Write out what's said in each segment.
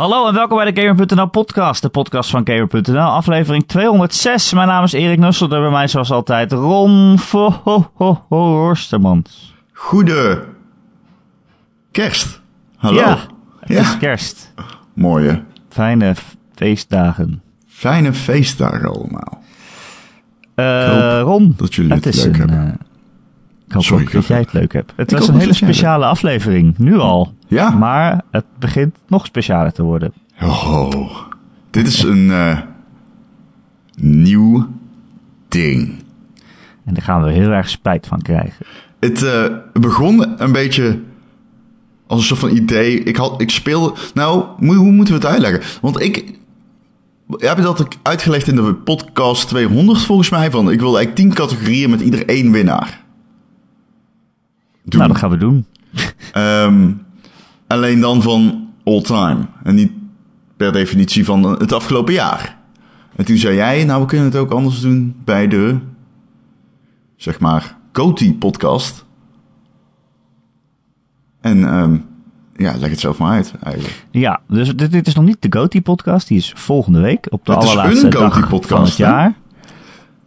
Hallo en welkom bij de Gamer.nl podcast, de podcast van Gamer.nl, aflevering 206. Mijn naam is Erik Nusselder, bij mij zoals altijd Ron Horstermans. Goede kerst. Hallo. Ja, het is kerst. Mooie. Fijne feestdagen. Fijne feestdagen allemaal. Eh, hoop Ron, dat jullie het leuk een, hebben. eh, ik hoop Sorry, ook dat jij het leuk hebt. Het Ik was een hele het speciale aflevering, nu al. Ja. Maar het begint nog specialer te worden. Oh, dit is een eh, nieuw ding. En daar gaan we heel erg spijt van krijgen. Het eh, begon een beetje als een soort van idee. Ik, had, ik speelde... Nou, hoe, hoe moeten we het uitleggen? Want ik... Heb je dat uitgelegd in de podcast 200 volgens mij? Van, ik wil eigenlijk 10 categorieën met ieder één winnaar. Doen. Nou, dat gaan we doen. Ehm, alleen dan van all time. En niet per definitie van het afgelopen jaar. En toen zei jij, nou we kunnen het ook anders doen bij de, zeg maar, Coty podcast. En ehm, ja, leg het zelf maar uit eigenlijk. Ja, dus dit, dit is nog niet de Goatee podcast. Die is volgende week op de Het is allerlaatste een dag podcast, van het jaar.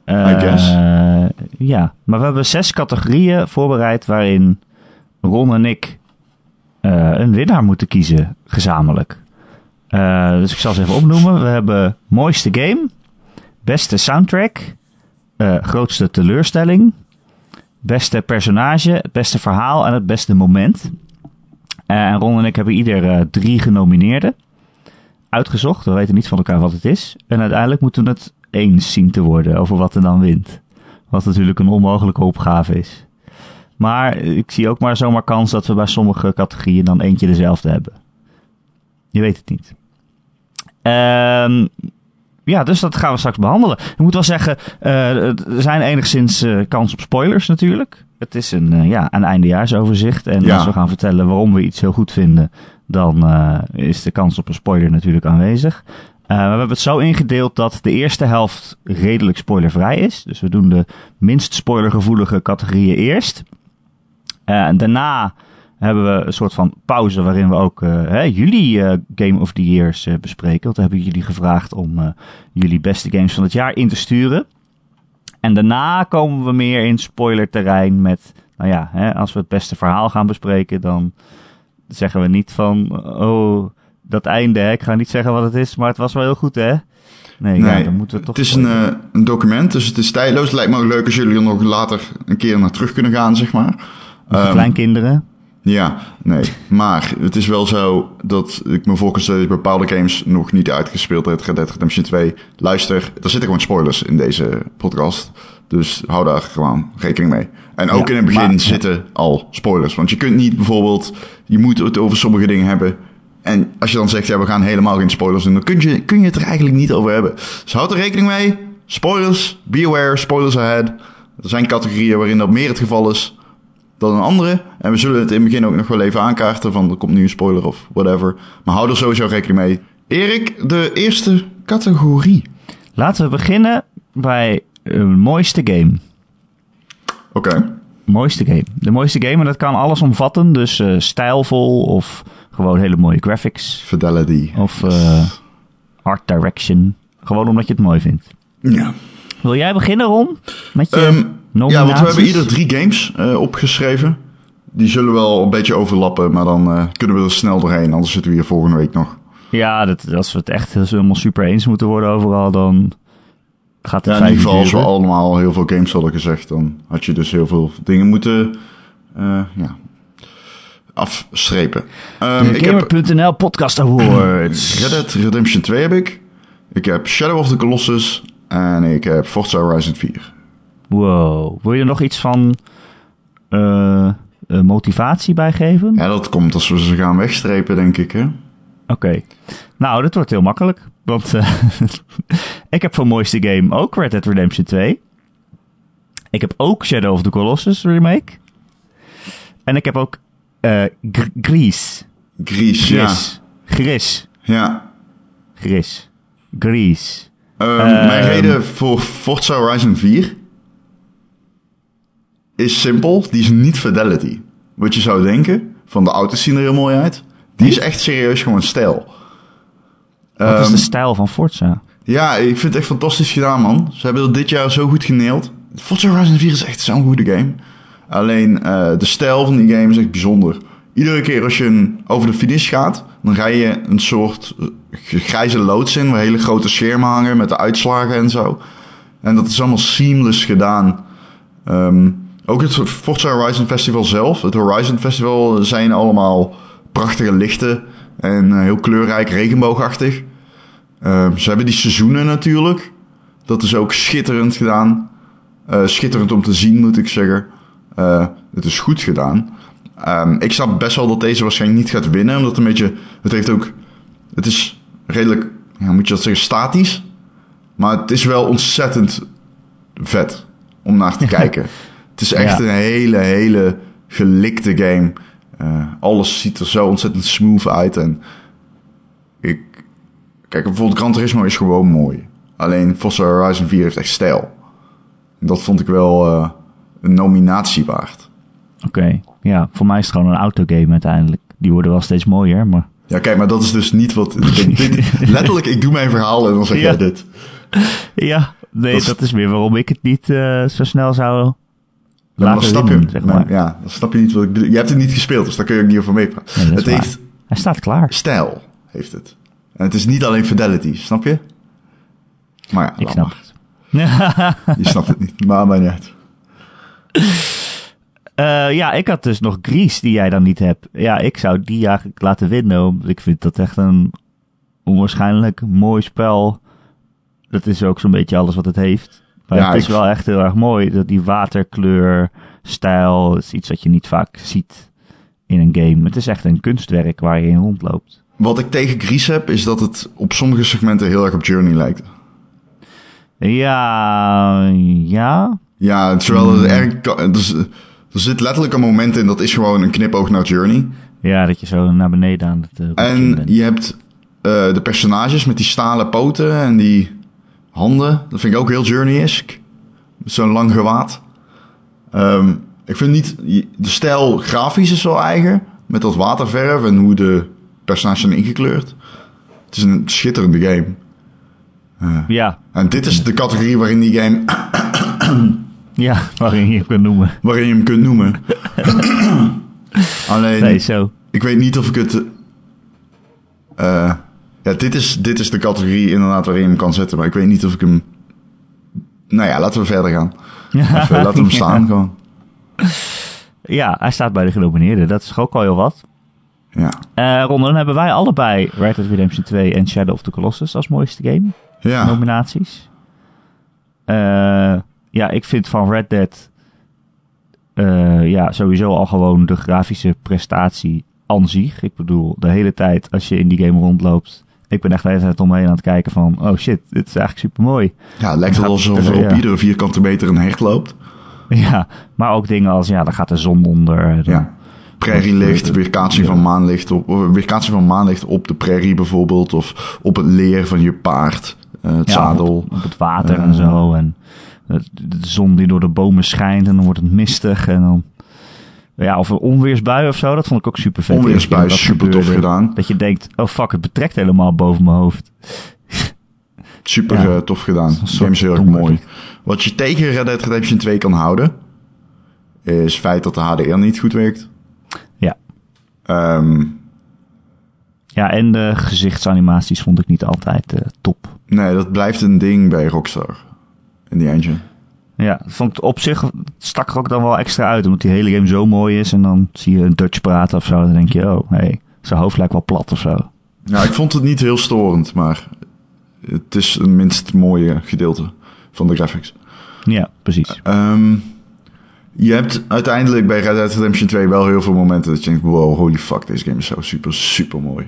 I guess. Eh, ja, maar we hebben zes categorieën voorbereid waarin Ron en ik eh, een winnaar moeten kiezen gezamenlijk. Eh, dus ik zal ze even opnoemen. We hebben mooiste game, beste soundtrack, eh, grootste teleurstelling, beste personage, het beste verhaal en het beste moment. Eh, en Ron en ik hebben ieder eh, drie genomineerden uitgezocht. We weten niet van elkaar wat het is. En uiteindelijk moeten we het eens zien te worden over wat er dan wint. Wat natuurlijk een onmogelijke opgave is. Maar ik zie ook maar zomaar kans dat we bij sommige categorieën dan eentje dezelfde hebben. Je weet het niet. Ehm, ja, dus dat gaan we straks behandelen. Ik moet wel zeggen, eh, er zijn enigszins eh, kans op spoilers natuurlijk. Het is een, eh, ja, een eindejaarsoverzicht. En Ja. als we gaan vertellen waarom we iets heel goed vinden, dan is de kans op een spoiler natuurlijk aanwezig. Eh, we hebben het zo ingedeeld dat de eerste helft redelijk spoilervrij is. Dus we doen de minst spoilergevoelige categorieën eerst. Eh, en daarna hebben we een soort van pauze waarin we ook eh, hè, jullie Game of the Years bespreken. Want we hebben jullie gevraagd om jullie beste games van het jaar in te sturen. En daarna komen we meer in spoilerterrein met, nou ja, hè, als we het beste verhaal gaan bespreken, dan zeggen we niet van, oh, dat einde, hè, ik ga niet zeggen wat het is, maar het was wel heel goed, hè? Nee, ja, dan moeten we toch... het is een, eh, een document, dus het is tijdloos. Het lijkt me ook leuk als jullie er nog later een keer naar terug kunnen gaan, zeg maar. Ehm, kleinkinderen. Ja, nee. Maar het is wel zo dat ik me voor kan stellen dat je bepaalde games nog niet uitgespeeld hebt. Red Dead Redemption 2. Luister, er zitten gewoon spoilers in deze podcast. Dus hou daar gewoon rekening mee. En ook Ja, in het begin maar- zitten al spoilers. Want je kunt niet bijvoorbeeld, je moet het over sommige dingen hebben. En als je dan zegt, ja, we gaan helemaal geen spoilers doen, dan kun je, kun je het er eigenlijk niet over hebben. Dus houd er rekening mee. Spoilers, be aware, spoilers ahead. Er zijn categorieën waarin dat meer het geval is dan een andere. En we zullen het in het begin ook nog wel even aankaarten van er komt nu een spoiler of whatever. Maar hou er sowieso rekening mee. Erik, de eerste categorie. Laten we beginnen bij een mooiste game. Oké. Mooiste game. De mooiste game, en dat kan alles omvatten. Dus eh, stijlvol of gewoon hele mooie graphics. Fidelity. Of eh, art direction. Gewoon omdat je het mooi vindt. Ja. Wil jij beginnen, Ron? Met je Ehm, ja, want we hebben ieder drie games eh, opgeschreven. Die zullen wel een beetje overlappen, maar dan eh, kunnen we er snel doorheen. Anders zitten we hier volgende week nog. Ja, dat, als we het echt helemaal super eens moeten worden overal, dan gaat het Ja, in ieder geval, als we allemaal heel veel games hadden gezegd, dan had je dus heel veel dingen moeten ja, afstrepen. Ehm, ik heb Gamer.nl Podcast Awards. Red Dead Redemption 2 heb ik. Ik heb Shadow of the Colossus. En ik heb Forza Horizon 4. Wow. Wil je er nog iets van eh, eh, motivatie bij geven? Ja, dat komt als we ze gaan wegstrepen, denk ik. Hè? Oké. Nou, dit wordt heel makkelijk. Want eh, ik heb voor mooiste game ook Red Dead Redemption 2. Ik heb ook Shadow of the Colossus remake. En ik heb ook Gr- Gries. Gries, ja. Gris. Gris. ja. Gris. Ehm, Ehm. mijn reden voor Forza Horizon 4 is simpel. Die is niet Fidelity. Wat je zou denken, van de auto's zien er heel mooi uit. Die is echt serieus gewoon stijl. Wat is Ehm, de stijl van Forza? Ja, ik vind het echt fantastisch gedaan, man. Ze hebben het dit jaar zo goed geneeld. Forza Horizon 4 is echt zo'n goede game. Alleen eh, de stijl van die game is echt bijzonder. Iedere keer als je over de finish gaat, dan ga je een soort eh, grijze loods in... waar hele grote schermen hangen met de uitslagen en zo. En dat is allemaal seamless gedaan. Ehm, ook het Forza Horizon Festival zelf. Het Horizon Festival zijn allemaal prachtige lichten... en eh, heel kleurrijk, regenboogachtig. Ehm, ze hebben die seizoenen natuurlijk. Dat is ook schitterend gedaan. Schitterend om te zien, moet ik zeggen. Eh, het is goed gedaan. Ehm, ik snap best wel dat deze waarschijnlijk niet gaat winnen. Omdat het een beetje... Het heeft ook... Het is redelijk... Ja, moet je dat zeggen? Statisch. Maar het is wel ontzettend vet om naar te kijken. Het is echt Ja. een hele, hele gelikte game. Eh, alles ziet er zo ontzettend smooth uit. En ik... Kijk, bijvoorbeeld Gran Turismo is gewoon mooi. Alleen Forza Horizon 4 heeft echt stijl. En dat vond ik wel eh, een nominatie waard. Oké, ja, voor mij is het gewoon een autogame uiteindelijk. Die worden wel steeds mooier, maar... Ja, kijk, maar dat is dus niet wat... Kijk, dit, letterlijk, ik doe mijn verhaal en dan zeg Ja. jij dit. Ja, nee, Dat dat is- is, meer waarom ik het niet eh, zo snel zou Ja, maar dan snap je, zeg maar. Ja, dan snap je niet wat ik bedoel. Je hebt het niet gespeeld, dus daar kun je ook niet over meepraten. Nee, dat het waar. heeft Hij staat klaar. stijl, heeft het. En het is niet alleen fidelity, snap je? Maar ja, Ik snap maar. het. Je snapt het niet, maar maar niet uit. Eh, ja, ik had dus nog Grease die jij dan niet hebt. Ja, ik zou die eigenlijk laten winnen. Omdat ik vind dat echt een onwaarschijnlijk mooi spel. Dat is ook zo'n beetje alles wat het heeft. Maar Ja, het is ik- wel echt heel erg mooi. Dat die waterkleur, stijl, is iets wat je niet vaak ziet in een game. Het is echt een kunstwerk waar je in rondloopt. Wat ik tegen Gries heb, is dat het op sommige segmenten heel erg op Journey lijkt. Ja, ja. Ja, terwijl het erg... Er, er zit letterlijk een moment in, dat is gewoon een knipoog naar Journey. Ja, dat je zo naar beneden aan het uh, En bent. je hebt eh, de personages met die stalen poten en die handen. Dat vind ik ook heel Journey-esque. Met zo'n lang gewaad. Ehm, ik vind niet... De stijl grafisch is wel eigen. Met dat waterverf en hoe de personages zijn ingekleurd. Het is een schitterende game. Ja, En dit is de categorie waarin die game... ja, waarin je het kunt noemen. waarin je hem kunt noemen. Alleen... Nee, zo. Ik weet niet of ik het. eh, ja, dit is, dit is de categorie inderdaad waarin je hem kan zetten. Maar ik weet niet of ik hem. Nou ja, laten we verder gaan. Even, laten we hem staan gewoon. Ja, hij staat bij de genomineerden. Dat is ook al heel wat. Ja. Eh Ron, dan hebben wij allebei Red Dead Redemption 2 en Shadow of the Colossus als mooiste game. Ja. Nominaties. Eh, ja, ik vind van Red Dead eh, ja, sowieso al gewoon de grafische prestatie aan zich. Ik bedoel, de hele tijd als je in die game rondloopt. Ik ben echt de hele tijd omheen aan het kijken van... Oh shit, dit is eigenlijk super mooi. ja, het lijkt wel alsof er op ja. iedere vierkante meter een hert loopt. Ja, maar ook dingen als... Ja, dan gaat de zon onder. Dan, Ja. Prairielicht, weerkaatsing van maanlicht op, weerkaatsing van maanlicht op de prairie bijvoorbeeld. Of op het leer van je paard. eh, het Ja, zadel. Op, op het water Eh. en zo. En de zon die door de bomen schijnt en dan wordt het mistig. En dan, ja, of een onweersbui of zo, dat vond ik ook super vet. Onweersbui, super tof gedaan. Dat je denkt, oh fuck, het betrekt helemaal boven mijn hoofd. Super Ja. eh, tof gedaan. Game is heel erg mooi. Wat je tegen Red Dead Redemption 2 kan houden, is het feit dat de HDR niet goed werkt. Ja. Ehm, Ja, en de gezichtsanimaties vond ik niet altijd eh, top. nee, dat blijft een ding bij Rockstar. In die engine. Ja, vond op zich stak er ook dan wel extra uit, omdat die hele game zo mooi is. En dan zie je een Dutch praten of zo, dan denk je, oh, hey, zijn hoofd lijkt wel plat of zo. Ja, ik vond het niet heel storend, maar het is een minst mooie gedeelte van de graphics. Ja, precies. Ehm, je hebt uiteindelijk bij Red Dead Redemption 2 wel heel veel momenten dat je denkt, wow, holy fuck, deze game is zo super, super mooi.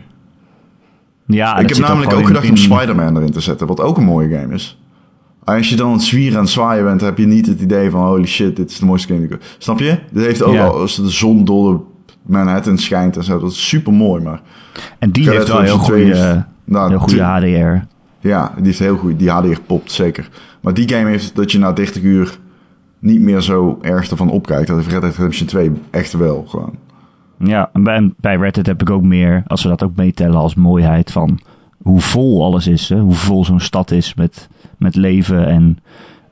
Ja, ik heb namelijk ook gedacht in- om Spider-Man erin te zetten, wat ook een mooie game is. Als je dan aan het zwieren en zwaaien bent, heb je niet het idee van holy shit, dit is de mooiste game. Snap je? Dit heeft ook al, als de zon door de Manhattan schijnt en zo, dat is super mooi, maar... En die heeft wel heel Redemption 2 goede, is- nou, heel goede HDR. Ja, die heeft heel goed, die HDR popt zeker. Maar die game heeft dat je na 30 uur niet meer zo erg ervan opkijkt. Dat heeft Red Dead Redemption 2 echt wel gewoon. Ja, en bij, bij Red Dead heb ik ook meer, als we dat ook meetellen als mooiheid van hoe vol alles is. Hè? Hoe vol zo'n stad is met, met leven en,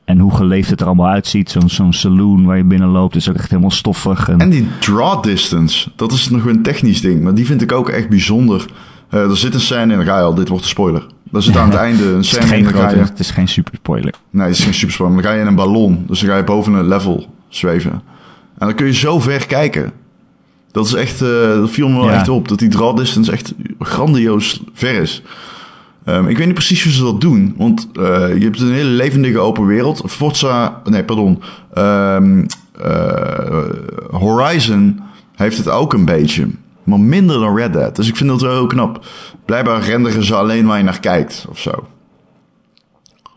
en hoe geleefd het er allemaal uitziet. Zo'n zo'n saloon waar je binnen loopt is ook echt helemaal stoffig. En, En die draw distance, dat is nog een technisch ding, maar die vind ik ook echt bijzonder. Eh, er zit een scène in, dan ga je al, dit wordt een spoiler. Er zit aan het einde een het, scène in, geen dan ga je... het is geen super spoiler. Nee, het is geen super spoiler, dan ga je in een ballon. Dus dan ga je boven een level zweven. En dan kun je zo ver kijken. Dat is echt, eh, dat viel me wel Ja. echt op. Dat die draw distance echt grandioos ver is. Ehm, ik weet niet precies hoe ze dat doen. Want eh, je hebt een hele levendige open wereld. Forza, nee, pardon. Ehm, eh, Horizon heeft het ook een beetje. Maar minder dan Red Dead. Dus ik vind dat wel heel knap. Blijkbaar renderen ze alleen waar je naar kijkt of zo.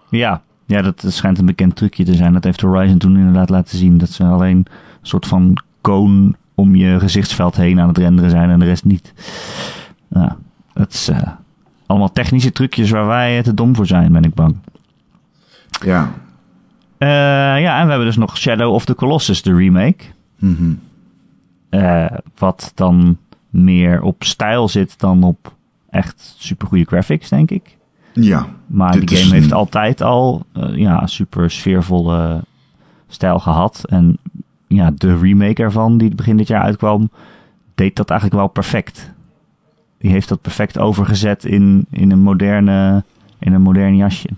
Ja, ja dat schijnt een bekend trucje te zijn. Dat heeft Horizon toen inderdaad laten zien. Dat ze alleen een soort van koon om je gezichtsveld heen aan het renderen zijn en de rest niet. Ja, dat is eh, allemaal technische trucjes waar wij te dom voor zijn, ben ik bang. Ja. Eh, ja, en we hebben dus nog Shadow of the Colossus, de remake. Mhm. Eh, wat dan meer op stijl zit dan op echt supergoeie graphics, denk ik. Ja. Maar die game heeft altijd al ja, super sfeervolle stijl gehad. En ja, de remake ervan, die begin dit jaar uitkwam, deed dat eigenlijk wel perfect. Die heeft dat perfect overgezet in, in, een, moderne, in een modern jasje.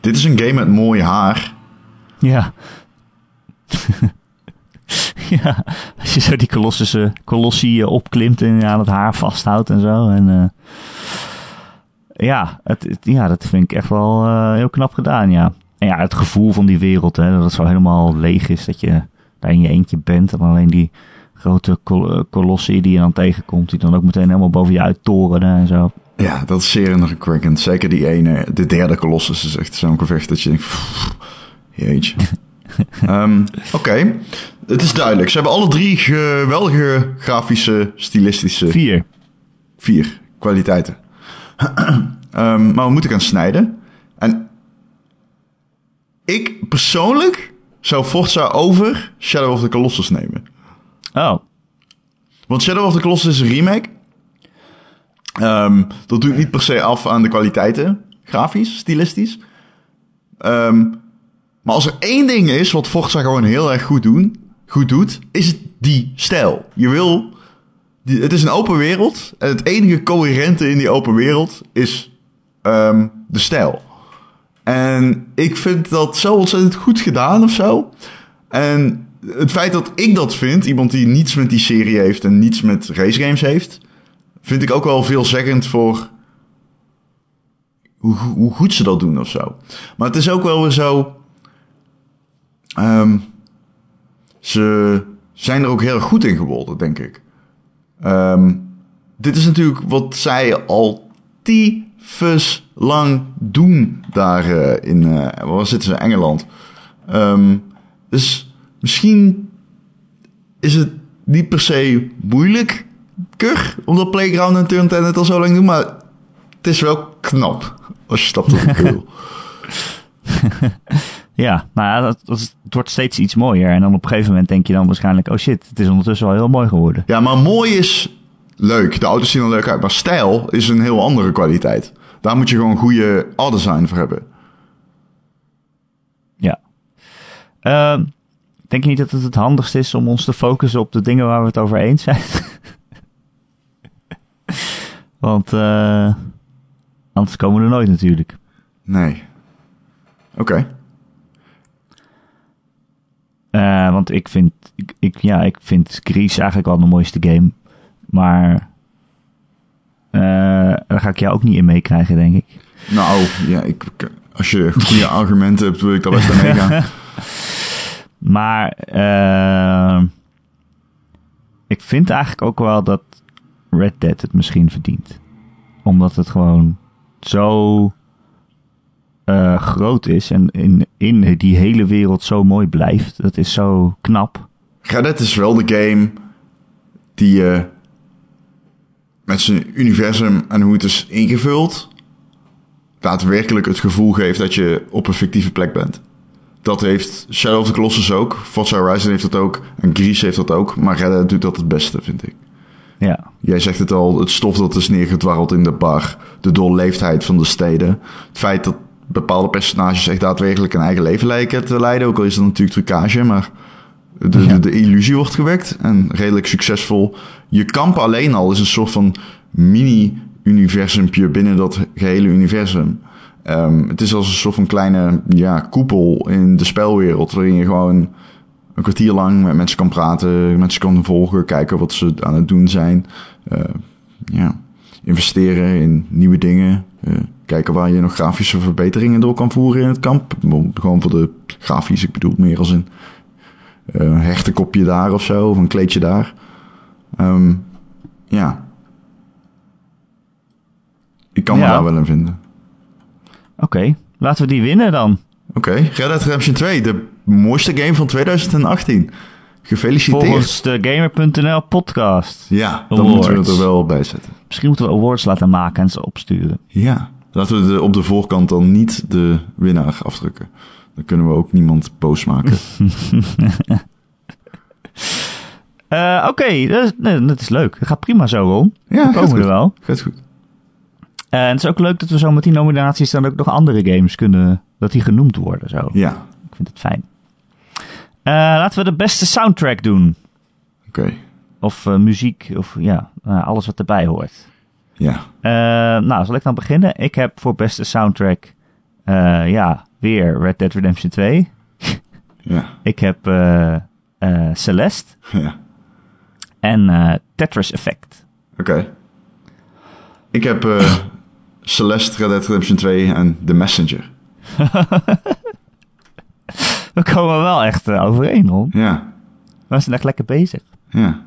Dit is een game met mooi haar. Ja. ja, als je zo die kolossussen, kolossie eh, opklimt en aan het haar vasthoudt en zo. En, eh, ja, het, het- ja, dat vind ik echt wel eh, heel knap gedaan, ja. En ja, het gevoel van die wereld, hè, dat het zo helemaal leeg is, dat je daar in je eentje bent. En alleen die grote kol- eh, kolossie die je dan tegenkomt, die dan ook meteen helemaal boven je uit torenen en zo. Ja, dat is zeer indrukwekkend. Zeker die ene, de derde Colossus is echt zo'n gevecht dat je denkt... pff, Jeetje. Ehm, Oké, het is duidelijk. Ze hebben alle drie geweldige grafische, stilistische... Vier. Vier kwaliteiten. Ehm, maar we moeten gaan snijden. En ik persoonlijk zou Forza over Shadow of the Colossus nemen. Oh, Want Shadow of the Colossus is een remake. Ehm, dat doet niet per se af aan de kwaliteiten, grafisch, stilistisch. Ehm, maar als er één ding is wat Forza gewoon heel erg goed, doen, goed doet, is het die stijl. Je wil... Die, het is een open wereld. En het enige coherente in die open wereld is ehm, de stijl. En ik vind dat zo ontzettend goed gedaan of zo. En het feit dat ik dat vind, iemand die niets met die serie heeft en niets met racegames heeft, vind ik ook wel veelzeggend voor hoe, hoe goed ze dat doen of zo. Maar het is ook wel weer zo. ehm, ze zijn er ook heel goed in geworden, denk ik. Ehm, dit is natuurlijk wat zij al tyfus lang doen daar eh, in, eh waar zitten ze, Engeland. Ehm, dus misschien is het niet per se moeilijker omdat Playground en Turn 10 het al zo lang doen, maar het is wel knap als je stapt op de. Ja, nou ja, dat, dat het wordt steeds iets mooier. En dan op een gegeven moment denk je dan waarschijnlijk... oh shit, het is ondertussen wel heel mooi geworden. Ja, maar mooi is leuk. De auto's zien er leuk uit, maar stijl is een heel andere kwaliteit. Daar moet je gewoon goede art design voor hebben. Ja. Ehm, denk je niet dat het het handigst is om ons te focussen op de dingen waar we het over eens zijn? Want eh, anders komen we er nooit natuurlijk. Nee. Oké. Eh, want ik vind, ik, ik, ja, ik vind Grease eigenlijk wel de mooiste game. Maar eh, daar ga ik jou ook niet in meekrijgen, denk ik. Nou, ja, ik, als je goede argumenten hebt, wil ik daar best aan meegaan. Maar eh, ik vind eigenlijk ook wel dat Red Dead het misschien verdient. Omdat het gewoon zo eh, groot is en in, in die hele wereld zo mooi blijft. Dat is zo knap. Red Dead is wel de game die je met zijn universum en hoe het is ingevuld, daadwerkelijk het gevoel geeft dat je op een fictieve plek bent. Dat heeft Shadow of the Colossus ook, Forza Horizon heeft dat ook en Grease heeft dat ook, maar Red Dead doet dat het beste, vind ik. Ja. Jij zegt het al, het stof dat is neergedwarreld in de bar. De doorleefdheid van de steden. Het feit dat bepaalde personages echt daadwerkelijk een eigen leven lijken te leiden. Ook al is het natuurlijk trucage, maar de, Ja. de, de illusie wordt gewekt. En redelijk succesvol. Je kamp alleen al is een soort van mini-universumpje binnen dat gehele universum. Ehm, het is als een soort van kleine ja, koepel in de spelwereld. Waarin je gewoon een kwartier lang met mensen kan praten, mensen kan volgen, kijken wat ze aan het doen zijn. Eh, ja, investeren in nieuwe dingen. eh, kijken waar je nog grafische verbeteringen door kan voeren in het kamp. Gewoon voor de grafisch, ik bedoel meer als een hertenkopje daar of zo, of een kleedje daar. Ehm, ja. Ik kan me daar wel in vinden. Oké, laten we die winnen dan. Oké, Red Dead Redemption 2, de mooiste game van 2018. Gefeliciteerd. Volgens de Gamer.nl podcast. Ja, dan moeten we het er wel bij zetten. Misschien moeten we awards laten maken en ze opsturen. Ja, laten we de, op de voorkant dan niet de winnaar afdrukken. Dan kunnen we ook niemand boos maken. Eh, Oké, dat, is- nee, dat is leuk. Dat gaat prima zo, Ron. Ja, We komen goed. er wel. Gaat goed. En het is ook leuk dat we zo met die nominaties dan ook nog andere games kunnen... dat die genoemd worden zo. Ja, Ik vind het fijn. Eh, laten we de beste soundtrack doen. oké. Of eh, muziek, of ja, eh, alles wat erbij hoort. Ja, Eh, nou, zal ik dan beginnen? Ik heb voor beste soundtrack, eh, ja, weer Red Dead Redemption 2. ja, Ik heb eh, Celeste ja. en eh, Tetris Effect. Oké. Ik heb Celeste, Red Dead Redemption 2 en The Messenger. We komen wel echt overeen, Ron. Ja, We zijn echt lekker bezig. ja.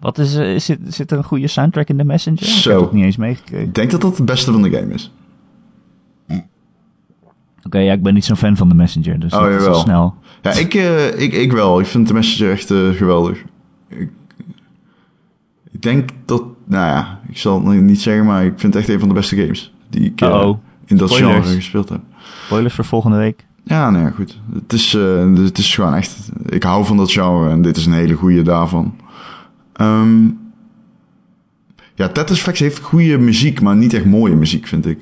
Wat is, zit, zit er een goede soundtrack in de Messenger? Ik Zo. heb het niet eens meegekregen. Ik denk dat dat het beste van de game is. Oké, ja, ik ben niet zo'n fan van de Messenger, dus Oh, dat is wel jawel. snel. Ja, ik, eh, ik, ik wel. Ik vind The Messenger echt eh, geweldig. Ik, ik denk dat, nou ja, ik zal het niet zeggen, maar ik vind het echt een van de beste games die ik eh, in dat Spoilers. genre gespeeld heb. Spoilers voor volgende week. Ja, nou ja, goed. Het is, eh, het is gewoon echt, ik hou van dat genre en dit is een hele goede daarvan. Ehm, ja, Tetris Effect heeft goede muziek, maar niet echt mooie muziek, vind ik.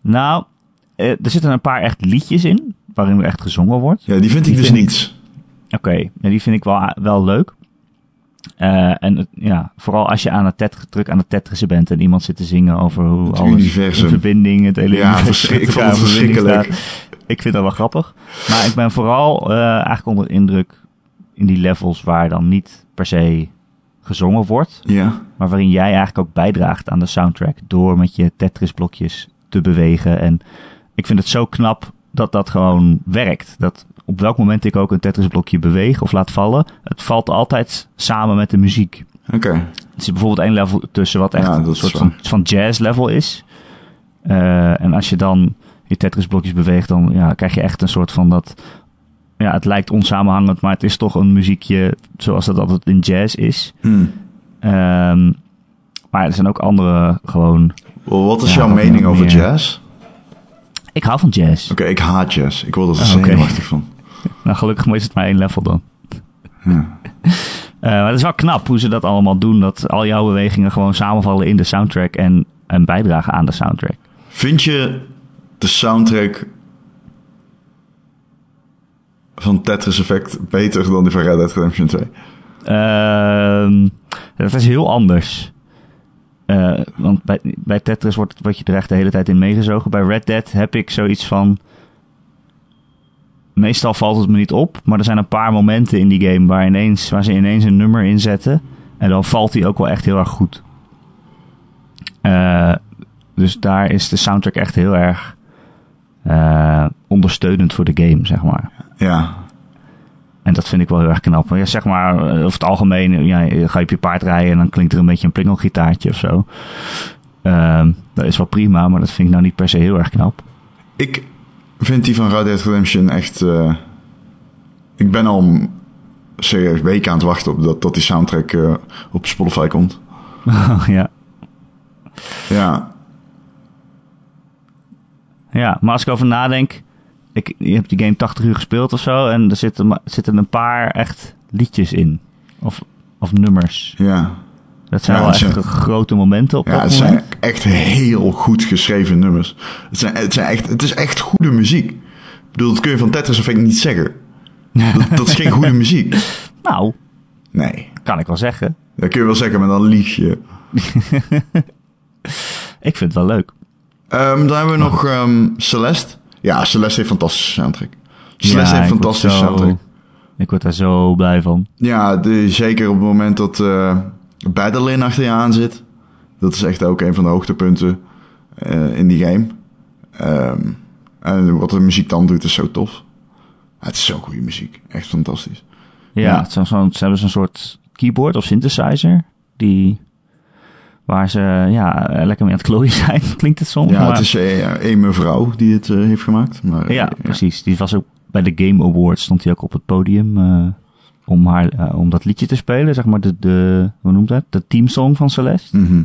Nou, eh, er zitten een paar echt liedjes in, waarin er echt gezongen wordt. Ja, die vind Die ik dus vind niets. Oké, die vind ik wel, wel leuk. Eh, en het- ja, vooral als je aan het tet, druk aan het tetrissen bent en iemand zit te zingen over hoe Het alles universum. in verbinding, het hele Ja, universum ik vond het verschrikkelijk. staat. Ik vind dat wel grappig. Maar ik ben vooral eh, eigenlijk onder de indruk in die levels waar dan niet per se gezongen wordt, Ja, maar waarin jij eigenlijk ook bijdraagt aan de soundtrack door met je Tetris blokjes te bewegen. En ik vind het zo knap dat dat gewoon werkt. Dat op welk moment ik ook een Tetris blokje beweeg of laat vallen, het valt altijd samen met de muziek. oké. Er zit bijvoorbeeld één level tussen wat echt Ja, een soort van, van jazz level is. Eh, en als je dan je Tetris blokjes beweegt, dan ja, krijg je echt een soort van dat... Ja, het lijkt onsamenhangend, maar het is toch een muziekje zoals dat altijd in jazz is. Hm. Ehm, maar er zijn ook andere gewoon... Wat is Ja, jouw mening over meer? jazz? Ik hou van jazz. Oké, ik haat jazz. Ik word er oké. zenuwachtig van. Nou, gelukkig is het maar één level dan. Ja. Eh, maar het is wel knap hoe ze dat allemaal doen. Dat al jouw bewegingen gewoon samenvallen in de soundtrack en, en bijdragen aan de soundtrack. Vind je de soundtrack van Tetris Effect beter dan die van Red Dead Redemption 2? Ehm dat is heel anders. Eh, want bij, bij Tetris wordt, word je er echt de hele tijd in meegezogen. Bij Red Dead heb ik zoiets van... Meestal valt het me niet op, maar er zijn een paar momenten in die game waar, ineens, waar ze ineens een nummer inzetten. En dan valt die ook wel echt heel erg goed. Eh, dus daar is de soundtrack echt heel erg eh, ondersteunend voor de game, zeg maar. Ja, En dat vind ik wel heel erg knap. Ja, zeg maar, eh, over het algemeen, eh, ja, je ga je op je paard rijden en dan klinkt er een beetje een plingelgitaartje of zo. Ehm, dat is wel prima, maar dat vind ik nou niet per se heel erg knap. ik vind die van Red Dead Redemption echt... eh, ik ben al serieus weken aan het wachten op dat, dat die soundtrack op Spotify komt. ja. Ja, ja, maar als ik over nadenk, ik, je hebt die game 80 uur gespeeld of zo en er zitten, zitten een paar echt liedjes in. Of, of nummers. ja. Dat zijn Ja, wel echt zijn- grote momenten op Ja, dat het moment. zijn echt heel goed geschreven nummers. Het, zijn, het, zijn echt, het is echt goede muziek. Ik bedoel, dat kun je van Tetris Effect niet zeggen. Dat, dat is geen goede muziek. Nou, Nee, kan ik wel zeggen. dat kun je wel zeggen, maar dan lieg je. Ik vind het wel leuk. Ehm, dan hebben we nog ehm, Celeste. Ja, Celeste heeft fantastische soundtrack. Celeste Ja, heeft fantastische soundtrack. Ik word daar zo blij van. Ja, de, zeker op het moment dat Battlein achter je aan zit. Dat is echt ook een van de hoogtepunten eh, in die game. Ehm, en wat de muziek dan doet is zo tof. Ja, het is zo goede muziek. Echt fantastisch. Ja, Ja. het is zo- ze hebben zo'n soort keyboard of synthesizer. Die, waar ze ja, lekker mee aan het klooien zijn, klinkt het soms. Ja, maar, het is eh, een mevrouw die het eh, heeft gemaakt. Maar, ja, eh, precies. Die was ook bij de Game Awards, stond hij ook op het podium om, haar, om dat liedje te spelen. Zeg maar de, de hoe noemt dat? De teamsong van Celeste. mhm.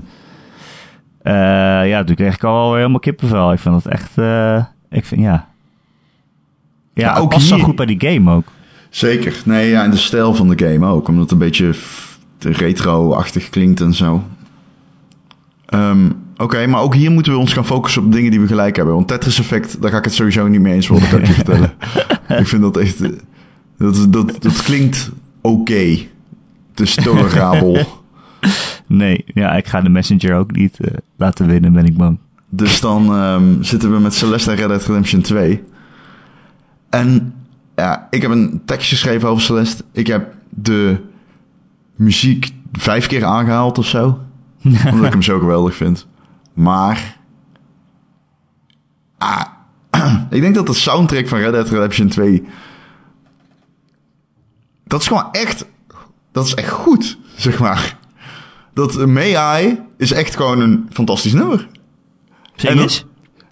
Ja, toen kreeg ik al helemaal kippenvel. Ik vind dat echt, ik vind, ja. Ja, Ja, ook past zo goed bij die game ook. Zeker. Nee, ja, en de stijl van de game ook. Omdat het een beetje retro-achtig klinkt en zo. Ehm, Oké, maar ook hier moeten we ons gaan focussen op dingen die we gelijk hebben. Want Tetris Effect, daar ga ik het sowieso niet mee eens worden, kan ik je vertellen. ik vind dat echt... eh, Dat, dat, dat klinkt oké. Het is tolerabel. Nee, ja, ik ga de Messenger ook niet eh, laten winnen, ben ik bang. Dus dan ehm, zitten we met Celeste en Red Dead Redemption 2. En ja, ik heb een tekst geschreven over Celeste. Ik heb de muziek vijf keer aangehaald of zo. omdat ik hem zo geweldig vind. Maar... Ah, ik denk dat de soundtrack van Red Dead Redemption 2... Dat is gewoon echt... Dat is echt goed, zeg maar. Dat May I is echt gewoon een fantastisch nummer. Zing eens.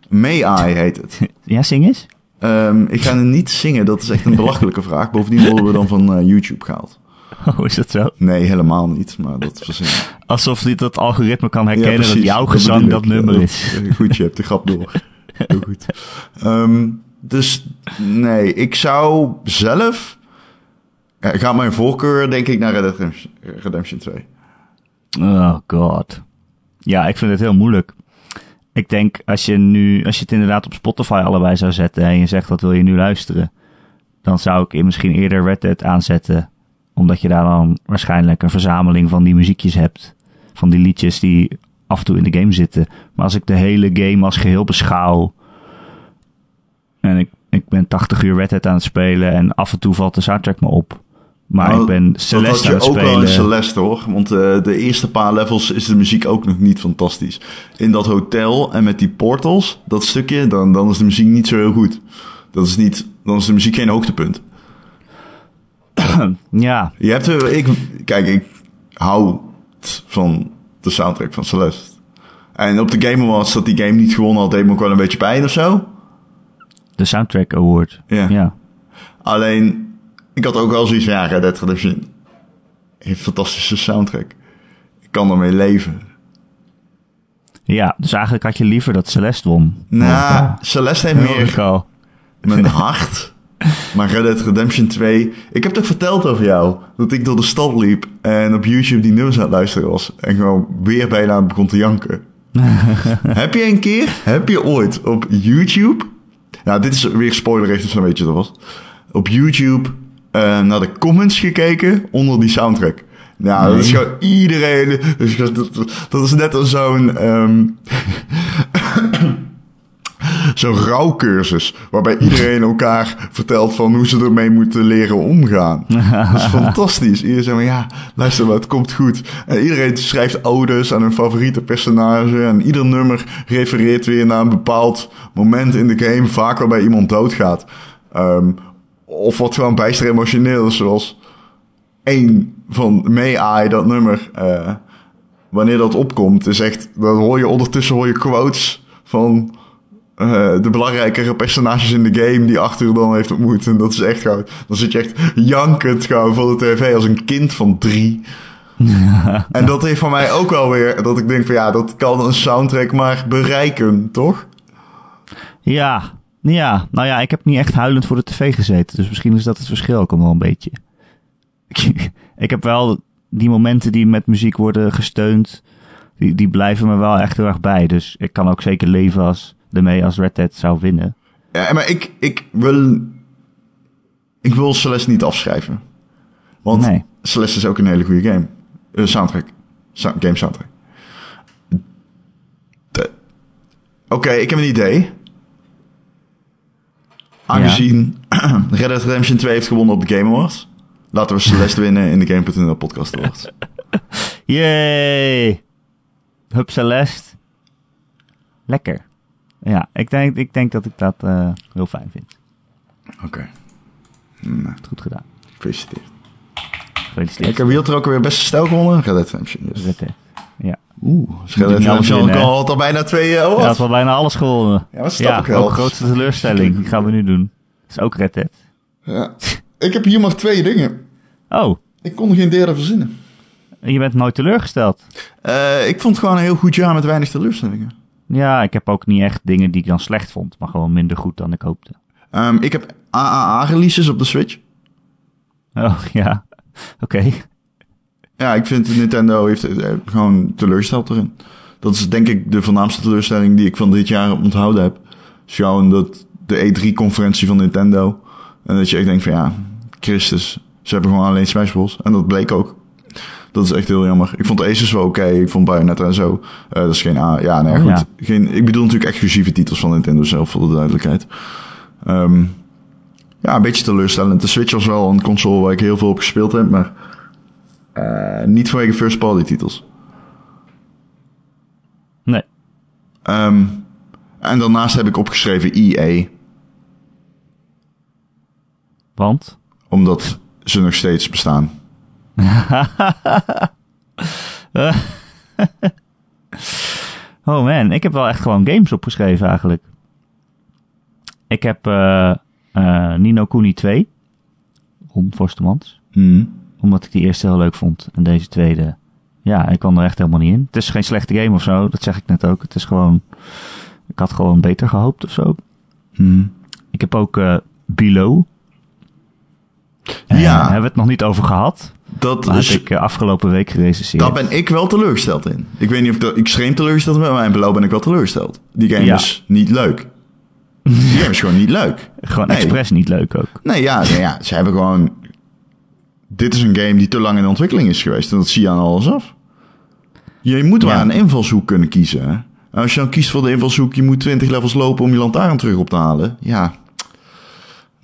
May I heet het. Ja, zing eens. Ehm, ik ga het niet zingen, dat is echt een belachelijke vraag. Bovendien worden we dan van eh, YouTube gehaald. Oh, is dat zo? Nee, helemaal niet, maar dat. Alsof dit dat algoritme kan herkennen dat jouw gezang dat ik. nummer Ja, is. eh, Goed, je hebt de grap door. Heel goed. Ehm, dus nee, ik zou zelf... Ja, gaat mijn voorkeur denk ik naar Redemption- Redemption 2. Oh god. Ja, ik vind het heel moeilijk. Ik denk als je nu, als je het inderdaad op Spotify allebei zou zetten en je zegt wat wil je nu luisteren, dan zou ik misschien eerder Red Dead aanzetten, omdat je daar dan waarschijnlijk een verzameling van die muziekjes hebt, van die liedjes die af en toe in de game zitten. Maar als ik de hele game als geheel beschouw en ik, ik ben 80 uur Red aan het spelen en af en toe valt de soundtrack me op. Maar Nou, ik ben dat Celeste had aan je het ook wel in spelen. Celeste hoor. Want eh, de eerste paar levels is de muziek ook nog niet fantastisch. In dat hotel en met die portals, dat stukje, dan, dan is de muziek niet zo heel goed. Dat is niet, dan is de muziek geen hoogtepunt. Ja, Je hebt, er- ik, kijk, ik hou van de soundtrack van Celeste. En op de Game Awards dat die game niet gewonnen had, deed me ook wel een beetje pijn of zo. de Soundtrack Award. Ja. ja. Alleen, ik had ook wel zoiets van, ja, Red Dead Redemption heeft een fantastische soundtrack. Ik kan ermee leven. Ja, dus eigenlijk had je liever dat Celeste won. Nou, Celeste heeft meer mijn hart. Maar Red Dead Redemption 2... Ik heb toch verteld over jou? Dat ik door de stad liep en op YouTube die nummers aan het luisteren was. En gewoon weer bijna begon te janken. heb je een keer, heb je ooit op YouTube... Nou, dit is weer spoiler dus dan weet je dat was. Op YouTube eh, naar de comments gekeken onder die soundtrack. Nou, dat is gewoon iedereen... Dat is, dat, dat is net als zo'n... ehm, zo'n rouwcursus. Waarbij iedereen elkaar vertelt van hoe ze ermee moeten leren omgaan. Dat is fantastisch. Iedereen zegt van ja, luister maar, het komt goed. En iedereen schrijft odes aan hun favoriete personage. En ieder nummer refereert weer naar een bepaald moment in de game. Vaak waarbij iemand doodgaat. Ehm, of wat gewoon bijster emotioneel is. Zoals één van May I, dat nummer. eh, wanneer dat opkomt, is echt... Dan hoor je ondertussen hoor je quotes van eh, de belangrijkere personages in de game die Arthur dan heeft ontmoet. En dat is echt gewoon... Dan zit je echt jankend gewoon voor de tv als een kind van drie. En dat heeft voor mij ook wel weer... Dat ik denk van ja, dat kan een soundtrack maar bereiken, toch? Ja, ja, nou ja, ik heb niet echt huilend voor de tv gezeten. Dus misschien is dat het verschil ook al wel een beetje. ik heb wel die momenten die met muziek worden gesteund, die, die blijven me wel echt heel erg bij. Dus ik kan ook zeker leven als ermee als Red Dead zou winnen. Ja, maar ik, ik wil... Ik wil Celeste niet afschrijven. Want Nee. Celeste is ook een hele goede game. Eh, soundtrack. Sa- game soundtrack. De- Oké, ik heb een idee. Aangezien Red Dead Redemption 2 heeft gewonnen op de Game Awards... laten we Celeste winnen in de Game.nl podcast awards. Yay! Hup Celeste. Lekker. Ja, ik denk, ik denk dat ik dat eh, heel fijn vind. Oké, nou, Goed gedaan. gefeliciteerd. Gefeliciteerd. Ik heb wie had er ook weer best stijl gewonnen? Red Dead Redemption, yes. Red Dead. Ja. Oeh, Red alles Redemption had al bijna twee uh, awards. had wel bijna alles gewonnen. Ja, maar snap ja, ik wel. ook grootste teleurstelling. Die gaan we nu doen. Dat is ook Red Dead. Ja. Ik heb hier maar twee dingen. Oh, Ik kon geen derde verzinnen. je bent nooit teleurgesteld. Eh, ik vond het gewoon een heel goed jaar met weinig teleurstellingen. Ja, ik heb ook niet echt dingen die ik dan slecht vond, maar gewoon minder goed dan ik hoopte. Ehm, ik heb AAA-releases op de Switch. Oh, ja. Oké. Ja, ik vind Nintendo heeft eh, gewoon teleurgesteld erin. Dat is denk ik de voornaamste teleurstelling die ik van dit jaar onthouden heb. Is gewoon dat de E3-conferentie van Nintendo. En dat je echt denkt van ja, Christus, ze hebben gewoon alleen Smash Bros. En dat bleek ook. Dat is echt heel jammer. Ik vond Aces wel oké. Ik vond Bayonetta en zo. Eh, dat is geen A. Ja, nee, Oh, goed. ja. Geen, ik bedoel natuurlijk exclusieve titels van Nintendo zelf, voor de duidelijkheid. Ehm, ja, een beetje teleurstellend. De Switch was wel een console waar ik heel veel op gespeeld heb, maar eh, niet vanwege first party titels. Nee. Ehm, en daarnaast heb ik opgeschreven EA, Want? omdat ze nog steeds bestaan. Oh man, ik heb wel echt gewoon games opgeschreven eigenlijk. Ik heb eh eh, Nino Kuni 2. Ron Forstemans. Hmm. Omdat ik die eerste heel leuk vond. En deze tweede, ja, ik kwam er echt helemaal niet in. Het is geen slechte game of zo, dat zeg ik net ook. Het is gewoon, ik had gewoon beter gehoopt of zo. Hmm. Ik heb ook eh, Below. Ja. Daar hebben we het nog niet over gehad. Dat, Maar is, ik eh, afgelopen week gerecenseerd. daar ben ik wel teleurgesteld in. Ik weet niet of ik extreem teleurgesteld ben, maar in Below ben ik wel teleurgesteld. Die game Ja. is niet leuk. Die game is gewoon niet leuk. Gewoon Nee. expres niet leuk ook. Nee, ja, nee, ja, ze hebben gewoon... Dit is een game die te lang in ontwikkeling is geweest. En dat zie je aan alles af. Je moet maar Ja. een invalshoek kunnen kiezen. Hè? Als je dan kiest voor de invalshoek... je moet 20 levels lopen om je lantaarn terug op te halen. Ja.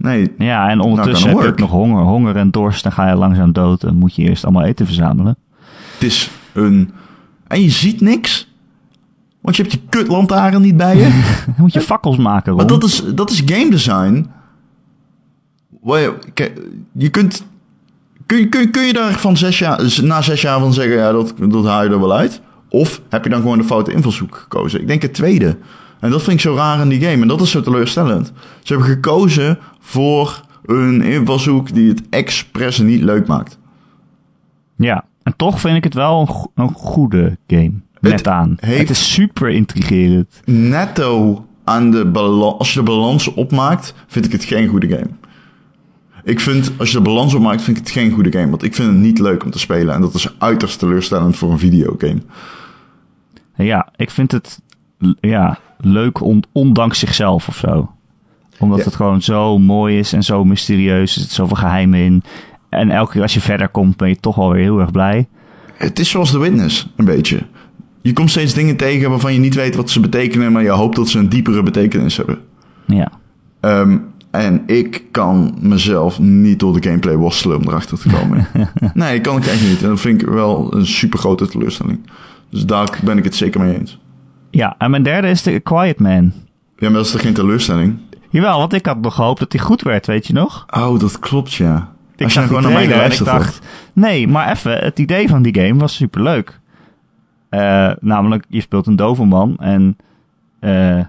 Nee, Ja, en ondertussen Nou, heb kan je ook nog honger, honger en dorst. Dan ga je langzaam dood en moet je eerst allemaal eten verzamelen. het is een... En je ziet niks. Want je hebt je kut lantaarn niet bij je. Dan moet je fakkels maken, Ron. Maar dat is, dat is game design. Je, kunt, kun, je- kun, kun je daar van zes jaar, na zes jaar van zeggen, ja, dat, dat haal je er wel uit? Of heb je dan gewoon de foute invalshoek gekozen? Ik denk het tweede. En dat vind ik zo raar in die game. En dat is zo teleurstellend. Ze hebben gekozen voor een invalshoek die het expres niet leuk maakt. Ja, en toch vind ik het wel een, go- een goede game. Net Het aan. Het is super intrigerend. netto aan de balans, als je de balans opmaakt, vind ik het geen goede game. Ik vind, als je de balans opmaakt, vind ik het geen goede game. Want ik vind het niet leuk om te spelen. En dat is uiterst teleurstellend voor een videogame. Ja, ik vind het ja, leuk on- ondanks zichzelf of zo. Omdat Ja. het gewoon zo mooi is en zo mysterieus. Er zit zoveel geheimen in. En elke keer als je verder komt, ben je toch wel weer heel erg blij. Het is zoals The Witness, een beetje. Je komt steeds dingen tegen waarvan je niet weet wat ze betekenen, maar je hoopt dat ze een diepere betekenis hebben. Ja. Ehm, en ik kan mezelf niet door de gameplay worstelen om erachter te komen. nee, kan ik echt niet. En dat vind ik wel een super grote teleurstelling. Dus daar ben ik het zeker mee eens. Ja, en mijn derde is de Quiet Man. Ja, maar dat is toch geen teleurstelling? Jawel, want ik had nog gehoopt dat hij goed werd, weet je nog? Oh, dat klopt, ja. Ik Als zag gewoon naar mij trailer en ik dacht, nee, maar even, het idee van die game was superleuk. Eh namelijk, je speelt een doverman en eh,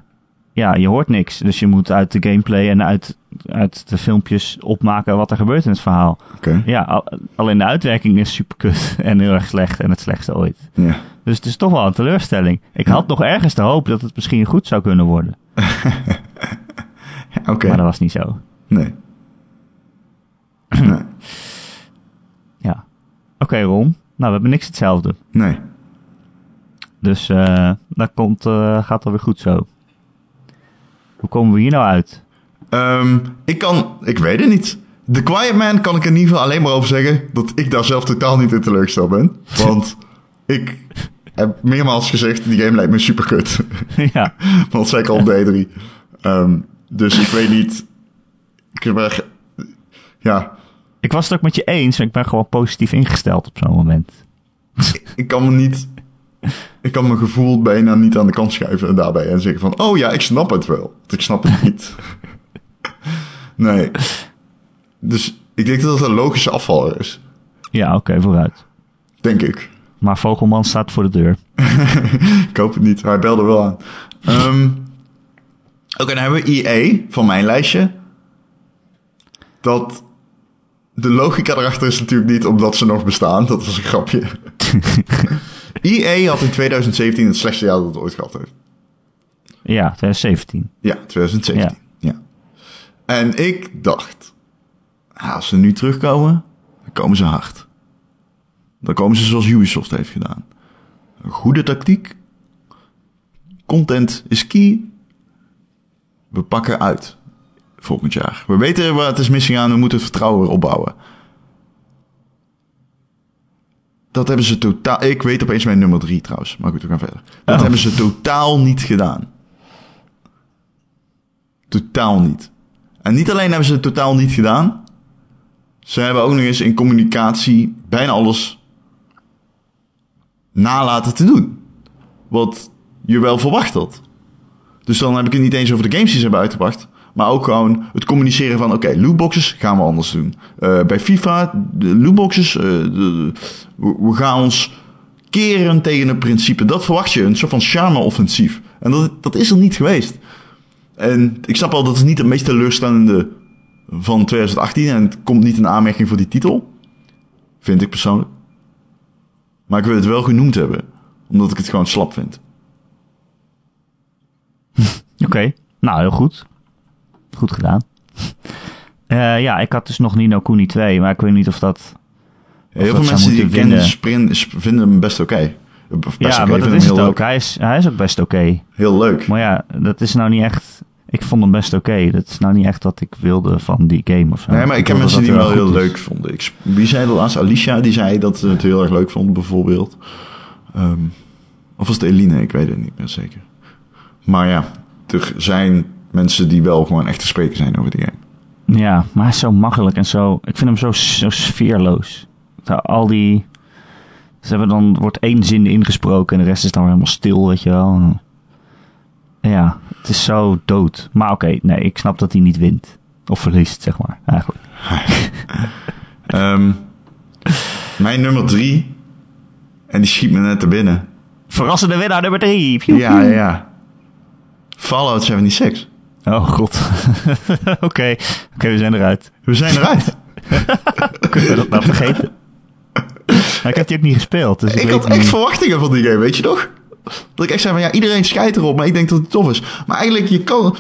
ja, je hoort niks. Dus je moet uit de gameplay en uit, uit de filmpjes opmaken wat er gebeurt in het verhaal. Ja, al- alleen de uitwerking is super kut en heel erg slecht en het slechtste ooit. ja. Dus het is toch wel een teleurstelling. Ik had nog ergens de hoop dat het misschien goed zou kunnen worden. Oké, Maar dat was niet zo. nee. nee. Ja. Oké, Ron. we hebben niks hetzelfde. Nee. Dus eh dat komt, eh, gaat alweer goed zo. Hoe komen we hier nou uit? Ehm, ik kan, ik weet het niet. The Quiet Man kan ik in ieder geval alleen maar over zeggen dat ik daar zelf totaal niet in teleurgesteld ben. Want ik heb meermaals gezegd, die game lijkt me super kut. ja, Want al op de E3. Ehm, dus ik weet niet. Ik heb echt, ja, ik was het ook met je eens, maar ik ben gewoon positief ingesteld op zo'n moment. ik kan me niet. Ik kan mijn gevoel bijna niet aan de kant schuiven daarbij en zeggen van, oh ja, ik snap het wel. Ik snap het niet. nee. Dus ik denk dat het een logische afvaller is. Ja, oké, vooruit. Denk ik. Maar Vogelman staat voor de deur. Ik hoop het niet, hij belde wel aan. Ehm, Oké, dan hebben we EA van mijn lijstje. Dat de logica erachter is natuurlijk niet omdat ze nog bestaan. Dat was een grapje. EA had in 2017 het slechtste jaar dat het ooit gehad heeft. Ja, 2017. Ja, 2017. Ja. En ik dacht, als ze nu terugkomen, dan komen ze hard. Dan komen ze zoals Ubisoft heeft gedaan. Een goede tactiek. Content is key. We pakken uit volgend jaar. We weten waar het is missing aan. We moeten het vertrouwen weer opbouwen. Dat hebben ze totaal... Ik weet opeens mijn nummer drie trouwens. Maar goed, we gaan verder. Dat Oh. hebben ze totaal niet gedaan. Totaal niet. En niet alleen hebben ze het totaal niet gedaan. Ze hebben ook nog eens in communicatie bijna alles nalaten te doen. Wat je wel verwacht had. Dus dan heb ik het niet eens over de games die ze hebben uitgebracht. Maar ook gewoon het communiceren van... Oké, lootboxes gaan we anders doen. Eh, bij FIFA, de lootboxes... eh, de- we, gaan ons keren tegen het principe. Dat verwacht je, een soort van charme-offensief. En dat, dat is er niet geweest. En ik snap al dat het niet het meest teleurstellende van 2018... en het komt niet in aanmerking voor die titel. Vind ik persoonlijk. Maar ik wil het wel genoemd hebben. Omdat ik het gewoon slap vind. Oké, nou heel goed. Goed gedaan. Eh, ja, ik had dus nog Nino Kuni 2, maar ik weet niet of dat... Heel dat veel mensen die ik ken winnen. sprin- sp- vinden hem best oké. Ja, maar dat is het ook. Hij is, hij is ook best oké. Heel leuk. Maar ja, dat is nou niet echt... Ik vond hem best oké. Dat is nou niet echt wat ik wilde van die game of zo. Nee, maar ik ken wilde mensen die hem wel heel is. leuk vonden. Ik, wie zei dat laatst? Alicia, die zei dat ze het heel erg leuk vond, bijvoorbeeld. Ehm, of was het Eline? Ik weet het niet meer zeker. Maar ja, er zijn mensen die wel gewoon echt te spreken zijn over die game. Ja, maar hij is zo makkelijk en zo... Ik vind hem zo, zo sfeerloos. Al die... Ze hebben dan... wordt één zin ingesproken en de rest is dan weer helemaal stil, weet je wel. Ja, het is zo dood. Maar oké, nee, ik snap dat hij niet wint. Of verliest, zeg maar, eigenlijk. Ehm, mijn nummer drie, en die schiet me net te binnen. Verrassende winnaar nummer drie. Ja, ja. Fallout 76. Oh god. Oké, oké, we zijn eruit. We zijn eruit. Kunnen we dat nou vergeten? Maar ik heb die ook niet gespeeld, dus ik, Ik had niet. echt verwachtingen van die game, weet je toch? Dat ik echt zei van ja, iedereen scheidt erop, maar ik denk dat het tof is. Maar eigenlijk, je kan.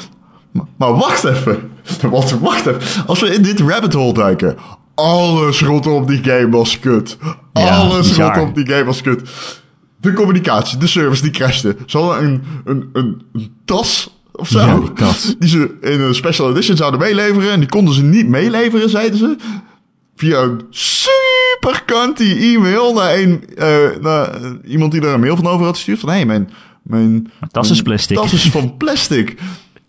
Maar, maar wacht even. Wacht, wacht even. Als we in dit rabbit hole duiken. Alles rondom die game was kut. Alles rondom die game was kut. De communicatie, de service die crashte. Ze hadden een, een, een, een tas of zo. Ja, die tas. Die ze in een special edition zouden meeleveren. En die konden ze niet meeleveren, zeiden ze. Via een super e-mail naar, een, eh, naar iemand die er een mail van over had gestuurd. Van, hé, hey, mijn, mijn... tas is plastic. tas is van plastic.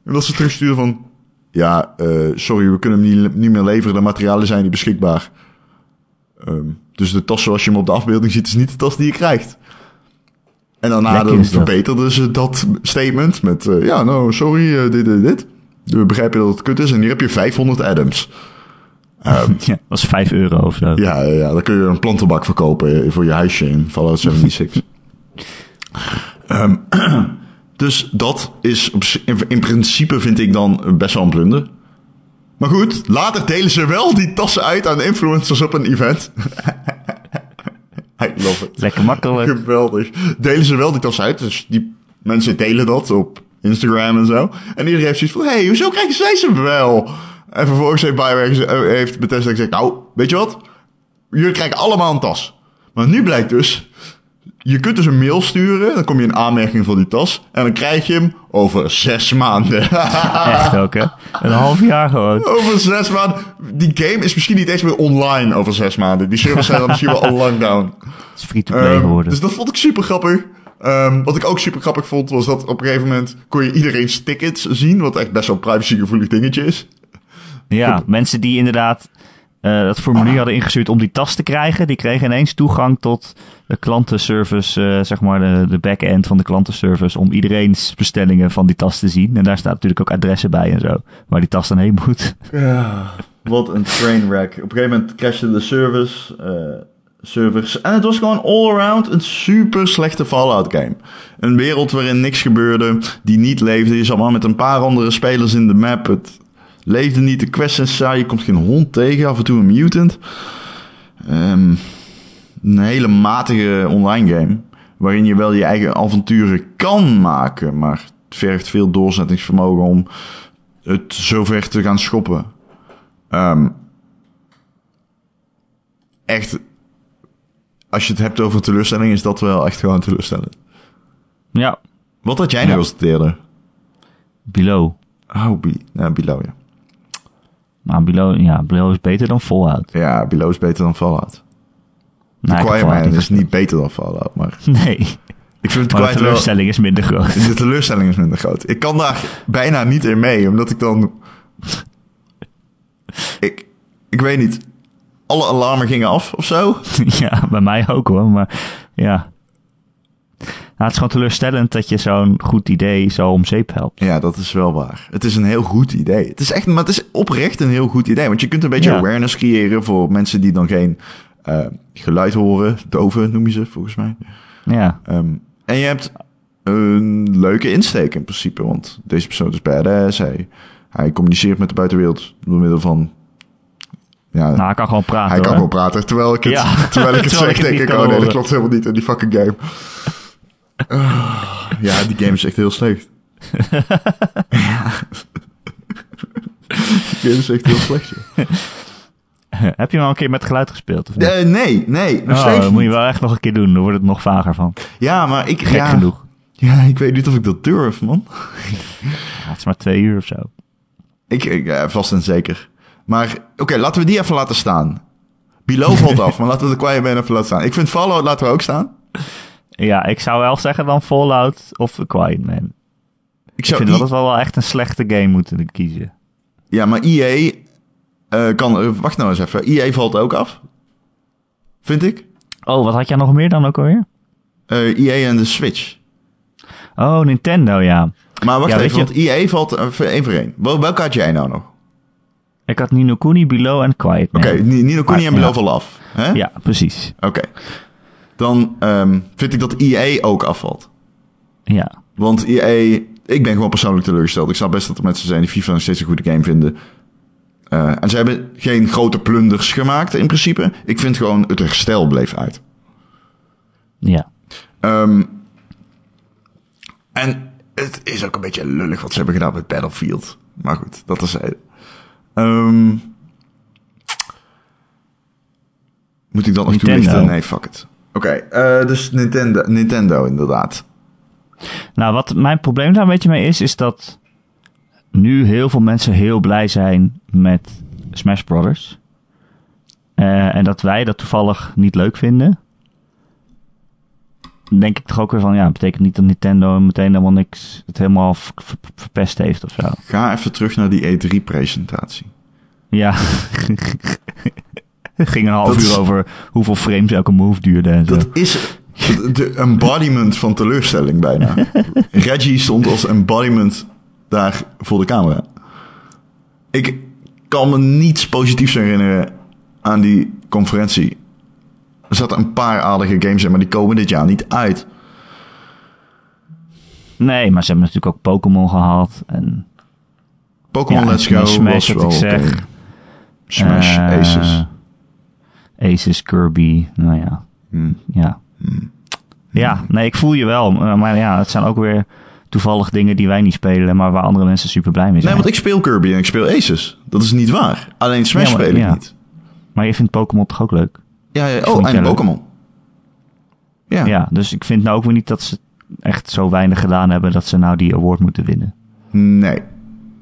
En dat ze terugsturen van... Ja, eh, sorry, we kunnen hem niet, niet meer leveren. De materialen zijn niet beschikbaar. Ehm, dus de tas zoals je hem op de afbeelding ziet... is niet de tas die je krijgt. En daarna dan verbeterden ze dat statement met... eh, ja, nou, sorry, eh, dit, dit, dit. We begrijpen dat het kut is. En hier heb je 500 Adams. Ehm, Ja, dat is 5 euro of zo. ja, ja, dan kun je een plantenbak verkopen eh, voor je huisje in Fallout 76. Ehm, dus dat is in principe vind ik dan best wel een blunder. Maar goed, later delen ze wel die tassen uit aan influencers op een event. I love it. Lekker makkelijk. Geweldig. Delen ze wel die tas uit. Dus die mensen delen dat op Instagram en zo. En iedereen heeft zoiets van... Hé, hey, hoezo krijgen zij ze wel? En vervolgens heeft, Bioware eh, heeft Bethesda gezegd... Nou, weet je wat? Jullie krijgen allemaal een tas. Maar nu blijkt dus, je kunt dus een mail sturen, dan kom je in aanmerking voor die tas, en dan krijg je hem over zes maanden. Echt ook, hè? Een half jaar gewoon. over zes maanden. Die game is misschien niet eens meer online over zes maanden. Die servers zijn dan misschien wel al lang down. Het is free-to-play Ehm, geworden. dus dat vond ik super grappig. Ehm, wat ik ook super grappig vond, was dat op een gegeven moment kon je iedereen's tickets zien, wat echt best wel een privacygevoelig dingetje is. Ja, mensen die inderdaad eh, dat formulier hadden ingestuurd om die tas te krijgen, die kregen ineens toegang tot de klantenservice, eh, zeg maar de, de back-end van de klantenservice, om iedereen's bestellingen van die tas te zien. En daar staat natuurlijk ook adressen bij en zo, waar die tas dan heen moet. Ja, wat een trainwreck. Op een gegeven moment crashte de service, eh, servers. En het was gewoon all-around een super slechte Fallout game. Een wereld waarin niks gebeurde, die niet leefde. Je zat maar met een paar andere spelers in de map. Het leefde niet, de quests zijn saai. Je komt geen hond tegen, af en toe een mutant. Ehm, een hele matige online game. Waarin je wel je eigen avonturen kan maken. Maar het vergt veel doorzettingsvermogen om het zover te gaan schoppen. Ehm, echt, als je het hebt over teleurstelling, is dat wel echt gewoon teleurstellend. Ja, Wat had jij Ja. nou als eerder? Below. Oh, ja, Below, ja. Maar Below, ja, Below is beter dan Fallout. Ja, Below is beter dan Fallout. The Nou, Man is niet beter dan Fallout, maar Nee, ik vind het maar de wel... teleurstelling is minder groot. De teleurstelling is minder groot. Ik kan daar bijna niet in mee, omdat ik dan... Ik, ik weet niet. Alle alarmen gingen af of zo. ja, bij mij ook hoor, maar ja. Nou, het is gewoon teleurstellend dat je zo'n goed idee zo om zeep helpt. Ja, dat is wel waar. Het is een heel goed idee. Het is echt, maar het is oprecht een heel goed idee. Want je kunt een beetje Ja. awareness creëren voor mensen die dan geen eh, geluid horen. Doven noem je ze volgens mij. Ja, Ehm, en je hebt een leuke insteek in principe. Want deze persoon is badass. Hij, hij communiceert met de buitenwereld door middel van... Ja, nou, hij kan gewoon praten hij kan gewoon praten. Terwijl ik het, Ja. terwijl ik het Terwijl zeg, ik denk ik... Oh nee, dat klopt helemaal niet in die fucking game. Ah, ja, die game is echt heel slecht. Die game is echt heel slecht, joh. Heb je hem al een keer met geluid gespeeld? Of niet? Eh, nee, nee, nog oh, steeds dat moet je wel echt nog een keer doen, dan wordt het nog vager van. Ja, maar ik... Gek ja, genoeg. Ja, ik weet niet of ik dat durf, man. Ja, het is maar twee uur of zo. Ik, ik ja, vast en zeker. Maar, oké, laten we die even laten staan. Below valt af, maar laten we de Quiet Man even laten staan. Ik vind Fallout laten we ook staan. Ja, ik zou wel zeggen dan Fallout of The Quiet Man. Ik Ik zou vind I- wel dat we wel echt een slechte game moeten kiezen. Ja, maar EA eh, kan... eh, wacht nou eens even. EA valt ook af. Vind ik. Oh, wat had jij nog meer dan ook alweer? Eh EA en de Switch. Oh, Nintendo, ja. Maar wacht Ja, even, je- want EA valt één voor één. Wel, welke had jij nou nog? Ik had Nino Kuni, Below en Quiet. Oké, Ni- Nino Kuni en Maar- Below ja. vallen af. Hè? Ja, precies. Oké. Dan ehm, vind ik dat EA ook afvalt. Ja. Want EA... Ik ben gewoon persoonlijk teleurgesteld. Ik snap best dat er mensen zijn die FIFA nog steeds een goede game vinden. Eh, en ze hebben geen grote plunders gemaakt in principe. Ik vind gewoon het herstel bleef uit. Ja. Ehm, en het is ook een beetje lullig wat ze hebben gedaan met Battlefield. Maar goed, dat is... Ehm moet ik dat nog toelichten? Nee, fuck it. Oké, eh, dus Nintendo, Nintendo inderdaad. Nou, wat mijn probleem daar een beetje mee is, is dat nu heel veel mensen heel blij zijn met Smash Brothers. Eh, en dat wij dat toevallig niet leuk vinden. Denk ik toch ook weer van, ja, betekent niet dat Nintendo meteen helemaal niks, het helemaal ver- ver- verpest heeft of zo. Ga even terug naar die E3-presentatie. Ja. Het ging een half Dat is- uur over hoeveel frames elke move duurde en zo. Dat is de embodiment van teleurstelling bijna. Reggie stond als embodiment daar voor de camera. Ik kan me niets positiefs herinneren aan die conferentie. Er zaten een paar aardige games in, maar die komen dit jaar niet uit. Nee, maar ze hebben natuurlijk ook Pokémon gehad. En Pokémon Ja, Let's en Go Smash, was wat ik zeg. Smash, eh, Aces. Aces, Kirby, nou ja. Hmm. Ja. Ja, nee, ik voel je wel. eh, Maar ja, het zijn ook weer toevallig dingen die wij niet spelen, maar waar andere mensen super blij mee Nee, zijn. want ik speel Kirby en ik speel Aces. Dat is niet waar. Alleen Smash Ja, maar- speel ik niet. Maar je vindt Pokémon toch ook leuk? Ja, ja. Oh, en. Pokémon. Ja. Ja, dus ik vind nou ook weer niet dat ze echt zo weinig gedaan hebben dat ze nou die award moeten winnen. Nee.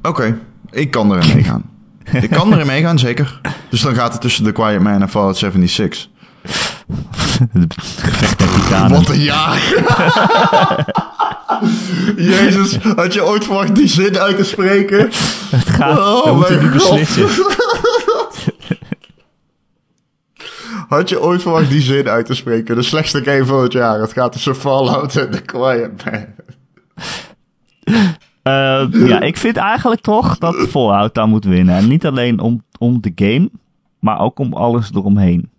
Oké, ik kan erin meegaan. ik kan erin meegaan, zeker. Dus dan gaat het tussen The Quiet Man en Fallout 76. Het gevecht met titanen. Wat een jaar! Jezus, had je ooit verwacht die zin uit te spreken? Het gaat, Oh we mijn nu beslissen. Had je ooit verwacht die zin uit te spreken? De slechtste game van het jaar. Het gaat tussen Fallout en The Quiet Man. Eh, ja, ik vind eigenlijk toch dat Fallout daar moet winnen. En niet alleen om, om de game, maar ook om alles eromheen.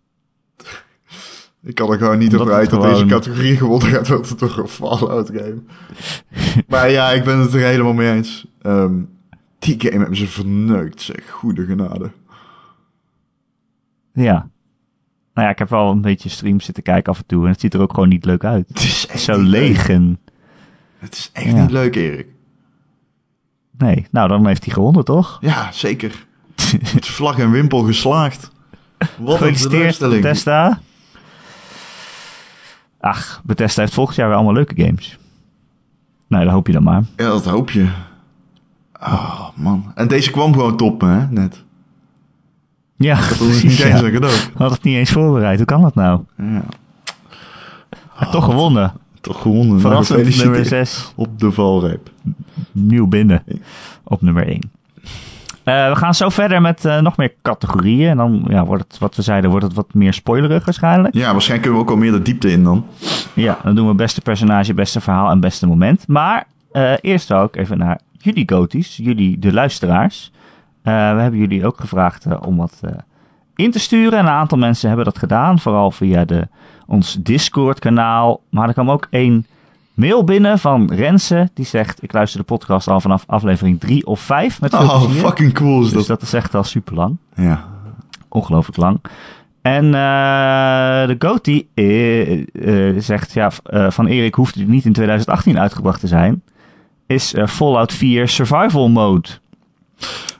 Ik kan er gewoon niet over het uit dat gewoon- deze categorie gewonnen gaat worden door een Fallout game. maar ja, ik ben het er helemaal mee eens. Ehm, die game hebben ze verneukt, zeg. Goede genade. Ja. Nou ja, ik heb wel een beetje streams zitten kijken af en toe. En het ziet er ook gewoon niet leuk uit. Het is echt Zo leeg en... Het is echt Ja. niet leuk, Erik. Nee, nou dan heeft hij gewonnen, toch? Ja, zeker. Met vlag en wimpel geslaagd. Wat een teleurstelling. Bethesda. Ach, Bethesda heeft volgend jaar weer allemaal leuke games. Nou, dat hoop je dan maar. Ja, dat hoop je. Oh, man. En deze kwam gewoon top, hè, net. Ja, Dat is niet ja. eens een cadeau. Had het niet eens voorbereid. Hoe kan dat nou? Ja. Toch gewonnen. Toch gewonnen. Verrassend Nou, nummer gefeliciteerd. 6. Op de valreep. Nieuw binnen. Op nummer 1. We gaan zo verder met eh, nog meer categorieën. En dan ja, wordt het, wat we zeiden, wordt het wat meer spoilerig waarschijnlijk. Ja, waarschijnlijk kunnen we ook al meer de diepte in dan. Ja, dan doen we beste personage, beste verhaal en beste moment. Maar eh, eerst ook even naar jullie goties, jullie de luisteraars. Eh, we hebben jullie ook gevraagd eh, om wat eh, in te sturen. En een aantal mensen hebben dat gedaan, vooral via de, ons Discord kanaal. Maar er kwam ook één mail binnen van Renze. Die zegt, ik luister de podcast al vanaf aflevering 3 of 5 met Oh, fucking cool is Dus dat. dat is echt al super lang Ja. ongelooflijk lang. En eh, de Goatee eh, eh, zegt, ja, van Erik hoeft het niet in 2018 uitgebracht te zijn. Is Fallout 4 Survival Mode.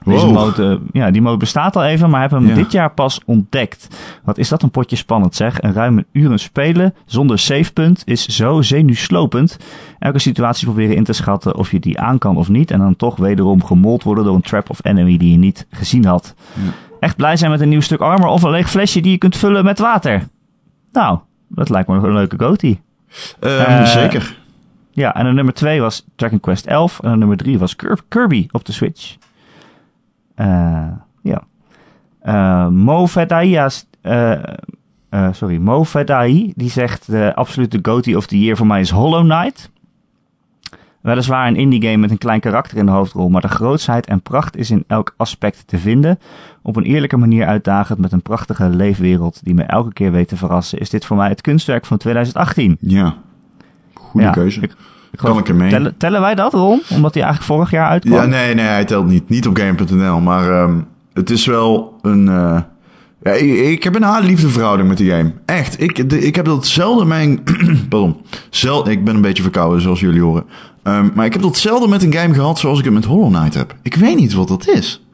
Deze Wow. eh, ja, die mode bestaat al even, maar heb hem Ja. dit jaar pas ontdekt. Wat is dat een potje spannend zeg. Een ruime uren spelen zonder savepunt is zo zenuwslopend. Elke situatie proberen in te schatten of je die aan kan of niet. En dan toch wederom gemold worden door een trap of enemy die je niet gezien had. Ja. Echt blij zijn met een nieuw stuk armor of een leeg flesje die je kunt vullen met water. Nou, dat lijkt me een leuke goatee. Ehm, Eh, zeker. Ja, en de nummer 2 was Dragon Quest 11. En de nummer 3 was Kir- Kirby op de Switch. Eh, ja. Eh Mo Fedaia's, eh, sorry, Mo Fedai, die zegt de absolute goatee of the year voor mij is Hollow Knight. Weliswaar een indie game met een klein karakter in de hoofdrol, maar de grootsheid en pracht is in elk aspect te vinden. Op een eerlijke manier uitdagend met een prachtige leefwereld die me elke keer weet te verrassen, is dit voor mij het kunstwerk van 2018. Ja. Goede Ja, keuze. Ik kan ik. Tellen, tellen wij dat, Ron? Omdat hij eigenlijk vorig jaar uitkwam? Ja, nee, nee, hij telt niet. Niet op game.nl, maar ehm, het is wel een... eh, ja, ik, ik heb een haat-liefde verhouding met die game. Echt. Ik, de- ik heb dat zelden mijn... pardon. Zel, ik ben een beetje verkouden, zoals jullie horen. Ehm, maar ik heb dat zelden met een game gehad zoals ik het met Hollow Knight heb. Ik weet niet wat dat is.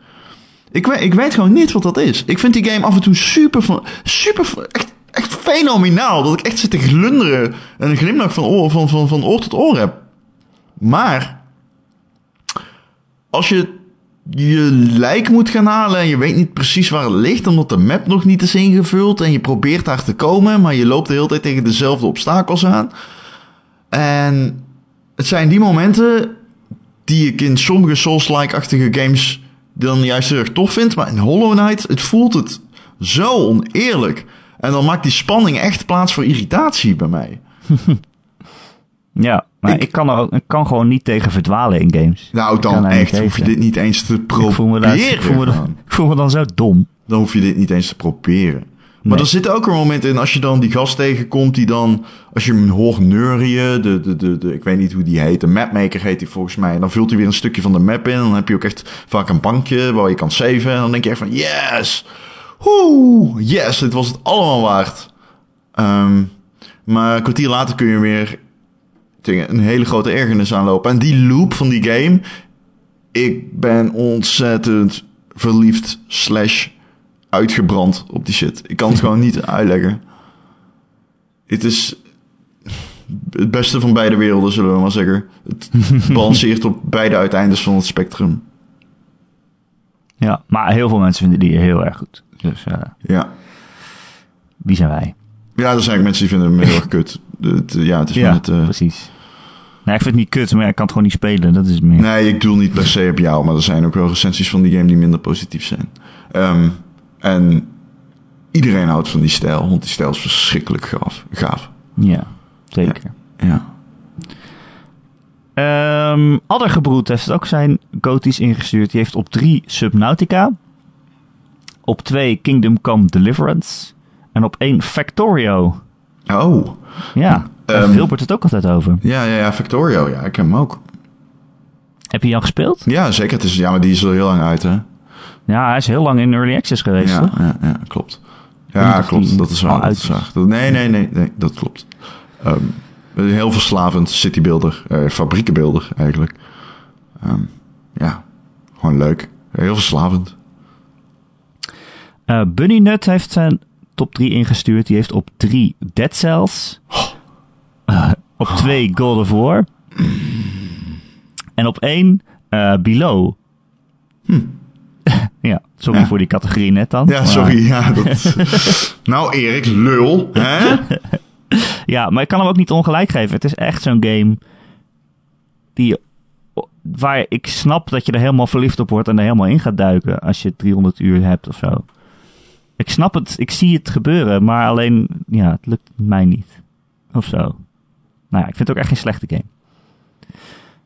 Ik weet, ik weet gewoon niet wat dat is. Ik vind die game af en toe super... van- super echt, echt fenomenaal. Dat ik echt zit te glunderen en een glimlach van oor, van, van, van oor tot oor heb. Maar als je je lijk moet gaan halen en je weet niet precies waar het ligt, omdat de map nog niet is ingevuld en je probeert daar te komen, maar je loopt de hele tijd tegen dezelfde obstakels aan. En het zijn die momenten die ik in sommige Souls-like-achtige games dan juist heel erg tof vind, maar in Hollow Knight, het voelt het zo oneerlijk. En dan maakt die spanning echt plaats voor irritatie bij mij. Ja, maar Ik- ik, kan, er, ook- ik kan gewoon niet tegen verdwalen in games. Nou, dan echt hoef je dit niet eens te Ik voel, me daar, proberen. ik, voel me dan, gewoon. ik voel me dan zo dom. dan hoef je dit niet eens te proberen. Maar Nee. er zit ook een moment in, als je dan die gast tegenkomt, die dan, als je hem hoort neurien, de, de, de, de, ik weet niet hoe die heet, de mapmaker heet die volgens mij. En dan vult hij weer een stukje van de map in. En dan heb je ook echt vaak een bankje waar je kan saven. En dan denk je echt van, yes! Oeh, yes, dit was het allemaal waard. Ehm, maar een kwartier later kun je weer tegen een hele grote ergernis aanlopen. En die loop van die game, ik ben ontzettend verliefd slash uitgebrand op die shit. Ik kan het gewoon niet uitleggen. Het is... het beste van beide werelden, zullen we maar zeggen. Het balanceert op beide uiteindes van het spectrum. Ja, maar heel veel mensen vinden die heel erg goed. Dus eh, Ja. wie zijn wij? Ja, er zijn ook mensen die vinden hem heel erg kut. Het, ja, het is Ja, het... eh, precies. Nee, ik vind het niet kut, maar ik kan het gewoon niet spelen. Dat is meer. Nee, ik doe niet per se op jou, maar er zijn ook wel recensies van die game die minder positief zijn. Ehm, en iedereen houdt van die stijl, want die stijl is verschrikkelijk gaaf. gaaf. Ja, zeker. Ja. Ehm Addergebroed heeft ook zijn goties ingestuurd. Die heeft op 3 Subnautica. Op 2 Kingdom Come Deliverance. En op 1 Factorio. Oh, Ja, daar Wilbert het ook altijd over. ja, ja, ja, Factorio, ja, ik heb hem ook. Heb je die al gespeeld? Ja, zeker. Het is, ja, maar die is al heel lang uit, hè? Ja, hij is heel lang in Early Access geweest, Ja, toch? ja, ja, klopt. Ja, klopt. Dat is waar. Dat uit is is. waar. Dat- nee, nee, nee, nee, dat klopt. Een heel verslavend citybuilder, eh, fabriekenbeelder eigenlijk. Ehm, ja, gewoon leuk. Heel verslavend. Eh Bunny Nut heeft zijn top 3 ingestuurd. Die heeft op 3 Dead Cells. Eh, op 2 God of War. En op 1 eh Below. ja, sorry Ja. voor die categorie net dan. Ja, Maar- sorry. Ja, dat... nou, Erik, lul. Hè? ja, maar ik kan hem ook niet ongelijk geven. Het is echt zo'n game die, waar ik snap dat je er helemaal verliefd op wordt en er helemaal in gaat duiken als je 300 uur hebt of zo. Ik snap het, ik zie het gebeuren, maar alleen, ja, het lukt mij niet. Of zo. Nou ja, ik vind het ook echt geen slechte game.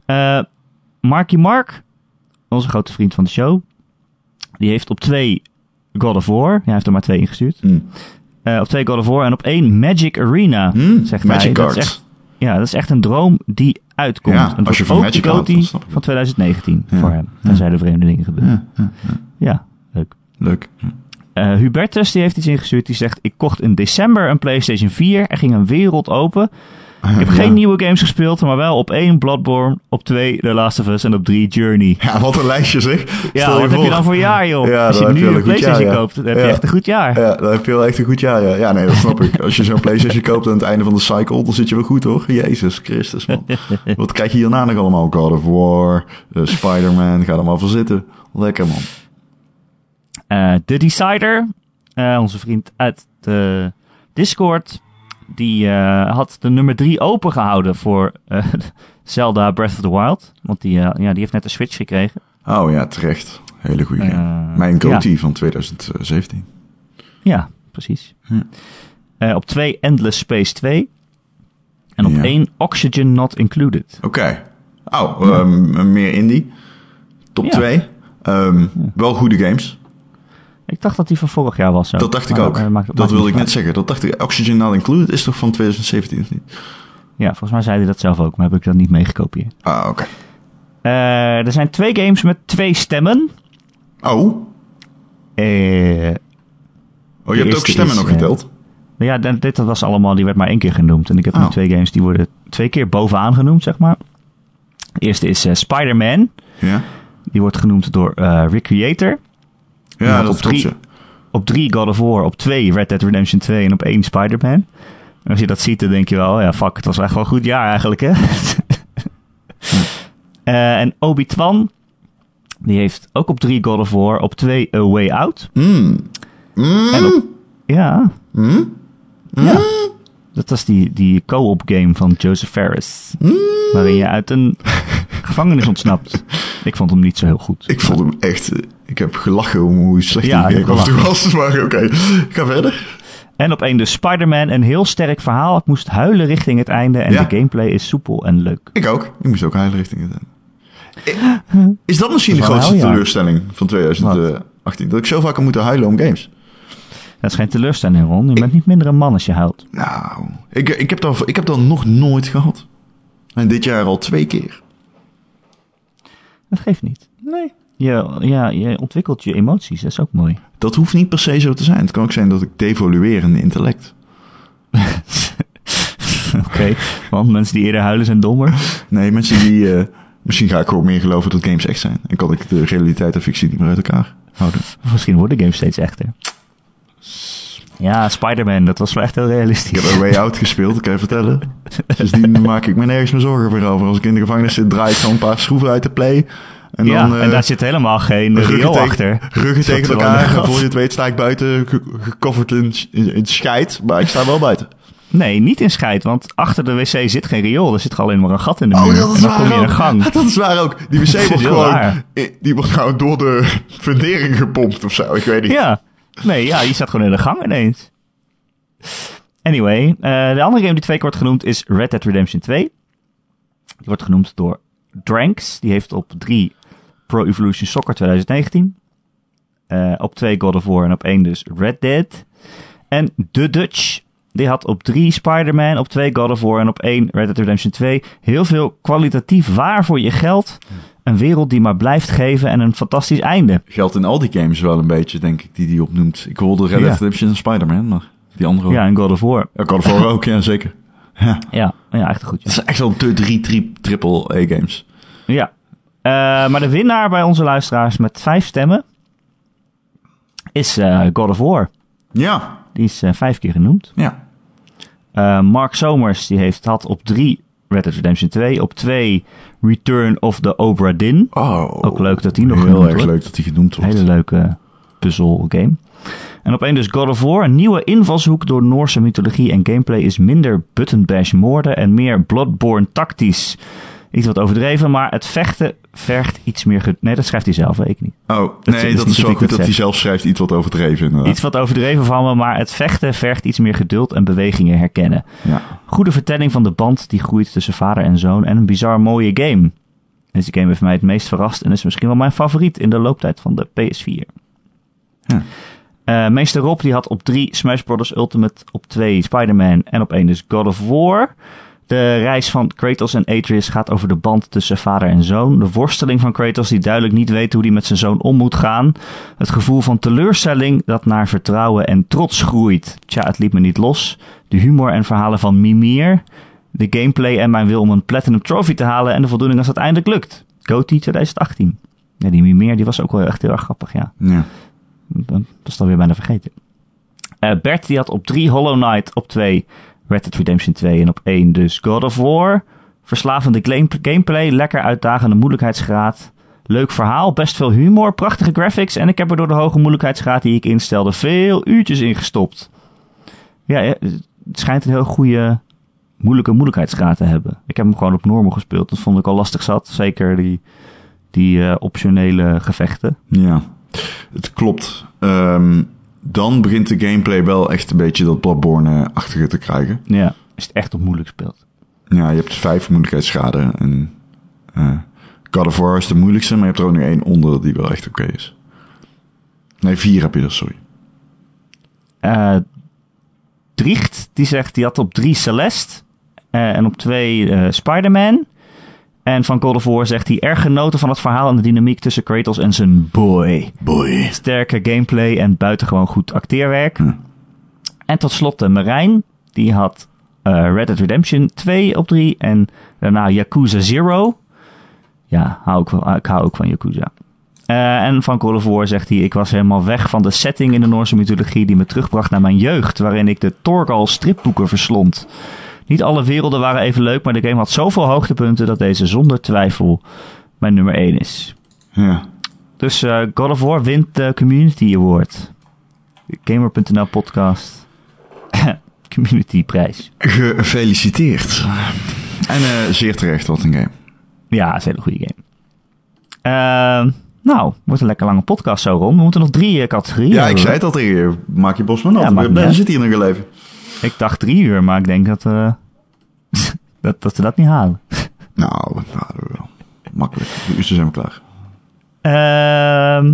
Eh Marky Mark, onze grote vriend van de show, die heeft op 2 God of War, ja, hij heeft er maar twee ingestuurd. Hm. Eh, op 2 God of War en op 1 Magic Arena, Hm? zegt Magic hij. Dat is cards. echt, ja, dat is echt een droom die uitkomt. Ja, En als je van Magic houdt, van 2019 Ja. voor hem. Dan zijn de vreemde dingen gebeuren. Ja, leuk. leuk. Eh, Hubertus die heeft iets ingestuurd. Die zegt: Ik kocht in december een PlayStation 4. Er ging een wereld open. Ik heb geen nieuwe games gespeeld, maar wel op 1 Bloodborne, op 2 The Last of Us en op 3 Journey. Ja, wat een lijstje zeg. Ja, wat heb je dan voor jaar, joh? Ja, Als je nu je een PlayStation jaar, koopt, dan heb je echt een goed jaar. Ja, dan heb je wel echt een goed jaar. Ja, ja nee, dat snap ik. Als je zo'n PlayStation koopt aan het einde van de cycle, dan zit je wel goed hoor. Jezus Christus, man. Wat krijg je hierna nog allemaal? God of War, eh, Spider-Man, ga er maar voor zitten. Lekker, man. Eh The Decider, eh, onze vriend uit de Discord, die eh, had de nummer 3 opengehouden voor Zelda Breath of the Wild. Want die, ja, die heeft net een Switch gekregen. Oh ja, terecht. Hele goede game. Mijn goatee van 2017. Ja, precies. Hm. Op 2 Endless Space 2. En op Ja. 1 Oxygen Not Included. Oké. Oh, ehm, meer indie. Top Ja. 2. Wel goede games. Ik dacht dat die van vorig jaar was. Zo. Dat dacht ik Maar, ook. eh, maakt- dat maakt wilde ik net zeggen. Dat dacht ik. Oxygen Not Included is toch van 2017 of niet? Ja, volgens mij zei hij dat zelf ook, maar heb ik dat niet meegekopieerd. Ah, oké. Eh, er zijn twee games met twee stemmen. Oh. Eh, Oh, je hebt ook stemmen is, nog geteld? ja, dit dit was allemaal, die werd maar één keer genoemd. En ik heb nu Oh. twee games die worden twee keer bovenaan genoemd, zeg maar. De eerste is Spider-Man. Ja. Die wordt genoemd door Recreator. Ja, dat op drie-. Op drie God of War, op twee Red Dead Redemption 2 en op één Spider-Man. En als je dat ziet, dan denk je wel, ja fuck, het was echt wel een goed jaar eigenlijk, hè? Eh, en Obi-Twan, die heeft ook op drie God of War, op twee A Way Out. Mm. Mm. En op, ja, Mm. ja. Dat was die, die co-op game van Joseph Ferris. Mm. Waarin je uit een gevangenis ontsnapt. Ik vond hem niet zo heel goed. Ik vond hem echt... Ik heb gelachen om hoe slecht Ja, die ik game heb af toe was. Maar oké, ga verder. En op één dus Spider-Man, een heel sterk verhaal. Ik moest huilen richting het einde en Ja. de gameplay is soepel en leuk. Ik ook. Ik moest ook huilen richting het einde. Eh, Is dat misschien de Dat is wel grootste een huiljaar. teleurstelling van 2018? Dat ik zo vaak heb moeten huilen om games. Dat is geen teleurstelling, Ron. Je bent niet minder een man als je huilt. Nou, ik, ik, heb dat, ik heb dat nog nooit gehad. En dit jaar al twee keer. Dat geeft niet. Nee. Je, ja, je ontwikkelt je emoties, dat is ook mooi. Dat hoeft niet per se zo te zijn. Het kan ook zijn dat ik devolueer in intellect. Oké, want mensen die eerder huilen zijn dommer. Nee, mensen die... eh, misschien ga ik gewoon meer geloven dat games echt zijn. En kan ik de realiteit en fictie niet meer uit elkaar houden. Of misschien worden games steeds echter. Ja, Spider-Man, dat was wel echt heel Ik realistisch. heb een Way Out gespeeld, kan je vertellen. Dus die maak ik me nergens meer zorgen voor over. Als ik in de gevangenis zit, draai ik gewoon een paar schroeven uit de play. En ja, dan, eh, en daar zit helemaal geen riool achter. Ruggen tegen elkaar. En voor je het weet sta ik buiten, ge- gecoverd in, in, in scheid. Maar ik sta wel buiten. Nee, niet in scheid, want achter de wc zit geen riool. Er zit alleen maar een gat in de Oh, muur. dat is en dan waar kom je in een gang. Dat is waar ook. Die wc wordt gewoon, die wordt gewoon door de fundering gepompt of zo. Ik weet niet. Ja, nee, ja, je staat gewoon in de gang ineens. Anyway, eh, de andere game die twee keer wordt genoemd is Red Dead Redemption 2. Die wordt genoemd door Dranks. Die heeft op 3 Pro Evolution Soccer 2019. Eh, op 2 God of War en op 1 dus Red Dead. En The Dutch. Die had op 3 Spider-Man, op 2 God of War en op 1 Red Dead Redemption 2. Heel veel kwalitatief waar voor je geld. Een wereld die maar blijft geven en een fantastisch einde. Geldt in al die games wel een beetje, denk ik, die die opnoemt. Ik hoorde Red Ja. Dead Redemption en Spider-Man, maar die andere ook. Ja, en God of War. Ja, God of War ook, ja, zeker. Ja. Ja, ja echt een goed. Het zijn echt wel de drie tri triple A-games. Ja. Eh, maar de winnaar bij onze luisteraars met vijf stemmen is eh, God of War. Ja, Die is eh, vijf keer genoemd. ja. Mark Somers die heeft had op drie Red Dead Redemption 2. Op twee Return of the Obra Dinn. Oh, Ook leuk dat die nog Heel erg wordt. leuk dat die genoemd wordt. Hele leuke puzzel game. En op één dus God of War. Een nieuwe invalshoek door Noorse mythologie en gameplay is minder button bash moorden en meer Bloodborne tactisch. Iets wat overdreven, maar het vechten vergt iets meer... Nee, dat schrijft hij zelf, weet ik niet. Oh, is- nee, dat is wel goed dat hij zelf schrijft iets wat overdreven inderdaad. Iets wat overdreven van me, maar het vechten vergt iets meer geduld en bewegingen herkennen. Ja. Goede vertelling van de band die groeit tussen vader en zoon en een bizar mooie game. Deze game heeft mij het meest verrast en is misschien wel mijn favoriet in de looptijd van de PS4. Ja. Eh, meester Rob die had op 3 Smash Bros. Ultimate, op 2 Spider-Man en op 1 dus God of War. De reis van Kratos en Atreus gaat over de band tussen vader en zoon. De worsteling van Kratos die duidelijk niet weet hoe hij met zijn zoon om moet gaan. Het gevoel van teleurstelling dat naar vertrouwen en trots groeit. Tja, het liet me niet los. De humor en verhalen van Mimir. De gameplay en mijn wil om een Platinum Trophy te halen. En de voldoening als het eindelijk lukt. GOTY 2018. Ja, die Mimir die was ook wel echt heel erg grappig, ja. ja. Dat is dan weer bijna vergeten. Eh, Bert die had op 3 Hollow Knight, op 2 Red Dead Redemption 2 en op 1 dus God of War. Verslavende game- gameplay, lekker uitdagende moeilijkheidsgraad. Leuk verhaal, best veel humor, prachtige graphics en ik heb er door de hoge moeilijkheidsgraad die ik instelde veel uurtjes in gestopt. Ja, eh, het schijnt een heel goede moeilijke moeilijkheidsgraad te hebben. Ik heb hem gewoon op normal gespeeld, dat vond ik al lastig zat. Zeker die, die eh, optionele gevechten. Ja, het klopt. Ehm, dan begint de gameplay wel echt een beetje dat Bloodborne-achtige te krijgen. Ja, je het echt op moeilijk speelt. Ja, je hebt vijf moeilijkheidsgraden. En eh God of War is de moeilijkste, maar je hebt er ook nog één onder die wel echt oké is. Nee, vier heb je er, sorry. Eh Driecht, die zegt, die had op drie Celeste eh, en op twee Spider-Man. En van God of War zegt hij erg genoten van het verhaal en de dynamiek tussen Kratos en zijn boy. Boy. Sterke gameplay en buitengewoon goed acteerwerk. Hm. En tot slot de Marijn, die had eh, Red Dead Redemption 2 op 3 en daarna Yakuza Zero. Ja, hou ik, wel, ik hou ook van Yakuza. Eh, en van God of War zegt hij: Ik was helemaal weg van de setting in de Noorse mythologie die me terugbracht naar mijn jeugd, waarin ik de Torgal stripboeken verslond. Niet alle werelden waren even leuk, maar de game had zoveel hoogtepunten dat deze zonder twijfel mijn nummer 1 is. Ja. Dus eh, God of War wint de Community Award. Gamer.nl podcast. Community prijs. Gefeliciteerd. En eh, zeer terecht, wat een game. Ja, is een hele goede game. Ehm, nou, wordt een lekker lange podcast zo rond. We moeten nog drie eh, categorieën Ja, ik zei het al tegen je. Maak je bosman Ja, op. maakt Ja, Dan zit hier nog een leven. Ik dacht drie uur, maar ik denk dat, eh, dat, dat we dat niet halen. Nou, dat hadden we wel. Makkelijk. De uurtjes zijn we klaar. Ehm,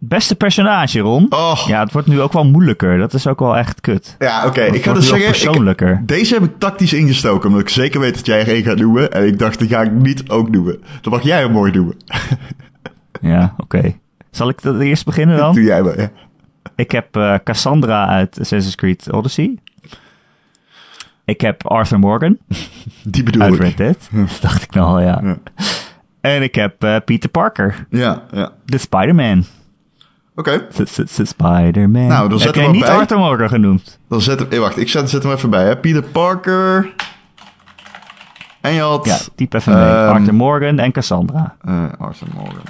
beste personage, Ron. Oh. Ja, het wordt nu ook wel moeilijker. Dat is ook wel echt kut. Ja, oké. Het Ik ga wordt dus zeggen... ik- persoonlijker. deze heb ik tactisch ingestoken, omdat ik zeker weet dat jij er één gaat noemen. En ik dacht, die ga ik niet ook noemen. Dan mag jij hem mooi noemen. Ja, oké. Zal ik dat eerst beginnen dan? Doe jij maar, ja. Ik heb eh, Cassandra uit Assassin's Creed Odyssey. Ik heb Arthur Morgan Die bedoel uit ik. Red Dead. Dat dacht ik nou al, ja. Ja. En ik heb eh, Peter Parker, Ja, ja. de Spider-Man. Oké, Spider-Man. Nou, dan jij we niet bij. Arthur Morgan genoemd? dan zet hem... eh, wacht, ik zet, zet hem even bij. Hè. Peter Parker. En je had... Ja, typ even mee. Ehm, Arthur Morgan en Cassandra. eh, Arthur Morgan.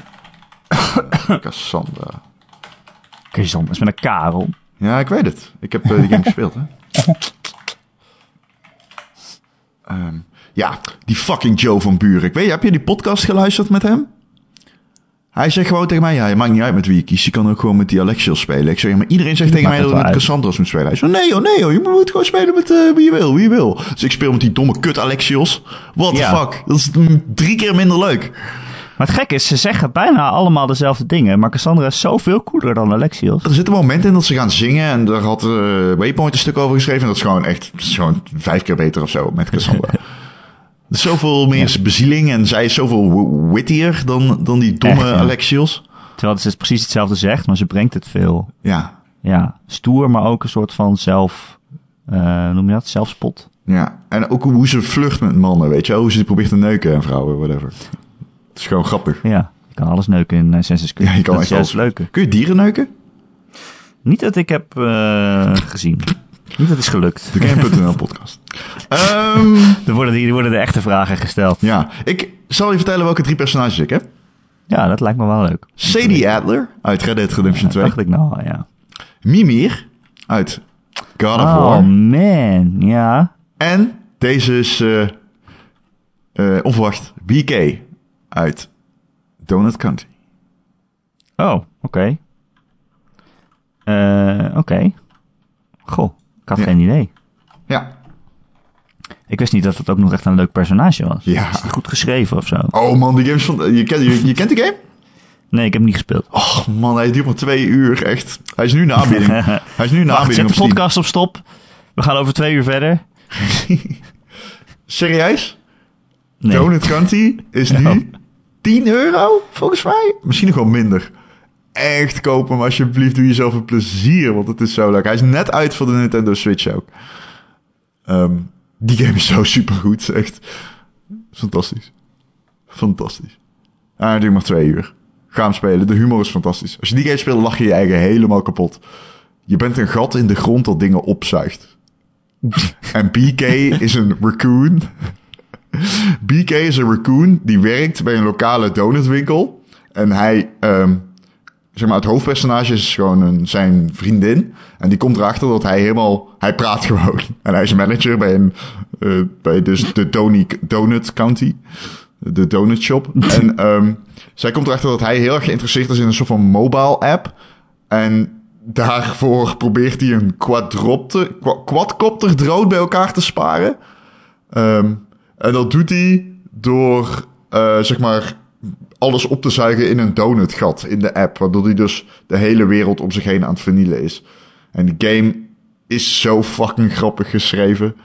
Eh, Cassandra. Cassandra is met een Karel. Ja, ik weet het. Ik heb die game gespeeld, hè. Ehm, ja, die fucking Joe van Buren. Ik weet, heb je die podcast geluisterd met hem? Hij zegt gewoon tegen mij, ja, je maakt niet uit met wie je kiest. Je kan ook gewoon met die Alexios spelen. Ik zeg, ja, maar iedereen zegt tegen mij dat ik met. Cassandra's moet spelen. Hij zegt, nee joh, nee joh, je moet gewoon spelen met eh, wie je wil, wie je wil. Dus ik speel met die domme kut Alexios. What the Ja. fuck? Dat is drie keer minder leuk. Maar het gekke is, ze zeggen bijna allemaal dezelfde dingen. Maar Cassandra is zoveel cooler dan Alexios. Er zitten momenten in dat ze gaan zingen en daar had eh, Waypoint een stuk over geschreven. En dat is gewoon echt is gewoon vijf keer beter of zo met Cassandra. Zoveel meer bezieling en zij is zoveel wittier dan, dan die domme Echt, ja. Alexios. Terwijl ze precies hetzelfde zegt, maar ze brengt het veel Ja, ja, stoer, maar ook een soort van zelf... eh, noem je dat? Zelfspot. ja. En ook hoe ze flirt met mannen, weet je wel. Hoe ze probeert te neuken en vrouwen, whatever. Het is gewoon grappig. Ja, je kan alles neuken in Assassin's Creed. Ja, je kan dat echt alles. leuke. Kun je dieren neuken? Niet dat ik heb eh, gezien. Niet dat is gelukt. De Game.nl podcast. Ehm, Er worden, hier worden de echte vragen gesteld. ja, ik zal je vertellen welke drie personages ik heb. Ja, dat lijkt me wel leuk. Sadie Adler uit Red Dead Redemption Dat 2. dacht ik nou, ja. Mimir uit God of Oh War. man, ja. En deze is eh eh, onverwacht BK uit Donut County. Oh, oké. Eh, oké. Goh, ik had Ja. geen idee. Ja. Ik wist niet dat het ook nog echt een leuk personage was. Ja. Is goed geschreven of zo? Oh man, die game is van... Je kent, je, je kent die game? Nee, ik heb hem niet gespeeld. Oh man, hij duurt maar twee uur, echt. Hij is nu een aanbieding. hij is nu een Wacht, aanbieding zet de podcast op stop. We gaan over twee uur verder. Serieus? Nee. Donut County is nu Oh. 10 euro, volgens mij. Misschien nog wel minder. Echt kopen hem alsjeblieft. Doe jezelf een plezier, want het is zo leuk. Hij is net uit voor de Nintendo Switch ook. Ehm, die game is zo supergoed, echt. Fantastisch. Fantastisch. Ah, duurt maar twee uur. Ga hem spelen. De humor is fantastisch. Als je die game speelt, lach je je eigen helemaal kapot. Je bent een gat in de grond dat dingen opzuigt. en BK is een raccoon. BK is een raccoon die werkt bij een lokale donutwinkel. En hij, ehm, zeg maar, het hoofdpersonage is gewoon een, zijn vriendin. En die komt erachter dat hij helemaal, hij praat gewoon. En hij is manager bij een, eh, bij dus de Doni, Donut County. De donut shop. en ehm, zij komt erachter dat hij heel erg geïnteresseerd is in een soort van mobile app. En daarvoor probeert hij een quadropter, qua- quadcopter drone bij elkaar te sparen. Ehm, en dat doet hij door, eh, zeg maar, alles op te zuigen in een donutgat in de app. Waardoor hij dus de hele wereld om zich heen aan het vernielen is. En de game is zo fucking grappig geschreven.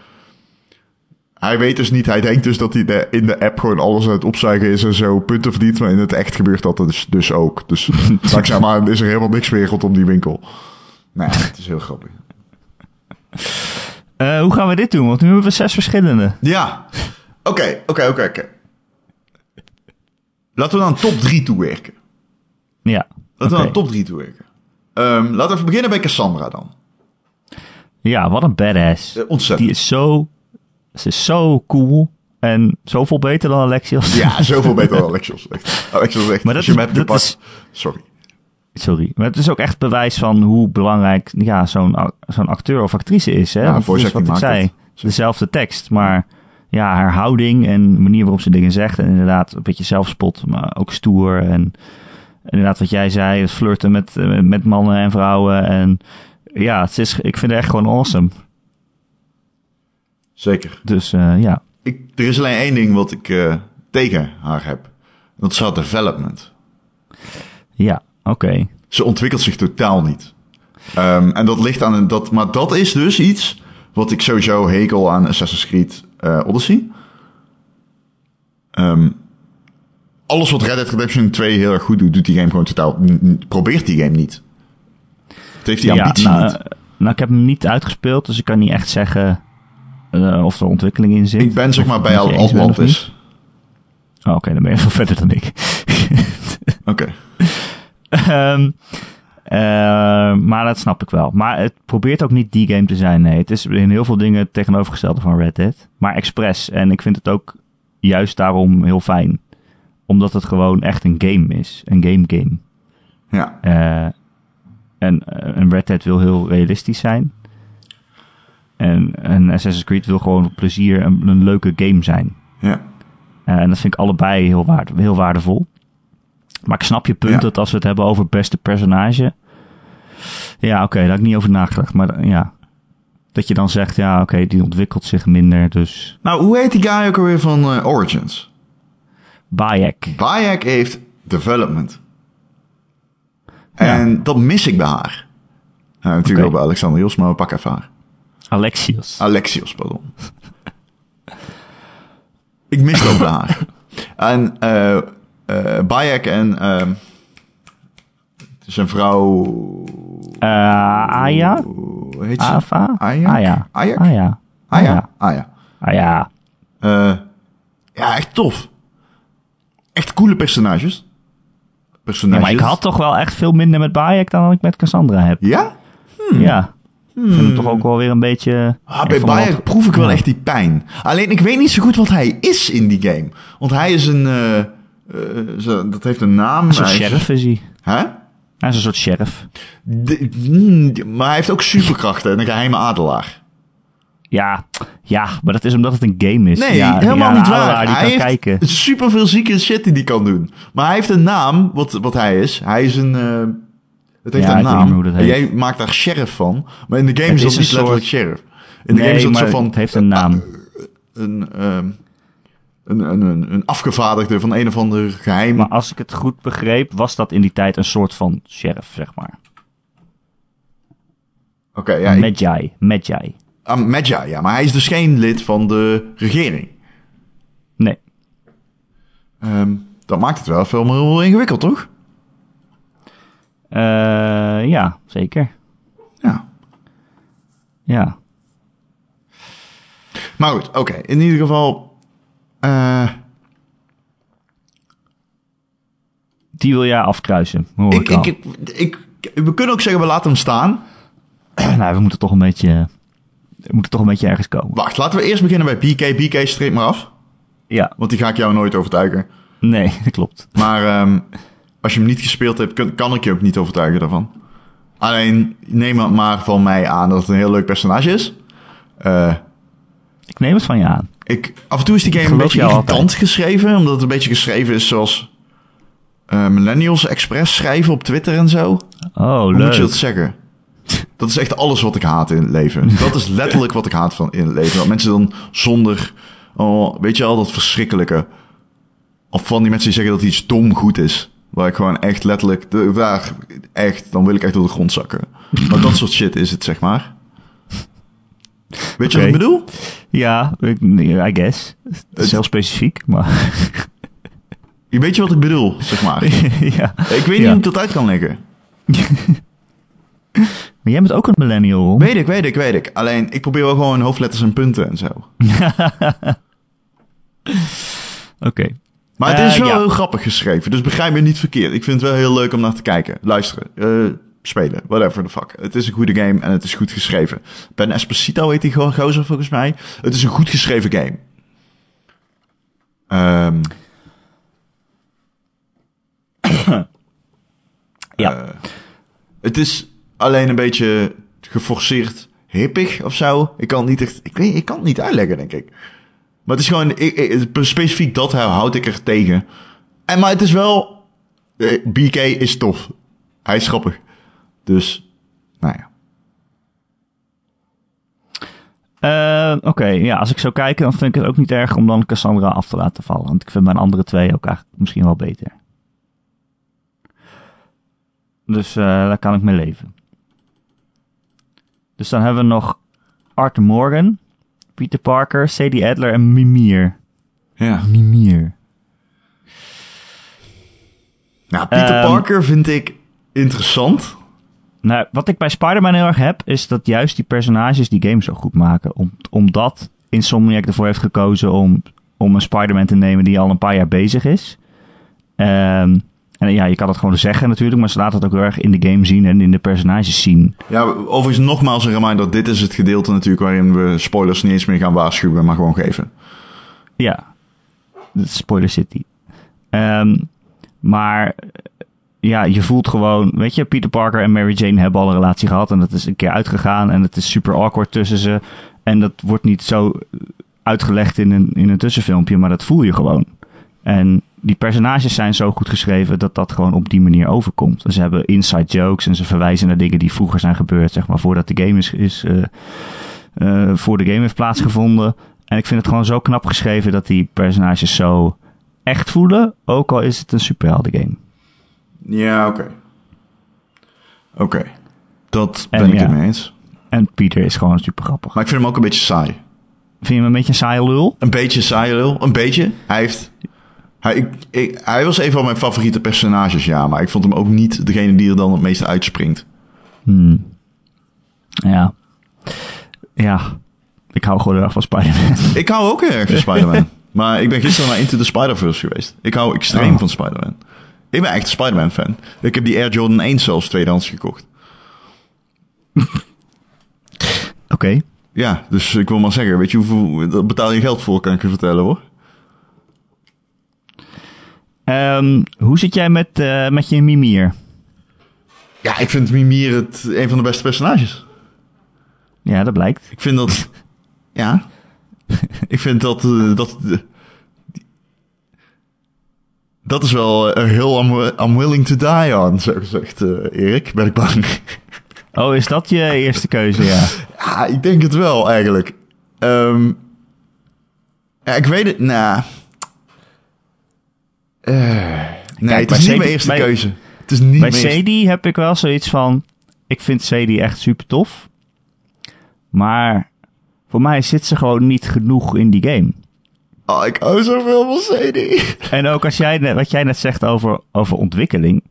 Hij weet dus niet, hij denkt dus dat hij de, in de app gewoon alles aan het opzuigen is en zo punten verdient. Maar in het echt gebeurt dat dus, dus ook. Dus langzaam maar is er helemaal niks meer rondom die winkel. Nou ja, het is heel grappig. Eh, hoe gaan we dit doen? Want nu hebben we zes verschillende. Ja. Oké, oké, oké, oké. Laten we naar een top 3 toewerken. Ja. Laten we naar een top 3 toewerken. Ehm laten we even beginnen bij Cassandra dan. Ja, wat een badass. Eh, ontzettend. Die is zo... Ze is zo cool. En zoveel beter dan Alexios. Ja, zoveel beter dan Alexios. Echt. Alexios echt, Maar dat je is- hebt dat gepakt... is- Sorry. Sorry. Maar het is ook echt bewijs van hoe belangrijk ja, zo'n acteur of actrice is. Hè? Ja, voice is wat ik zei. het. Dezelfde tekst, maar ja, haar houding en de manier waarop ze dingen zegt. En inderdaad een beetje zelfspot, maar ook stoer. En inderdaad wat jij zei, het flirten met, eh, met mannen en vrouwen. En ja, het is, ik vind het echt gewoon awesome. Zeker. Dus eh, ja. Ik, er is alleen één ding wat ik eh, tegen haar heb. Dat is haar development. Ja, oké. Ze ontwikkelt zich totaal niet. Ehm, en dat ligt aan een, dat, maar dat is dus iets wat ik sowieso hekel aan Assassin's Creed eh, Odyssey. Ehm, alles wat Red Dead Redemption 2 heel erg goed doet, doet die game gewoon totaal. Probeert die game niet. Het heeft die Ja, ambitie nou, niet. eh, nou, ik heb hem niet uitgespeeld, dus ik kan niet echt zeggen eh, of er ontwikkeling in zit. Ik ben zeg maar bij al niet. Atlantis. Oh, Oké, dan ben je veel verder dan ik. Oké. Ehm, Eh, maar dat snap ik wel. Maar het probeert ook niet die game te zijn. Nee, het is in heel veel dingen het tegenovergestelde van Red Dead. Maar expres. En ik vind het ook juist daarom heel fijn. Omdat het gewoon echt een game is. Een game game. Ja. Eh, en eh, een Red Dead wil heel realistisch zijn. En een Assassin's Creed wil gewoon plezier en een leuke game zijn. Ja. En dat vind ik allebei heel, waard, heel waardevol. Maar ik snap je punt Ja. dat als we het hebben over beste personage. Ja, oké, daar heb ik niet over nagedacht. Maar eh, ja, dat je dan zegt, ja, oké, die ontwikkelt zich minder. Dus Nou, hoe heet die guy ook alweer van eh, Origins? Bayek. Bayek heeft development. En dat mis ik bij haar. Nou, natuurlijk ook bij Alexander Jos, maar we pakken even haar. Alexios. Alexios, pardon. ik mis ook bij haar. En eh eh Bayek en ehm zijn vrouw... Eh, Aya? Hoe heet ze? Ava? Aya? Aya. Aya. Aya? Aya. Aya. Eh, ja, echt tof. Echt coole personages. Ja, Personages. maar ik had toch wel echt veel minder met Bayek dan ik met Cassandra heb. Ja? Ja. Ik vind hem toch ook wel weer een beetje... Ah, bij Bayek wat- proef ik wel echt die pijn. Alleen ik weet niet zo goed wat hij is in die game. Want hij is een... eh, eh, zo- dat heeft een naam. Een soort sheriff is hij. Hè? Hij is een soort sheriff. De- mm, maar hij heeft ook superkrachten en een geheime adelaar. Ja, ja, maar dat is omdat het een game is. Nee, ja, helemaal ja, niet een waar. adelaar Die hij kan heeft kijken. superveel zieke shit die hij kan doen. Maar hij heeft een naam, wat, wat hij is. Hij is een... eh, het heeft Ja, een naam. En jij maakt daar sheriff van. Maar in de game Het is dat niet een letterlijk soort- sheriff. In de game is Nee, dat zo van... het heeft een naam. een, ehm, een, een, een, een afgevaardigde van een of ander geheim. Maar als ik het goed begreep, was dat in die tijd een soort van sheriff, zeg maar. Oké, ja. ik- Magi, Magi. ah, Magi, ja. Maar hij is dus geen lid van de regering. Nee. Ehm, dat maakt het wel veel meer ingewikkeld, toch? Eh, ja, zeker. Ja. Ja. Maar goed, oké. In ieder geval... eh, Die wil jij afkruisen, hoor ik, ik, al. ik, ik, we kunnen ook zeggen, we laten hem staan. nou, we moeten toch een beetje... We moeten toch een beetje ergens komen. Wacht, laten we eerst beginnen bij BK. BK, streep maar af. Ja, Want die ga ik jou nooit overtuigen. nee, dat klopt. Maar ehm, als je hem niet gespeeld hebt, kan ik je ook niet overtuigen daarvan. Alleen neem het maar van mij aan dat het een heel leuk personage is. Eh, Ik neem het van je aan. Ik, af en toe is die game een beetje irritant altijd. geschreven. Omdat het een beetje geschreven is zoals eh, Millennials Express schrijven op Twitter en zo. Oh, Hoe leuk. moet je dat zeggen? Dat is echt alles wat ik haat in het leven. Dat is letterlijk wat ik haat van in het leven. Dat mensen dan zonder... Oh, weet je al, dat verschrikkelijke... Of van die mensen die zeggen dat iets dom goed is. Waar ik gewoon echt letterlijk... Daar, echt, dan wil ik echt door de grond zakken. Maar dat soort shit is het, zeg maar. Weet je wat ik bedoel? Ja, I guess. Het is heel specifiek, maar... Je weet je wat ik bedoel, zeg maar. ja. Ik weet niet Ja. hoe ik dat uit kan leggen. Maar jij bent ook een millennial, Ron. Weet ik, weet ik, weet ik. Alleen, ik probeer wel gewoon hoofdletters en punten en zo. Oké. Maar het Eh, is wel ja. heel grappig geschreven, dus begrijp me niet verkeerd. Ik vind het wel heel leuk om naar te kijken, luisteren, eh, spelen, whatever the fuck. Het is een goede game en het is goed geschreven. Ben Esposito heet die go- gozer volgens mij. Het is een goed geschreven game. Ehm, Ja. Eh, het is alleen een beetje geforceerd hippig of zo. Ik kan het niet echt, ik weet, ik kan het niet uitleggen, denk ik. Maar het is gewoon, ik, ik- specifiek dat houd ik er tegen. En maar het is wel, eh, BK is tof. Hij is grappig. Dus, nou ja. Eh, Oké, ja, als ik zou kijken, dan vind ik het ook niet erg om dan Cassandra af te laten vallen. Want ik vind mijn andere twee ook eigenlijk misschien wel beter. Dus eh, daar kan ik mee leven. Dus dan hebben we nog Arthur Morgan, Peter Parker, Sadie Adler en Mimir. Ja. Mimir. Nou, Peter Ehm, Parker vind ik interessant. Nou, wat ik bij Spider-Man heel erg heb, is dat juist die personages die game zo goed maken. Om, omdat Insomniac ervoor heeft gekozen om, om een Spider-Man te nemen die al een paar jaar bezig is. Ehm, En ja, je kan het gewoon zeggen natuurlijk, maar ze laten het ook heel erg in de game zien en in de personages zien. Ja, overigens nogmaals een reminder. Dit is het gedeelte natuurlijk waarin we spoilers niet eens meer gaan waarschuwen, maar gewoon geven. Ja, Spoiler City. Ehm, maar ja, je voelt gewoon, weet je, Peter Parker en Mary Jane hebben al een relatie gehad en dat is een keer uitgegaan en het is super awkward tussen ze. En dat wordt niet zo uitgelegd in een, in een tussenfilmpje, maar dat voel je gewoon. En die personages zijn zo goed geschreven dat dat gewoon op die manier overkomt. Ze hebben inside jokes en ze verwijzen naar dingen die vroeger zijn gebeurd, zeg maar, voordat de game is, is uh, uh, voor de game heeft plaatsgevonden. En ik vind het gewoon zo knap geschreven dat die personages zo echt voelen, ook al is het een superhelden game. Ja, oké. Oké. Okay. Dat ben en, ik ja. het mee eens. En Pieter is gewoon super grappig. Maar ik vind hem ook een beetje saai. Vind je hem een beetje een saaie lul? Een beetje saai lul. Een beetje. Hij heeft... Hij, ik, ik, hij was een van mijn favoriete personages, ja. Maar ik vond hem ook niet degene die er dan het meeste uitspringt. Hmm. Ja. Ja. Ik hou gewoon erg van Spider-Man. Ik hou ook erg van Spider-Man. maar ik ben gisteren naar Into the Spider-Verse geweest. Ik hou extreem oh. van Spider-Man. Ik ben echt een Spider-Man fan. Ik heb die Air Jordan 1 zelfs tweedehands gekocht. Oké. Okay. Ja, dus ik wil maar zeggen, weet je hoeveel dat betaal je geld voor, kan ik je vertellen hoor. Um, hoe zit jij met, uh, met je Mimier? Ja, ik vind Mimier het een van de beste personages. Ja, dat blijkt. Ik vind dat. ja. ik vind dat. Uh, dat uh, dat is wel uh, heel I'm, willing to die on, zo gezegd, Erik. Ben ik bang. Oh, is dat je eerste keuze, ja? ja, ik denk het wel, eigenlijk. Um, ja, ik weet het, nou... Uh, nee, Kijk, het is niet mijn eerste bij, keuze. Het is niet bij Sadie heb ik wel zoiets van... Ik vind Sadie echt super tof. Maar voor mij zit ze gewoon niet genoeg in die game. Oh, ik hou zoveel van Sadie. En ook als jij, wat jij net zegt over, over ontwikkeling...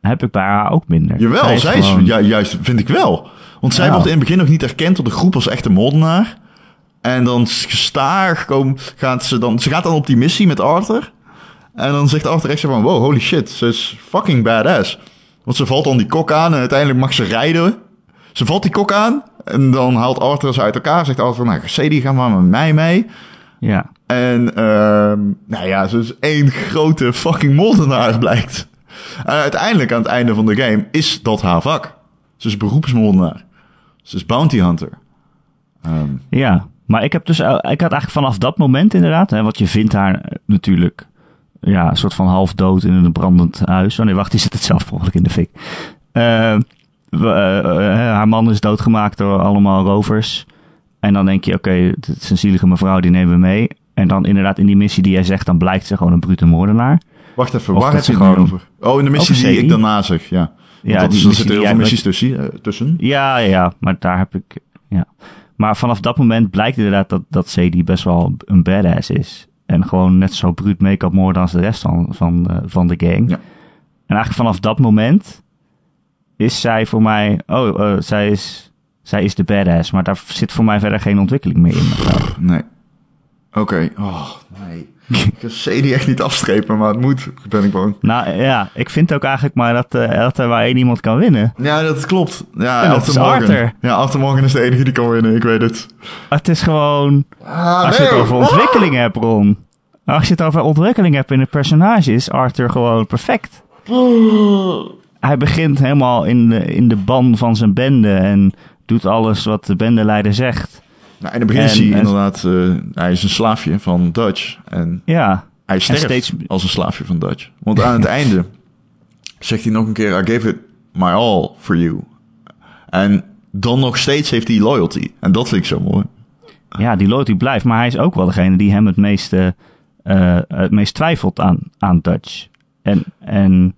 heb ik bij haar ook minder. Jawel, zij is, zij is gewoon... juist, vind ik wel. Want zij ja. wordt in het begin nog niet erkend door de groep als echte moordenaar. En dan gestaag komen, gaat ze dan... Ze gaat dan op die missie met Arthur... En dan zegt Arthur echt zo van, wow, holy shit, ze is fucking badass. Want ze valt dan die kok aan en uiteindelijk mag ze rijden. Ze valt die kok aan en dan haalt Arthur ze uit elkaar. Zegt Arthur, nou, Sadie, ga maar met mij mee. Ja. En, uh, nou ja, ze is één grote fucking moordenaar, blijkt. En uiteindelijk, aan het einde van de game, is dat haar vak. Ze is beroepsmoordenaar. Ze is bounty hunter. Um, ja, maar ik heb dus, ik had eigenlijk vanaf dat moment inderdaad, hè, want je vindt haar natuurlijk ja, een soort van half dood in een brandend huis. Oh nee, wacht, die zit het zelf mogelijk in de fik. Uh, haar man is doodgemaakt door allemaal rovers. En dan denk je, oké, okay, het is een zielige mevrouw, die nemen we mee. En dan inderdaad in die missie die jij zegt, dan blijkt ze gewoon een brute moordenaar. Wacht even, waar heb je het over? Oh, in de missie die ik daarna zeg, ja. Ja, die, er zitten heel veel missies tussen, tussen. Ja, ja, maar daar heb ik... Ja. Maar vanaf dat moment blijkt inderdaad dat, dat Sadie best wel een badass is. En gewoon net zo bruut make-up moorden als de rest van, van, uh, van de gang. Ja. En eigenlijk vanaf dat moment is zij voor mij... Oh, uh, zij, is, zij is de badass. Maar daar zit voor mij verder geen ontwikkeling meer in. Nee. Oké. Okay. Oh, nee. ik kan die echt niet afstrepen, maar het moet, ben ik bang. Nou ja, ik vind ook eigenlijk maar dat, uh, dat er maar één iemand kan winnen. Ja, dat klopt. Ja, en dat is Arthur. Ja, Arthur Morgan is de enige die kan winnen, ik weet het. Het is gewoon... Ah, als nee, je het over ontwikkeling ah. hebt, Ron. Als je het over ontwikkeling hebt in de personage, is Arthur gewoon perfect. Hij begint helemaal in de, in de ban van zijn bende en doet alles wat de bendeleider zegt. Nou, in het begin is hij inderdaad, uh, hij is een slaafje van Dutch. En ja, hij sterft steeds... als een slaafje van Dutch. Want aan het einde zegt hij nog een keer, I gave it my all for you. En dan nog steeds heeft hij loyalty. En dat vind ik zo mooi. Ja, die loyalty blijft. Maar hij is ook wel degene die hem het meeste, uh, het meest twijfelt aan, aan Dutch. En, en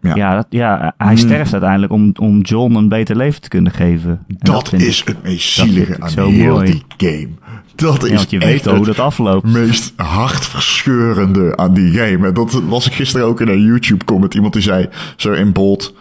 ja, ja, dat, ja hij hmm. sterft uiteindelijk om, om John een beter leven te kunnen geven. dat, dat is ik, het meest zielige aan heel mooi. die game. Dat is je weet hoe dat afloopt. Het meest hartverscheurende aan die game. En dat was ik gisteren ook in een YouTube comment. Iemand die zei, zo in bold...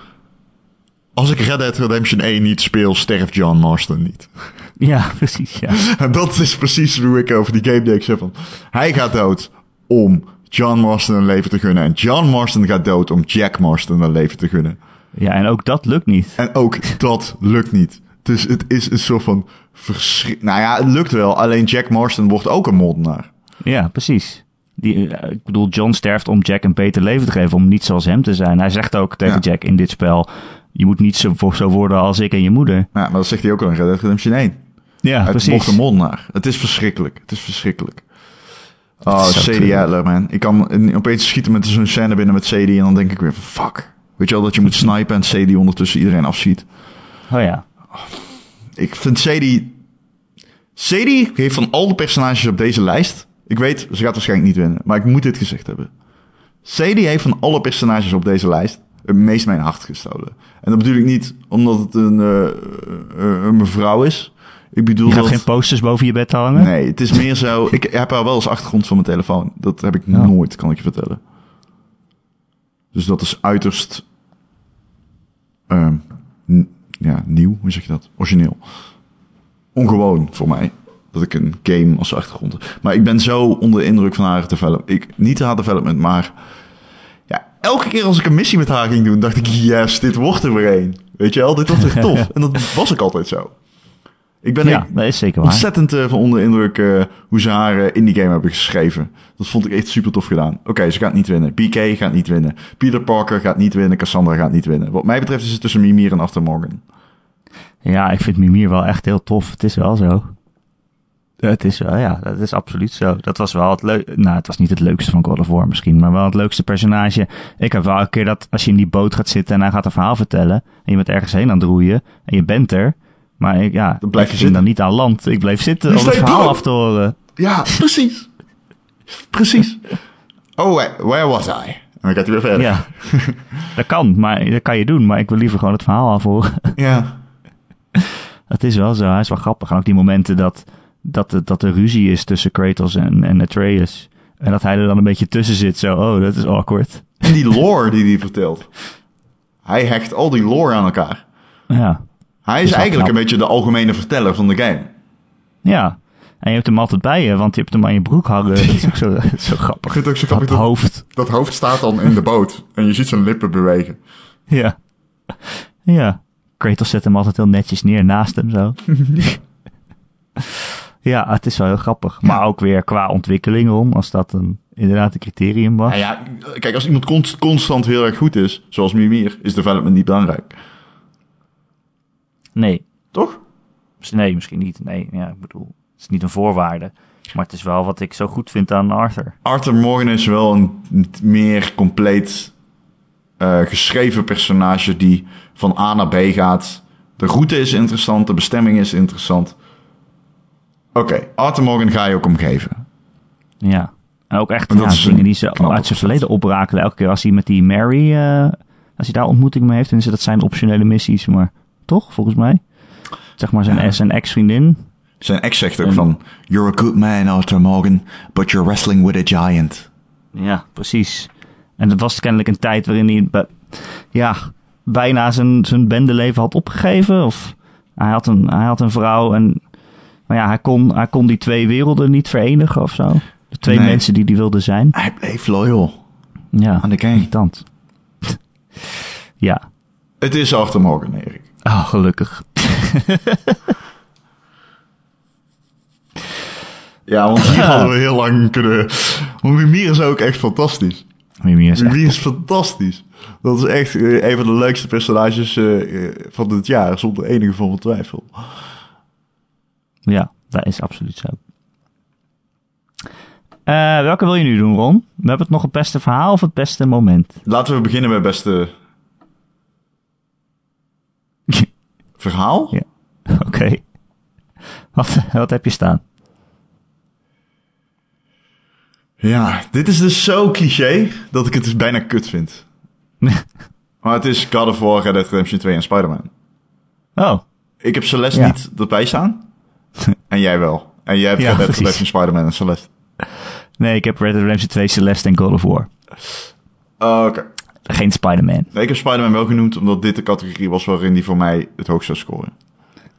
Als ik Red Dead Redemption 1 niet speel, sterft John Marston niet. Ja, precies, ja. En dat is precies hoe ik over die game denk. Van, hij gaat dood om John Marston een leven te gunnen. En John Marston gaat dood om Jack Marston een leven te gunnen. Ja, en ook dat lukt niet. En ook dat lukt niet. Dus het is een soort van verschrik... Nou ja, het lukt wel. Alleen Jack Marston wordt ook een moordenaar. Ja, precies. Die, eh, ik bedoel, John sterft om Jack een beter leven te geven, om niet zoals hem te zijn. Hij zegt ook tegen Ja. Jack in dit spel, je moet niet zo, zo worden als ik en je moeder. Ja, maar dat zegt hij ook al in Red Dead Redemption 1. Ja, Het precies. wordt een moordenaar. Het is verschrikkelijk. Het is verschrikkelijk. Oh, treurig. Adler, man. Ik kan opeens schieten met zo'n scène binnen met CD en dan denk ik weer van fuck. Weet je wel, dat je moet snipen en CD ondertussen iedereen afschiet. Oh ja. Ik vind CD... CD heeft van al de personages op deze lijst... Ik weet, ze gaat waarschijnlijk niet winnen, maar ik moet dit gezegd hebben. CD heeft van alle personages op deze lijst het meest mijn hart gestolen. En dat bedoel ik niet omdat het een, eh, eh, een mevrouw is. Ik bedoel Je gaat dat... geen posters boven je bed hangen? Nee, het is meer zo. Ik heb haar wel als achtergrond van mijn telefoon. Dat heb ik Oh. nooit, kan ik je vertellen. Dus dat is uiterst. ehm, ja, nieuw. Hoe zeg je dat? Origineel. Ongewoon voor mij. Dat ik een game als achtergrond heb. Maar ik ben zo onder de indruk van haar development. Ik, niet haar development, maar. Ja, elke keer als ik een missie met haar ging doen, dacht ik: yes, dit wordt er weer een. Weet je wel, dit wordt echt tof. en dat was ik altijd zo. Ik ben Ja, dat is zeker waar. ontzettend eh, van onder de indruk eh, hoe ze haar eh, in die game hebben geschreven. Dat vond ik echt super tof gedaan. Oké, ze gaat niet winnen. BK gaat niet winnen. Peter Parker gaat niet winnen. Cassandra gaat niet winnen. Wat mij betreft is het tussen Mimir en Arthur Morgan. Ja, ik vind Mimir wel echt heel tof. Het is wel zo. Het is wel, ja, dat is absoluut zo. Dat was wel het leuk. Nou, het was niet het leukste van God of War misschien, maar wel het leukste personage. Ik heb wel een keer dat als je in die boot gaat zitten en hij gaat een verhaal vertellen. En je bent ergens heen aan het roeien en je bent er. Maar ik, ja, Dan blijf je zitten. dan niet aan land. Ik bleef zitten Nu om het verhaal af te horen. Ja, precies. precies. Oh, where, where was I? En dan gaat hij weer verder. Ja, dat kan, maar dat kan je doen. Maar ik wil liever gewoon het verhaal afhoren. ja. Het is wel zo, hij is wel grappig. En ook die momenten dat, dat, er- dat er ruzie is tussen Kratos en, en Atreus. En dat hij er dan een beetje tussen zit, zo, oh, dat is awkward. En die lore die hij vertelt. Hij hecht al die lore aan elkaar. Ja, Hij is eigenlijk knap. een beetje de algemene verteller van de game. ja. En je hebt hem altijd bij je, want je hebt hem aan je broek hangen. Dat is ook zo, zo grappig. Ik vind het ook zo Dat grappig dat, hoofd. dat hoofd staat dan in de boot. En je ziet zijn lippen bewegen. Ja. Ja. Kratos zet hem altijd heel netjes neer naast hem, zo. ja, het is wel heel grappig. Maar ook weer qua ontwikkeling, om als dat een, inderdaad een criterium was. Nou ja, kijk, als iemand const- constant heel erg goed is, zoals Mimir, is development niet belangrijk. Nee, Toch? Nee, misschien niet. Nee, ja, ik bedoel, het is niet een voorwaarde. Maar het is wel wat ik zo goed vind aan Arthur. Arthur Morgan is wel een meer compleet eh, geschreven personage die van A naar B gaat. De route is interessant, de bestemming is interessant. Oké, Arthur Morgan ga je ook omgeven. Ja. En ook echt En dat ja, dingen die ze uit zijn verleden oprakelen. Elke keer als hij met die Mary, eh, als hij daar ontmoeting mee heeft, dan is dat zijn optionele missies. Maar toch, volgens mij? Zeg maar zijn, Ja. zijn ex-vriendin. Zijn ex zegt ook En- van... You're a good man, Arthur Morgan, but you're wrestling with a giant. Ja, precies. En dat was kennelijk een tijd waarin hij ja, bijna zijn, zijn bendeleven had opgegeven. Of hij had een, hij had een vrouw en maar ja, hij kon, hij kon die twee werelden niet verenigen of zo. De twee Nee. mensen die hij wilde zijn. Hij bleef loyal Ja, aan de irritant. ja. Het is Arthur Morgan, Erik. Oh, gelukkig. Ja, want hier hadden we heel lang kunnen... Want Mimir is ook echt fantastisch. Mimir is echt- is fantastisch. Dat is echt eh, een van de leukste personages eh, eh, van dit jaar, zonder enige vorm van twijfel. Ja, dat is absoluut zo. Welke wil je nu doen, Ron? We hebben het nog het beste verhaal of het beste moment? Laten we beginnen met beste verhaal. Ja. Oké. Wat, wat heb je staan? Ja, dit is dus zo cliché dat ik het dus bijna kut vind. Maar het is God of War, Red Dead Redemption 2 en Spider-Man. Oh, Ik heb Celeste Ja. niet erbij staan. en jij wel. En jij hebt Ja, Red Dead. Redemption, Spider-Man en Celeste. nee, ik heb Red Dead Redemption 2 Celeste en God of War. Oh, Oké. Geen Spider-Man. Nee, ik heb Spider-Man wel genoemd omdat dit de categorie was waarin die voor mij het hoogst zou scoren.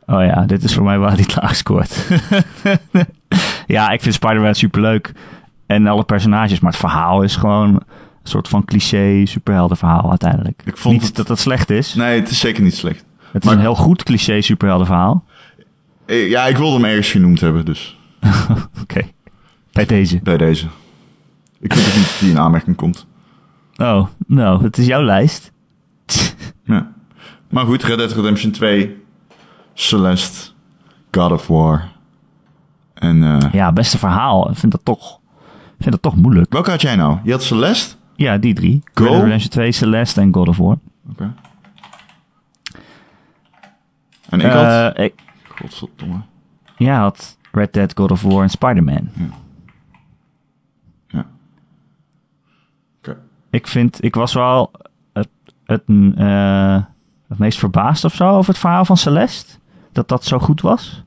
Oh ja, dit is voor mij waar hij het laag scoort. ja, ik vind Spider-Man superleuk. en alle personages. Maar het verhaal is gewoon een soort van cliché superheldenverhaal uiteindelijk. Ik vond Niet het- dat dat slecht is. Nee, het is zeker niet slecht. Het is een heel goed cliché superheldenverhaal. Eh, Ja, ik wilde hem ergens genoemd hebben, dus Oké. Bij deze. bij deze. Ik vind het niet dat die in aanmerking komt. Oh, nou, het is jouw lijst. Ja. Maar goed, Red Dead Redemption 2, Celeste, God of War. En eh, Ja, beste verhaal. Ik vind dat toch, ik vind dat toch moeilijk. welke had jij nou? Je had Celeste? Ja, die drie. Go. Red Dead Redemption 2, Celeste en God of War. Oké. En ik had... Eh, ik, Godverdomme. jij had Red Dead, God of War en Spider-Man. Ja. Oké. Ik vind, ik was wel het, het, eh, het meest verbaasd of zo over het verhaal van Celeste. Dat dat zo goed was.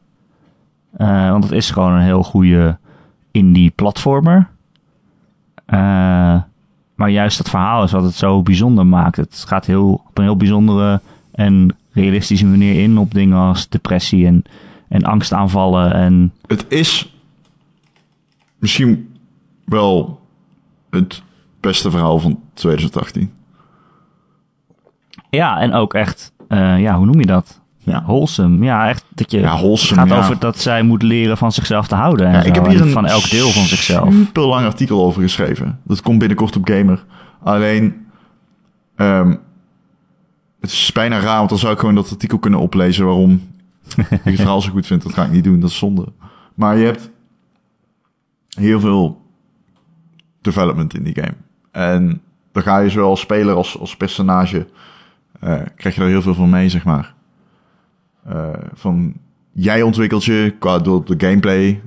Eh, want het is gewoon een heel goede indie platformer. Eh, maar juist het verhaal is wat het zo bijzonder maakt. Het gaat heel, op een heel bijzondere en realistische manier in op dingen als depressie en, en angstaanvallen. En Het is misschien wel het beste verhaal van 2018. ja, en ook echt, eh, ja, hoe noem je dat? Ja. Wholesome. Ja, echt dat je... Ja, wholesome, Het gaat ja. over dat zij moet leren van zichzelf te houden. En Ja, ik heb hier en een van elk deel van zichzelf. super lang artikel over geschreven. Dat komt binnenkort op Gamer. Alleen, ehm, het is bijna raar, want dan zou ik gewoon dat artikel kunnen oplezen waarom ik het verhaal zo goed vind. Dat ga ik niet doen, dat is zonde. Maar je hebt heel veel development in die game. En dan ga je zowel speler als, als personage, eh, krijg je er heel veel van mee, zeg maar. Eh, van, jij ontwikkelt je qua door de gameplay,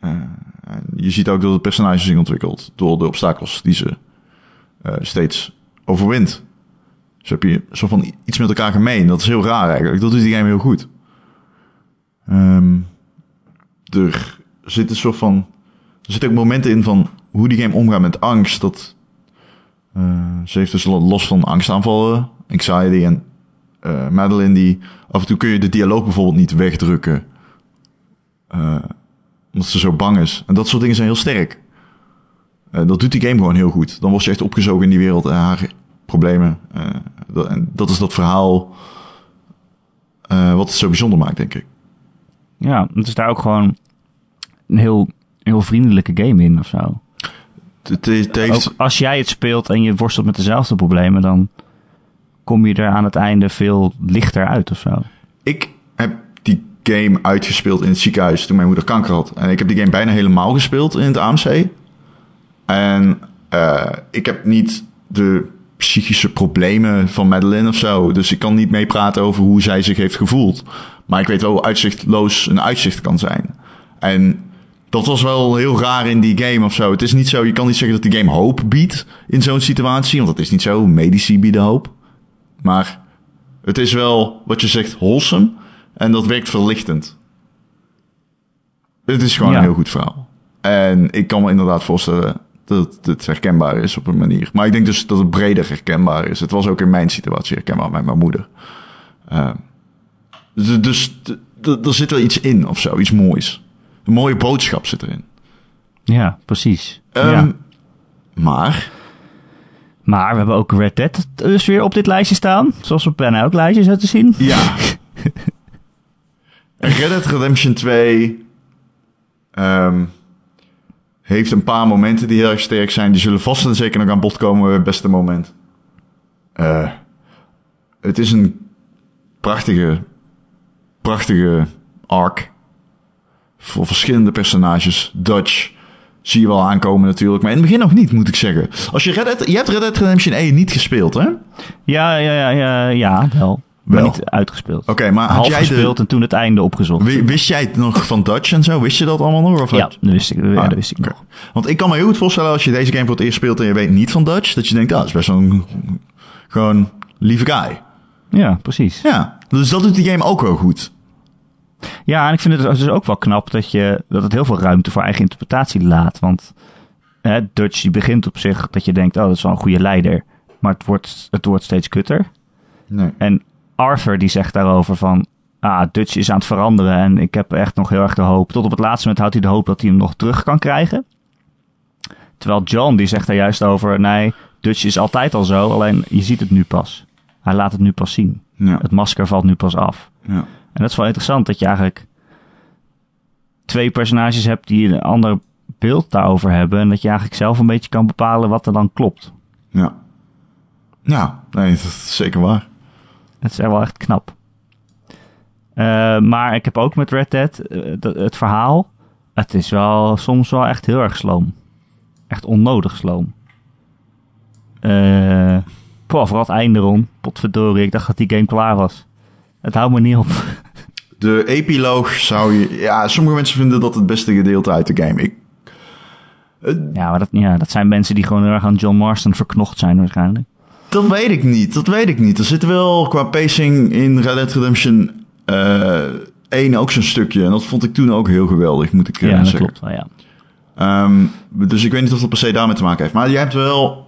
eh, je ziet ook dat de personages zich ontwikkelt door de obstakels die ze steeds overwint. Dus heb je zo van iets met elkaar gemeen. Dat is heel raar eigenlijk. Dat doet die game heel goed. Ehm, er zit een soort van. Er zitten ook momenten in van hoe die game omgaat met angst. Dat, eh, ze heeft dus lo- los van angstaanvallen, anxiety en eh Madeline die af en toe kun je de dialoog bijvoorbeeld niet wegdrukken. Eh, omdat ze zo bang is. En dat soort dingen zijn heel sterk. Dat doet die game gewoon heel goed. Dan word je echt opgezogen in die wereld en haar problemen. Dat, en dat is dat verhaal wat het zo bijzonder maakt, denk ik. Ja, het is daar ook gewoon een heel, heel vriendelijke game in of zo. Het, het, het heeft, Ook als jij het speelt en je worstelt met dezelfde problemen, dan kom je er aan het einde veel lichter uit of zo. Ik heb die game uitgespeeld in het ziekenhuis toen mijn moeder kanker had. En ik heb die game bijna helemaal gespeeld in het AMC. En eh, ik heb niet de psychische problemen van Madeline of zo. Dus ik kan niet meepraten over hoe zij zich heeft gevoeld. Maar ik weet wel hoe uitzichtloos een uitzicht kan zijn. En dat was wel heel raar in die game of zo. Het is niet zo, je kan niet zeggen dat die game hoop biedt in zo'n situatie. Want dat is niet zo. Medici bieden hoop. Maar het is wel, wat je zegt, wholesome. En dat werkt verlichtend. Het is gewoon Ja. een heel goed verhaal. En ik kan me inderdaad voorstellen dat het herkenbaar is op een manier. Maar ik denk dus dat het breder herkenbaar is. Het was ook in mijn situatie herkenbaar met mijn moeder. Eh, dus dus er zit wel iets in of zo, iets moois. Mooie boodschap zit erin. Ja, precies. Ehm, ja. Maar, Maar we hebben ook Red Dead dus weer op dit lijstje staan. Zoals op bijna elk lijstje zo te zien. ja. Red Dead Redemption 2 ehm, heeft een paar momenten die heel erg sterk zijn. Die zullen vast en zeker nog aan bod komen bij het beste moment. Eh, het is een prachtige, prachtige arc. Voor verschillende personages. Dutch zie je wel aankomen natuurlijk. Maar in het begin nog niet, moet ik zeggen. Als je, Red Dead, je hebt Red Dead Redemption 1 niet gespeeld, hè? Oké, Ja, ja, ja, ja, ja wel. Maar Wel. niet uitgespeeld. maar had Half jij gespeeld de... en toen het einde opgezocht. wi- Wist jij het nog van Dutch en zo? Wist je dat allemaal nog? Of ja, dat wist ik, ja, Ah, dat wist ik oké. nog. Want ik kan me heel goed voorstellen als je deze game voor het eerst speelt en je weet niet van Dutch, dat je denkt, ah, dat is best wel een gewoon lieve guy. Ja, precies. Ja, dus dat doet die game ook wel goed. Ja, en ik vind het dus ook wel knap dat, je, dat het heel veel ruimte voor eigen interpretatie laat. Want hè, Dutch die begint op zich dat je denkt, oh, dat is wel een goede leider. Maar het wordt, het wordt steeds kutter. Nee. En Arthur die zegt daarover van, ah, Dutch is aan het veranderen en ik heb echt nog heel erg de hoop. Tot op het laatste moment houdt hij de hoop dat hij hem nog terug kan krijgen. Terwijl John die zegt daar juist over, nee, Dutch is altijd al zo, alleen je ziet het nu pas. Hij laat het nu pas zien. Ja. Het masker valt nu pas af. ja. En dat is wel interessant dat je eigenlijk twee personages hebt die een ander beeld daarover hebben. En dat je eigenlijk zelf een beetje kan bepalen wat er dan klopt. Ja. Ja, nee, dat is zeker waar. Dat is echt wel echt knap. Eh, maar ik heb ook met Red Dead eh, het verhaal. Het is wel soms wel echt heel erg sloom. Echt onnodig sloom. Poh, vooral het einde rond. Potverdorie, ik dacht dat die game klaar was. Het houdt me niet op. De epiloog zou je... Ja, sommige mensen vinden dat het beste gedeelte uit de game. Ik, Ja, maar dat, ja, dat zijn mensen die gewoon heel erg aan John Marston verknocht zijn waarschijnlijk. dat weet ik niet. Dat weet ik niet. Er zit wel qua pacing in Red Dead Redemption eh 1 ook zo'n stukje. En dat vond ik toen ook heel geweldig, moet ik eh, Ja, dat zeggen. klopt wel, ja. Ehm, dus ik weet niet of dat per se daarmee te maken heeft. Maar je hebt wel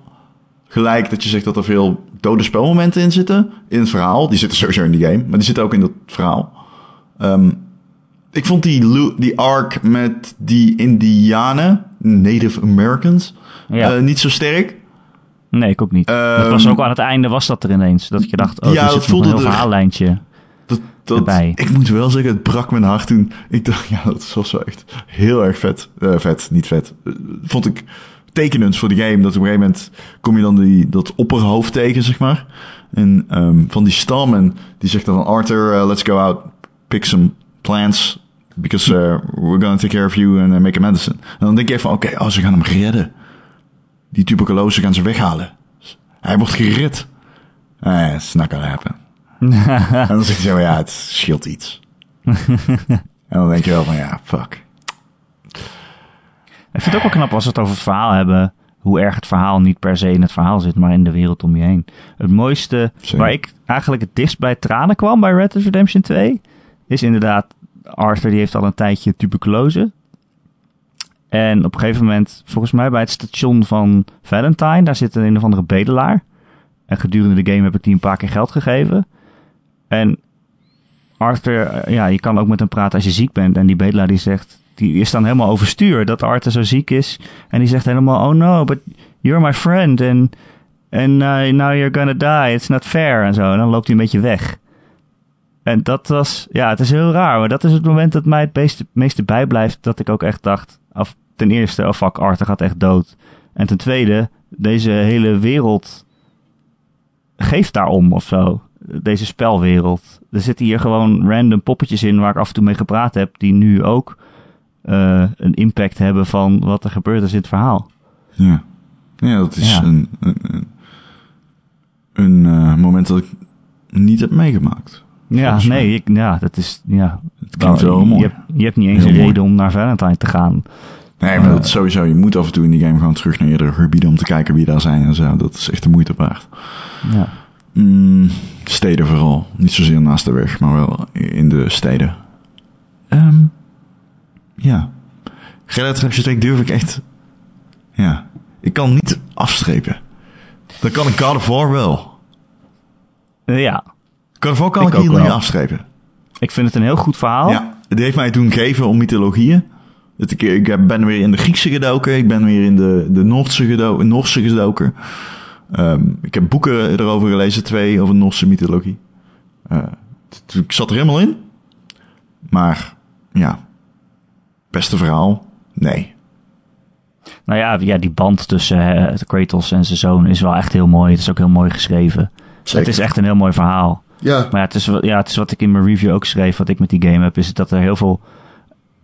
gelijk dat je zegt dat er veel dode spelmomenten in zitten. In het verhaal. Die zitten sowieso in die game. Maar die zitten ook in dat verhaal. Ehm, ik vond die, die arc met die Indianen, Native Americans, Ja. eh, niet zo sterk. Nee, ik ook niet. Ehm, dat was ook aan het einde was dat er ineens. Dat je dacht, oh, Ja, dat zit nog een voelde heel er- verhaallijntje. Dat, dat, Erbij. Ik moet wel zeggen, het brak mijn hart toen. Ik dacht, ja, dat was wel echt heel erg vet. Eh, vet, niet vet. Eh, vond ik tekenend voor de game. Dat op een gegeven moment kom je dan die, dat opperhoofd tegen, zeg maar. En ehm, van die stam. En die zegt dan van Arthur, let's go out, pick some plants. Because eh, we're gonna take care of you and eh, make a medicine. En dan denk je van, oké, oh, ze gaan hem redden. Die tuberculose gaan ze weghalen. Hij wordt gered. Eh, it's not gonna happen. En dan hij zo, ja, het scheelt iets. en dan denk je wel van, ja, fuck. Ik vind het ook wel knap als we het over het verhaal hebben. Hoe erg het verhaal niet per se in het verhaal zit, maar in de wereld om je heen. Het mooiste, waar ik eigenlijk het dichtst bij tranen kwam bij Red Dead Redemption 2, is inderdaad, Arthur die heeft al een tijdje tuberculose. En op een gegeven moment, volgens mij bij het station van Valentine, daar zit een, een of andere bedelaar. En gedurende de game heb ik die een paar keer geld gegeven. En Arthur, eh, ja, je kan ook met hem praten als je ziek bent. En die bedelaar die zegt, die is dan helemaal overstuur dat Arthur zo ziek is. En die zegt helemaal, oh no, but you're my friend. And, and now you're gonna die, it's not fair. En zo, en dan loopt hij een beetje weg. En dat was, ja, het is heel raar. Maar dat is het moment dat mij het meeste, meeste bijblijft. Dat ik ook echt dacht, af, ten eerste, oh fuck, Arthur gaat echt dood. En ten tweede, deze hele wereld geeft daarom of zo. Deze spelwereld. Er zitten hier gewoon random poppetjes in waar ik af en toe mee gepraat heb. Die nu ook eh, een impact hebben van wat er gebeurd is in het verhaal. Ja. Ja, dat is Ja. een, een, een, een, eh, moment dat ik niet heb meegemaakt. Ja, nee, ik, ja, dat is. Ja, Het klinkt Nou, wel je, mooi. hebt, je hebt niet eens Heel een mooi. reden om naar Valentine te gaan. Nee, maar dat is sowieso. Je moet af en toe in die game gewoon terug naar eerdere gebieden om te kijken wie daar zijn en zo. Dat is echt de moeite waard. Ja. Mm, steden vooral. Niet zozeer naast de weg, maar wel in de steden. Ehm, ja. Red Dead Redemption 2 durf ik echt... Ja. Ik kan niet afstrepen. Dat kan ik God of War wel. Eh, ja, War kan Ik ik, hier niet afstrepen. ik vind het een heel goed verhaal. Ja, het heeft mij toen gegeven om mythologieën. Ik, ik ben weer in de Griekse gedoken. Ik ben weer in de, de Noorse gedoken. Ehm, ik heb boeken erover gelezen, twee over Noorse mythologie. Eh, ik zat er helemaal in. Maar, ja. Beste verhaal? Nee. Nou ja, ja, die band tussen eh, Kratos en zijn zoon is wel echt heel mooi. Het is ook heel mooi geschreven. Het is echt een heel mooi verhaal. Ja. Maar ja het, is, ja, het is wat ik in mijn review ook schreef, wat ik met die game heb, is dat er heel veel...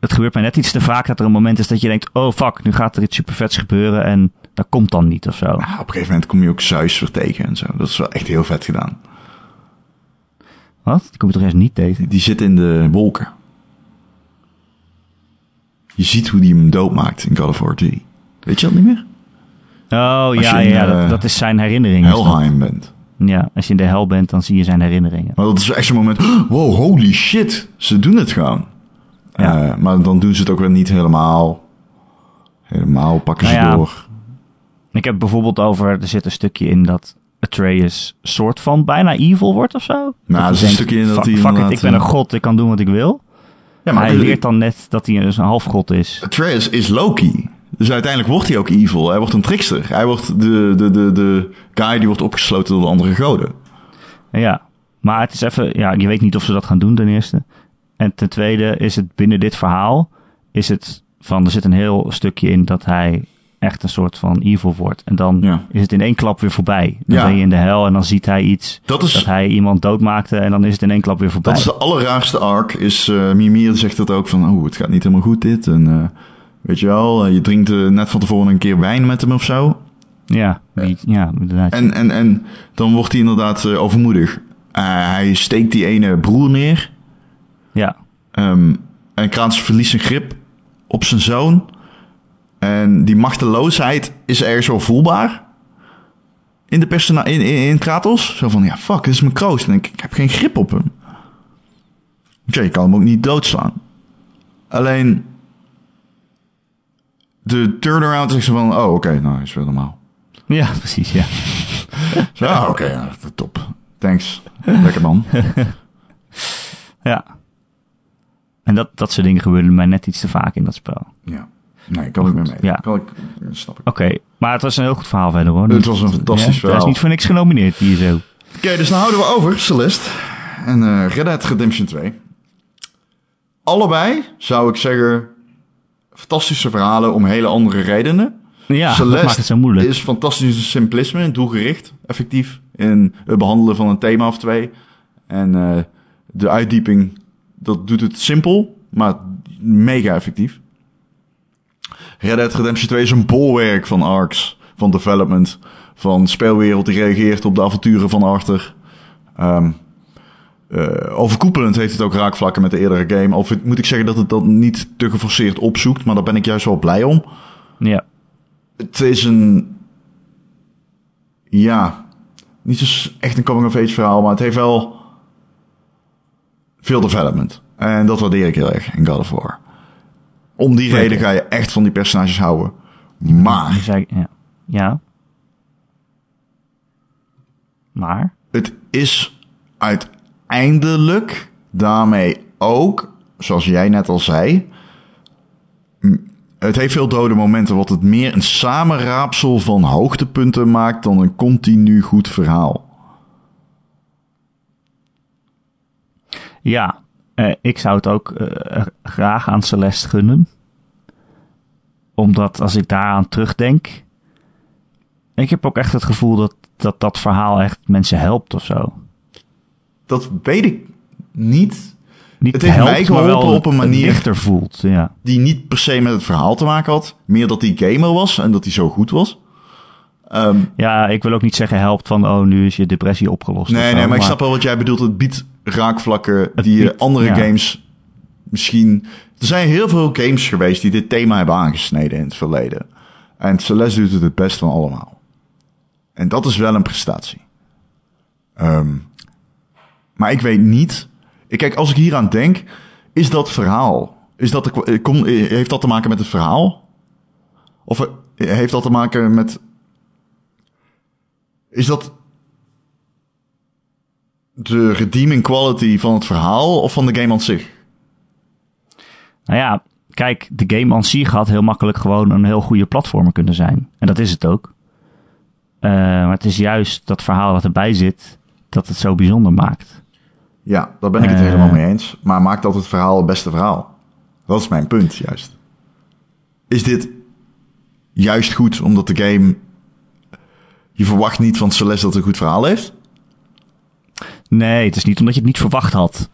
Het gebeurt mij net iets te vaak dat er een moment is dat je denkt, oh fuck, nu gaat er iets super vets gebeuren en dat komt dan niet of zo. Op een gegeven moment kom je ook Zeus weer tegen en zo. Dat is wel echt heel vet gedaan. Wat? Die kom je toch eerst niet tegen? Die zit in de wolken. Je ziet hoe die hem doodmaakt in God of War 3. Weet je dat niet meer? Oh Als ja, in, ja, eh, dat, dat is zijn herinnering. Helheim bent. Ja, als je in de hel bent, dan zie je zijn herinneringen. Maar dat is echt zo'n moment. Wow, holy shit. Ze doen het gewoon. Ja. Eh, maar dan doen ze het ook weer niet helemaal. Helemaal pakken ze Nou ja, door. Ik heb bijvoorbeeld over, er zit een stukje in dat Atreus soort van bijna evil wordt of zo. Nou, Dat er is een denkt, stukje in dat hij fuck it, ik ben een eh, god, ik kan doen wat ik wil. Ja, Maar hij leert dan net dat hij dus een halfgod is. Atreus is Loki. Dus uiteindelijk wordt hij ook evil. Hij wordt een trickster. Hij wordt de, de, de, de guy die wordt opgesloten door de andere goden. Ja, maar het is even, ja, je weet niet of ze dat gaan doen ten eerste. En ten tweede is het binnen dit verhaal, is het van, er zit een heel stukje in dat hij echt een soort van evil wordt. En dan Ja. is het in één klap weer voorbij. Dan Ja. ben je in de hel en dan ziet hij iets Dat is, dat hij iemand doodmaakte en dan is het in één klap weer voorbij. dat is de allerraarste arc. Is, eh Mimir zegt dat ook van, oh, het gaat niet helemaal goed dit. En eh, weet je wel, eh, je drinkt eh, net van tevoren een keer wijn met hem of zo. Ja, die- ja, inderdaad. En, en, en dan wordt hij inderdaad eh, overmoedig. Eh, hij steekt die ene broer neer. ja, Ehm, en Kratos verliest zijn grip op zijn zoon. En die machteloosheid is ergens wel voelbaar. In, de persona in, in, in Kratos. Zo van, ja, fuck, dit is mijn kroost. En ik, ik heb geen grip op hem. Oké, je kan hem ook niet doodslaan. Alleen... De turnaround is van, oh, oké, nou, is weer normaal. ja, precies, ja. Zo, oké, ja, top. Thanks. Lekker man. ja. En dat, dat soort dingen gebeuren mij net iets te vaak in dat spel. Ja. Nee, kan ik meer mee. Ja. Kan ik, snap ik. Oké, maar het was een heel goed verhaal verder hoor. Het was een fantastisch Ja, Hij verhaal. is niet voor niks genomineerd hier zo. Oké, dus dan houden we over Celeste en eh Red Dead Redemption 2. Allebei zou ik zeggen fantastische verhalen om hele andere redenen. Ja, Celeste dat maakt het zo moeilijk. is fantastisch simplisme, doelgericht, effectief in het behandelen van een thema of twee. En eh, de uitdieping, dat doet het simpel, maar mega effectief. Red Dead Redemption 2 is een bolwerk van arcs, van development, van speelwereld die reageert op de avonturen van Arthur. Eh, overkoepelend heeft het ook raakvlakken met de eerdere game. Of moet ik zeggen dat het dat niet te geforceerd opzoekt, maar daar ben ik juist wel blij om. Ja, Het is een. Ja. Niet zo echt een coming-of-age verhaal, maar het heeft wel. veel development. En dat waardeer ik heel erg in God of War. Om die reden ga je echt van die personages houden. Maar ja. ja. Maar, het is uiteindelijk daarmee ook, zoals jij net al zei. Het heeft veel dode momenten, wat het meer een samenraapsel van hoogtepunten maakt dan een continu goed verhaal. ja, eh, ik zou het ook eh, graag aan Celeste gunnen. Omdat als ik daaraan terugdenk. Ik heb ook echt het gevoel dat dat, dat verhaal echt mensen helpt of zo. Dat weet ik niet. Niet Het heeft helpt, mij maar geholpen wel op een manier- voelt. Ja. Die niet per se met het verhaal te maken had. Meer dat hij gamer was en dat hij zo goed was. Ehm, ja, ik wil ook niet zeggen helpt van oh, nu is je depressie opgelost. nee, zo, nee, maar ik snap wel wat jij bedoelt. Het biedt raakvlakken Het die biedt- andere ja. games misschien... Er zijn heel veel games geweest die dit thema hebben aangesneden in het verleden. En Celeste doet het het best van allemaal. En dat is wel een prestatie. Ehm, maar ik weet niet... Kijk, als ik hier aan denk, is dat verhaal... Is dat de, eh, eh, heeft dat te maken met het verhaal? Of eh, heeft dat te maken met... Is dat de redeeming quality van het verhaal of van de game aan zich? Nou ja, kijk, de game aan zich had heel makkelijk gewoon een heel goede platformer kunnen zijn. En dat is het ook. Maar het is juist dat verhaal dat erbij zit, dat het zo bijzonder maakt. Ja, daar ben ik het Eh. helemaal mee eens. Maar maakt dat het verhaal het beste verhaal? Dat is mijn punt, juist. Is dit juist goed omdat de game... Je verwacht niet van Celeste dat het een goed verhaal heeft? Nee, het is niet omdat je het niet verwacht had.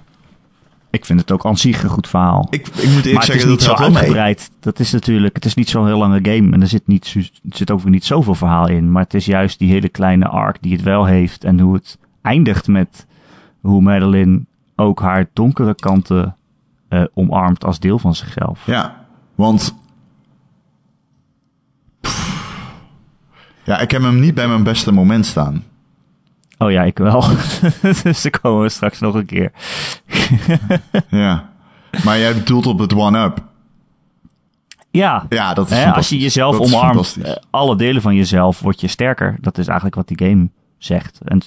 Ik vind het ook aan zich een goed verhaal. Ik, ik moet eerlijk maar het is zeggen, niet dat zo mee. uitgebreid. Dat is natuurlijk, het is niet zo'n heel lange game. En er zit, niet, er zit ook niet zoveel verhaal in. Maar het is juist die hele kleine arc die het wel heeft. En hoe het eindigt met hoe Madeline ook haar donkere kanten eh, omarmt als deel van zichzelf. Ja, want... Pff. Ja, ik heb hem niet bij mijn beste moment staan. Oh ja, ik wel. dus daar komen we straks nog een keer. Ja. Maar jij bedoelt op het one-up. Ja, Ja, dat is hè, als je jezelf Dat omarmt, eh, alle delen van jezelf, word je sterker. Dat is eigenlijk wat die game zegt. En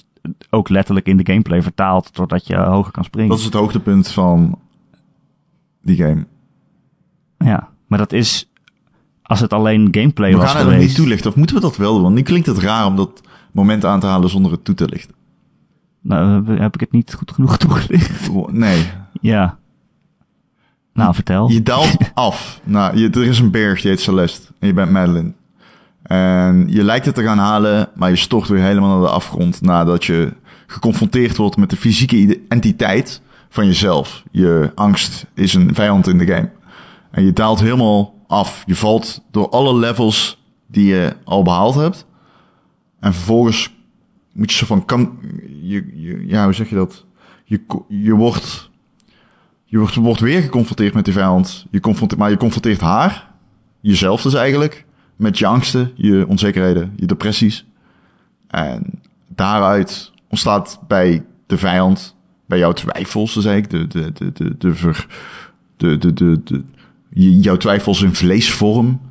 ook letterlijk in de gameplay vertaald, totdat je hoger kan springen. Dat is het hoogtepunt van die game. Ja, maar dat is als het alleen gameplay We was gaan het nog geweest. niet toelichten. Of moeten we dat wel doen? Want nu klinkt het raar om dat moment aan te halen zonder het toe te lichten. Nou, heb- heb ik het niet goed genoeg toegelicht? Nee. Ja. Nou, vertel. Je daalt af. Nou, je, er is een berg, die heet Celeste. En je bent Madeline. En je lijkt het te gaan halen, maar je stort weer helemaal naar de afgrond nadat je geconfronteerd wordt met de fysieke entiteit van jezelf. Je angst is een vijand in de game. En je daalt helemaal af. Je valt door alle levels die je al behaald hebt. En vervolgens moet je zo van kan je, ja hoe zeg je dat? Je, je wordt je wordt, wordt weer geconfronteerd met die vijand. Je maar je confronteert haar, jezelf dus eigenlijk, met je angsten, je onzekerheden, je depressies. En daaruit ontstaat bij de vijand, bij jouw twijfels, dus eigenlijk, de, de, de, de, de, ver, de, de, de, de, je- jouw twijfels in vleesvorm.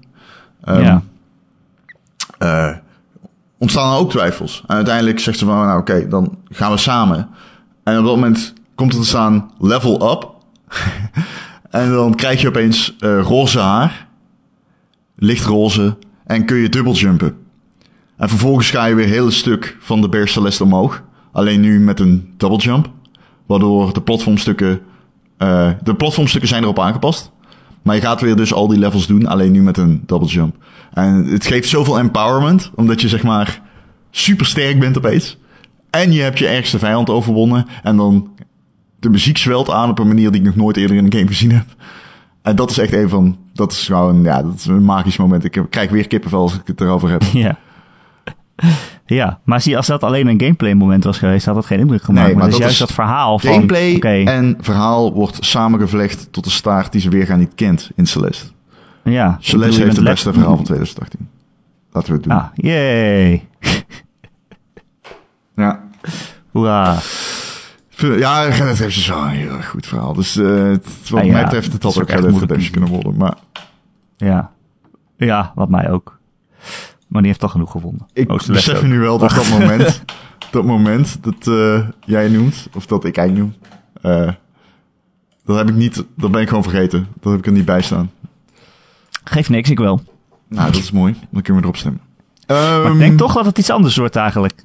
Ehm, ja. eh, ontstaan er ook twijfels. En uiteindelijk zegt ze van, nou oké, dan gaan we samen. En op dat moment komt er te staan level up. en dan krijg je opeens eh, roze haar. Lichtroze. En kun je dubbeljumpen. En vervolgens ga je weer een stuk van de Bear Celeste omhoog. Alleen nu met een double jump. Waardoor de platformstukken... eh, de platformstukken zijn erop aangepast. Maar je gaat weer dus al die levels doen, alleen nu met een double jump. En het geeft zoveel empowerment, omdat je zeg maar super sterk bent opeens. En je hebt je ergste vijand overwonnen. En dan de muziek zwelt aan op een manier die ik nog nooit eerder in een game gezien heb. En dat is echt een van, dat is gewoon, ja, dat is een magisch moment. Ik krijg weer kippenvel als ik het erover heb. Ja. Ja, maar zie, als dat alleen een gameplay moment was geweest, had dat geen indruk gemaakt. Nee, maar, maar dus dat juist is dat verhaal van... Gameplay en verhaal wordt samengevlecht tot een staart die ze weer gaan niet kent in Celeste. ja. Celeste heeft het beste verhaal van 2018. Laten we het doen. Ah, yay. Ja. Hoera. Ja, Redemption is wel een heel erg goed verhaal. Dus eh, het- wat Ah, ja, mij betreft, het dat had ook ook kunnen worden. Maar Ja. Ja, wat mij ook. Maar die heeft toch genoeg gevonden. ik besef nu wel dat dat moment, dat moment dat eh, jij noemt, of dat ik eigenlijk noem, eh, dat heb ik niet, dat ben ik gewoon vergeten. Dat heb ik er niet bij staan. Geeft niks, ik wel. Nou, dat is mooi. Dan kunnen we erop stemmen. Maar Ehm, ik denk toch dat het iets anders wordt eigenlijk.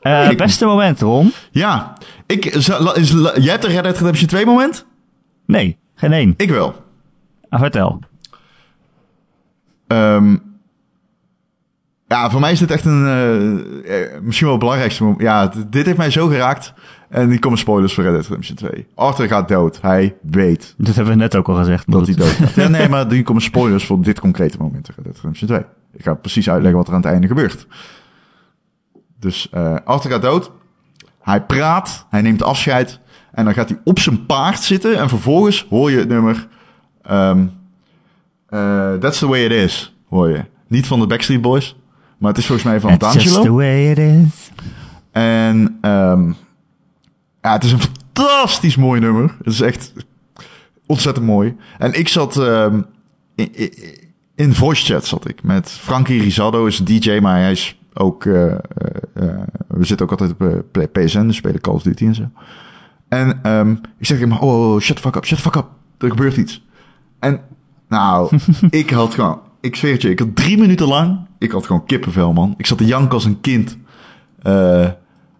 Eh, Ik- beste moment, Ron? Ja, ik, jij hebt een Red Dead Redemption 2 moment? Nee, geen één. Ik wel. Ah, vertel. Ehm, ja, voor mij is dit echt een, eh, eh, misschien wel het belangrijkste moment. Ja, dit heeft mij zo geraakt. En die komen spoilers voor Red Dead Redemption 2. Arthur gaat dood. Hij weet Dat hebben we net ook al gezegd. dat hij dood gaat. Ja, nee, maar die komen spoilers voor dit concrete moment in Red Dead Redemption 2. Ik ga precies uitleggen wat er aan het einde gebeurt. Dus eh Arthur gaat dood. Hij praat. Hij neemt afscheid. En dan gaat hij op zijn paard zitten. En vervolgens hoor je het nummer... ehm, eh, That's the way it is, hoor je. Niet van de Backstreet Boys. Maar het is volgens mij van That's just the D'Angelo. way it is. En ehm, ja, het is een fantastisch mooi nummer. Het is echt ontzettend mooi. En ik zat ehm, in, in, in voice chat zat ik met Frankie Rizardo is een DJ, maar hij is ook eh, eh, we zitten ook altijd op PSN, dus spelen Call of Duty en zo. En ehm, ik zeg hem, oh, oh, oh, shut the fuck up, shut the fuck up, er gebeurt iets. En nou, ik had gewoon, ik zweer het je, ik had drie minuten lang, ik had gewoon kippenvel, man. Ik zat te janken als een kind. Eh,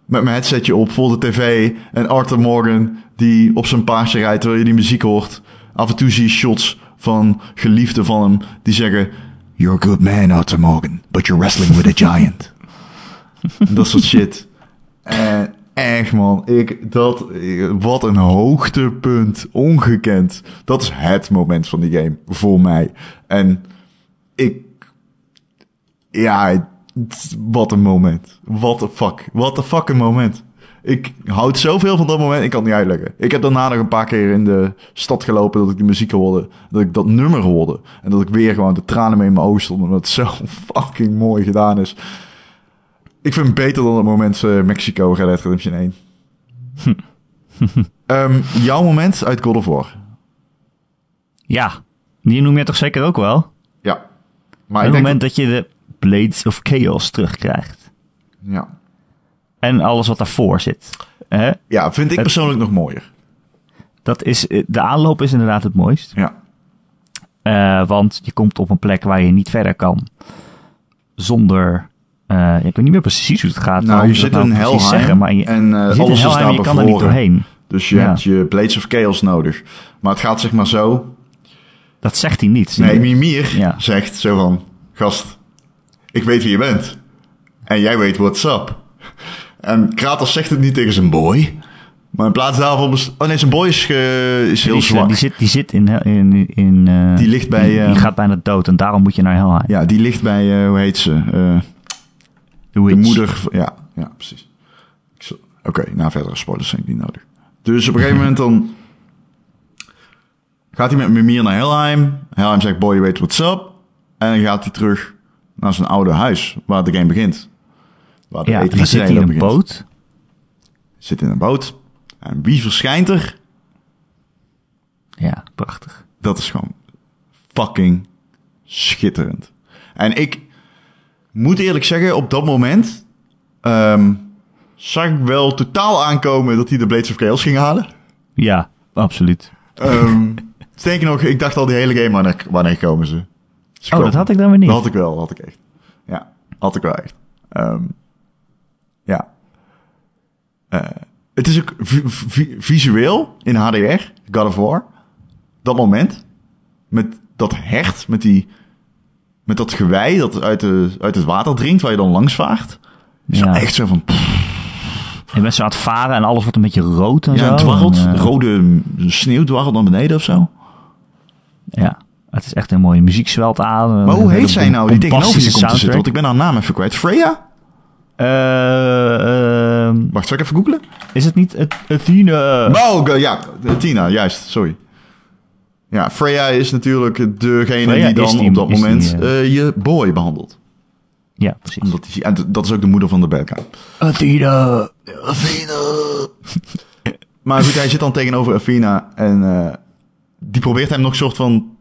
met mijn headsetje op voor de tv. En Arthur Morgan die op zijn paardje rijdt terwijl je die muziek hoort. Af en toe zie je shots van geliefden van hem die zeggen... You're a good man, Arthur Morgan, but you're wrestling with a giant. dat soort shit. En echt man, ik, dat, wat een hoogtepunt, ongekend. Dat is het moment van die game, voor mij. En ik, ja, wat een moment. What the fuck. What the fuck een moment. Ik houd zoveel van dat moment, ik kan het niet uitleggen. Ik heb daarna nog een paar keer in de stad gelopen dat ik die muziek hoorde. Dat ik dat nummer hoorde. En dat ik weer gewoon de tranen mee in mijn ogen stonden. Omdat het zo fucking mooi gedaan is. Ik vind het beter dan het moment eh, Mexico Red Dead Redemption 1. Ehm, jouw moment uit God of War. Ja, die noem je toch zeker ook wel? Ja. Maar het moment dat je de Blades of Chaos terugkrijgt. ja. En alles wat daarvoor zit. Hè? ja, vind ik Het- persoonlijk nog mooier. Dat is, eh, de aanloop is inderdaad het mooist. Ja. Eh, want je komt op een plek waar je niet verder kan. Zonder. Eh, ik weet niet meer precies hoe het gaat. Nou, hoe je ze zit in nou precies Helheim zeggen, maar je, en eh, je zit in alles is Helheim daar en je kan er niet doorheen. Dus je Ja. hebt je Blades of Chaos nodig. Maar het gaat zeg maar zo. Dat zegt hij niet. Nee, Mimir Ja. zegt zo van... Gast, ik weet wie je bent. En jij weet what's up. En Kratos zegt het niet tegen zijn boy. Maar in plaats daarvan... Oh nee, zijn boy is, is heel die, is, eh, zwak. die zit, die zit in. in, in eh, Die ligt bij, Die, die eh, gaat bijna dood en daarom moet je naar Helheim. Ja, die ligt bij... eh, hoe heet ze? De moeder... Ja, ja precies. Oké, nou verdere spoilers zijn niet nodig. Dus op een gegeven moment dan... Gaat hij met Mimir naar Helheim. Helheim zegt, boy, je weet what's up. En dan gaat hij terug naar zijn oude huis, waar de game begint. Waar de Ja, E3 dan zit hij in een begint. boot. Zit in een boot. En wie verschijnt er? Ja, prachtig. Dat is gewoon fucking schitterend. En ik moet eerlijk zeggen, op dat moment ehm, zag ik wel totaal aankomen dat hij de Blades of Chaos ging halen. Ja, absoluut. Ehm sterker nog, ik dacht al die hele game, wanneer, wanneer komen ze? Oh, dat had ik dan weer niet. Dat had ik wel, dat had ik echt. Ja, had ik wel echt. Ehm, ja. Eh, het is ook vi- vi- visueel in HDR, God of War. Dat moment. Met dat hert, met die... Met dat gewei dat uit, de, uit het water dringt, waar je dan langs vaart. Is Ja. echt zo van... Je bent zo aan het varen en alles wordt een beetje rood en zo. Ja, dwarrelt. En, eh, Rode sneeuw dwarrelt naar beneden of zo. Ja, het is echt een mooie muziek zwelt aan. Maar hoe heet zij nou die tegenover je komt te zitten? Want ik ben haar naam even kwijt. Freya? Eh, ehm, Wacht, zal ik even googlen? is het niet het Athena? Oh, ja, Tina, juist, sorry. Ja, Freya is natuurlijk degene Freya die dan die- op dat die, moment eh, eh, je boy behandelt. Ja, precies. Omdat die, en dat is ook de moeder van de bad guy. Athena. Maar goed, hij zit dan tegenover Athena en eh, die probeert hem nog soort van,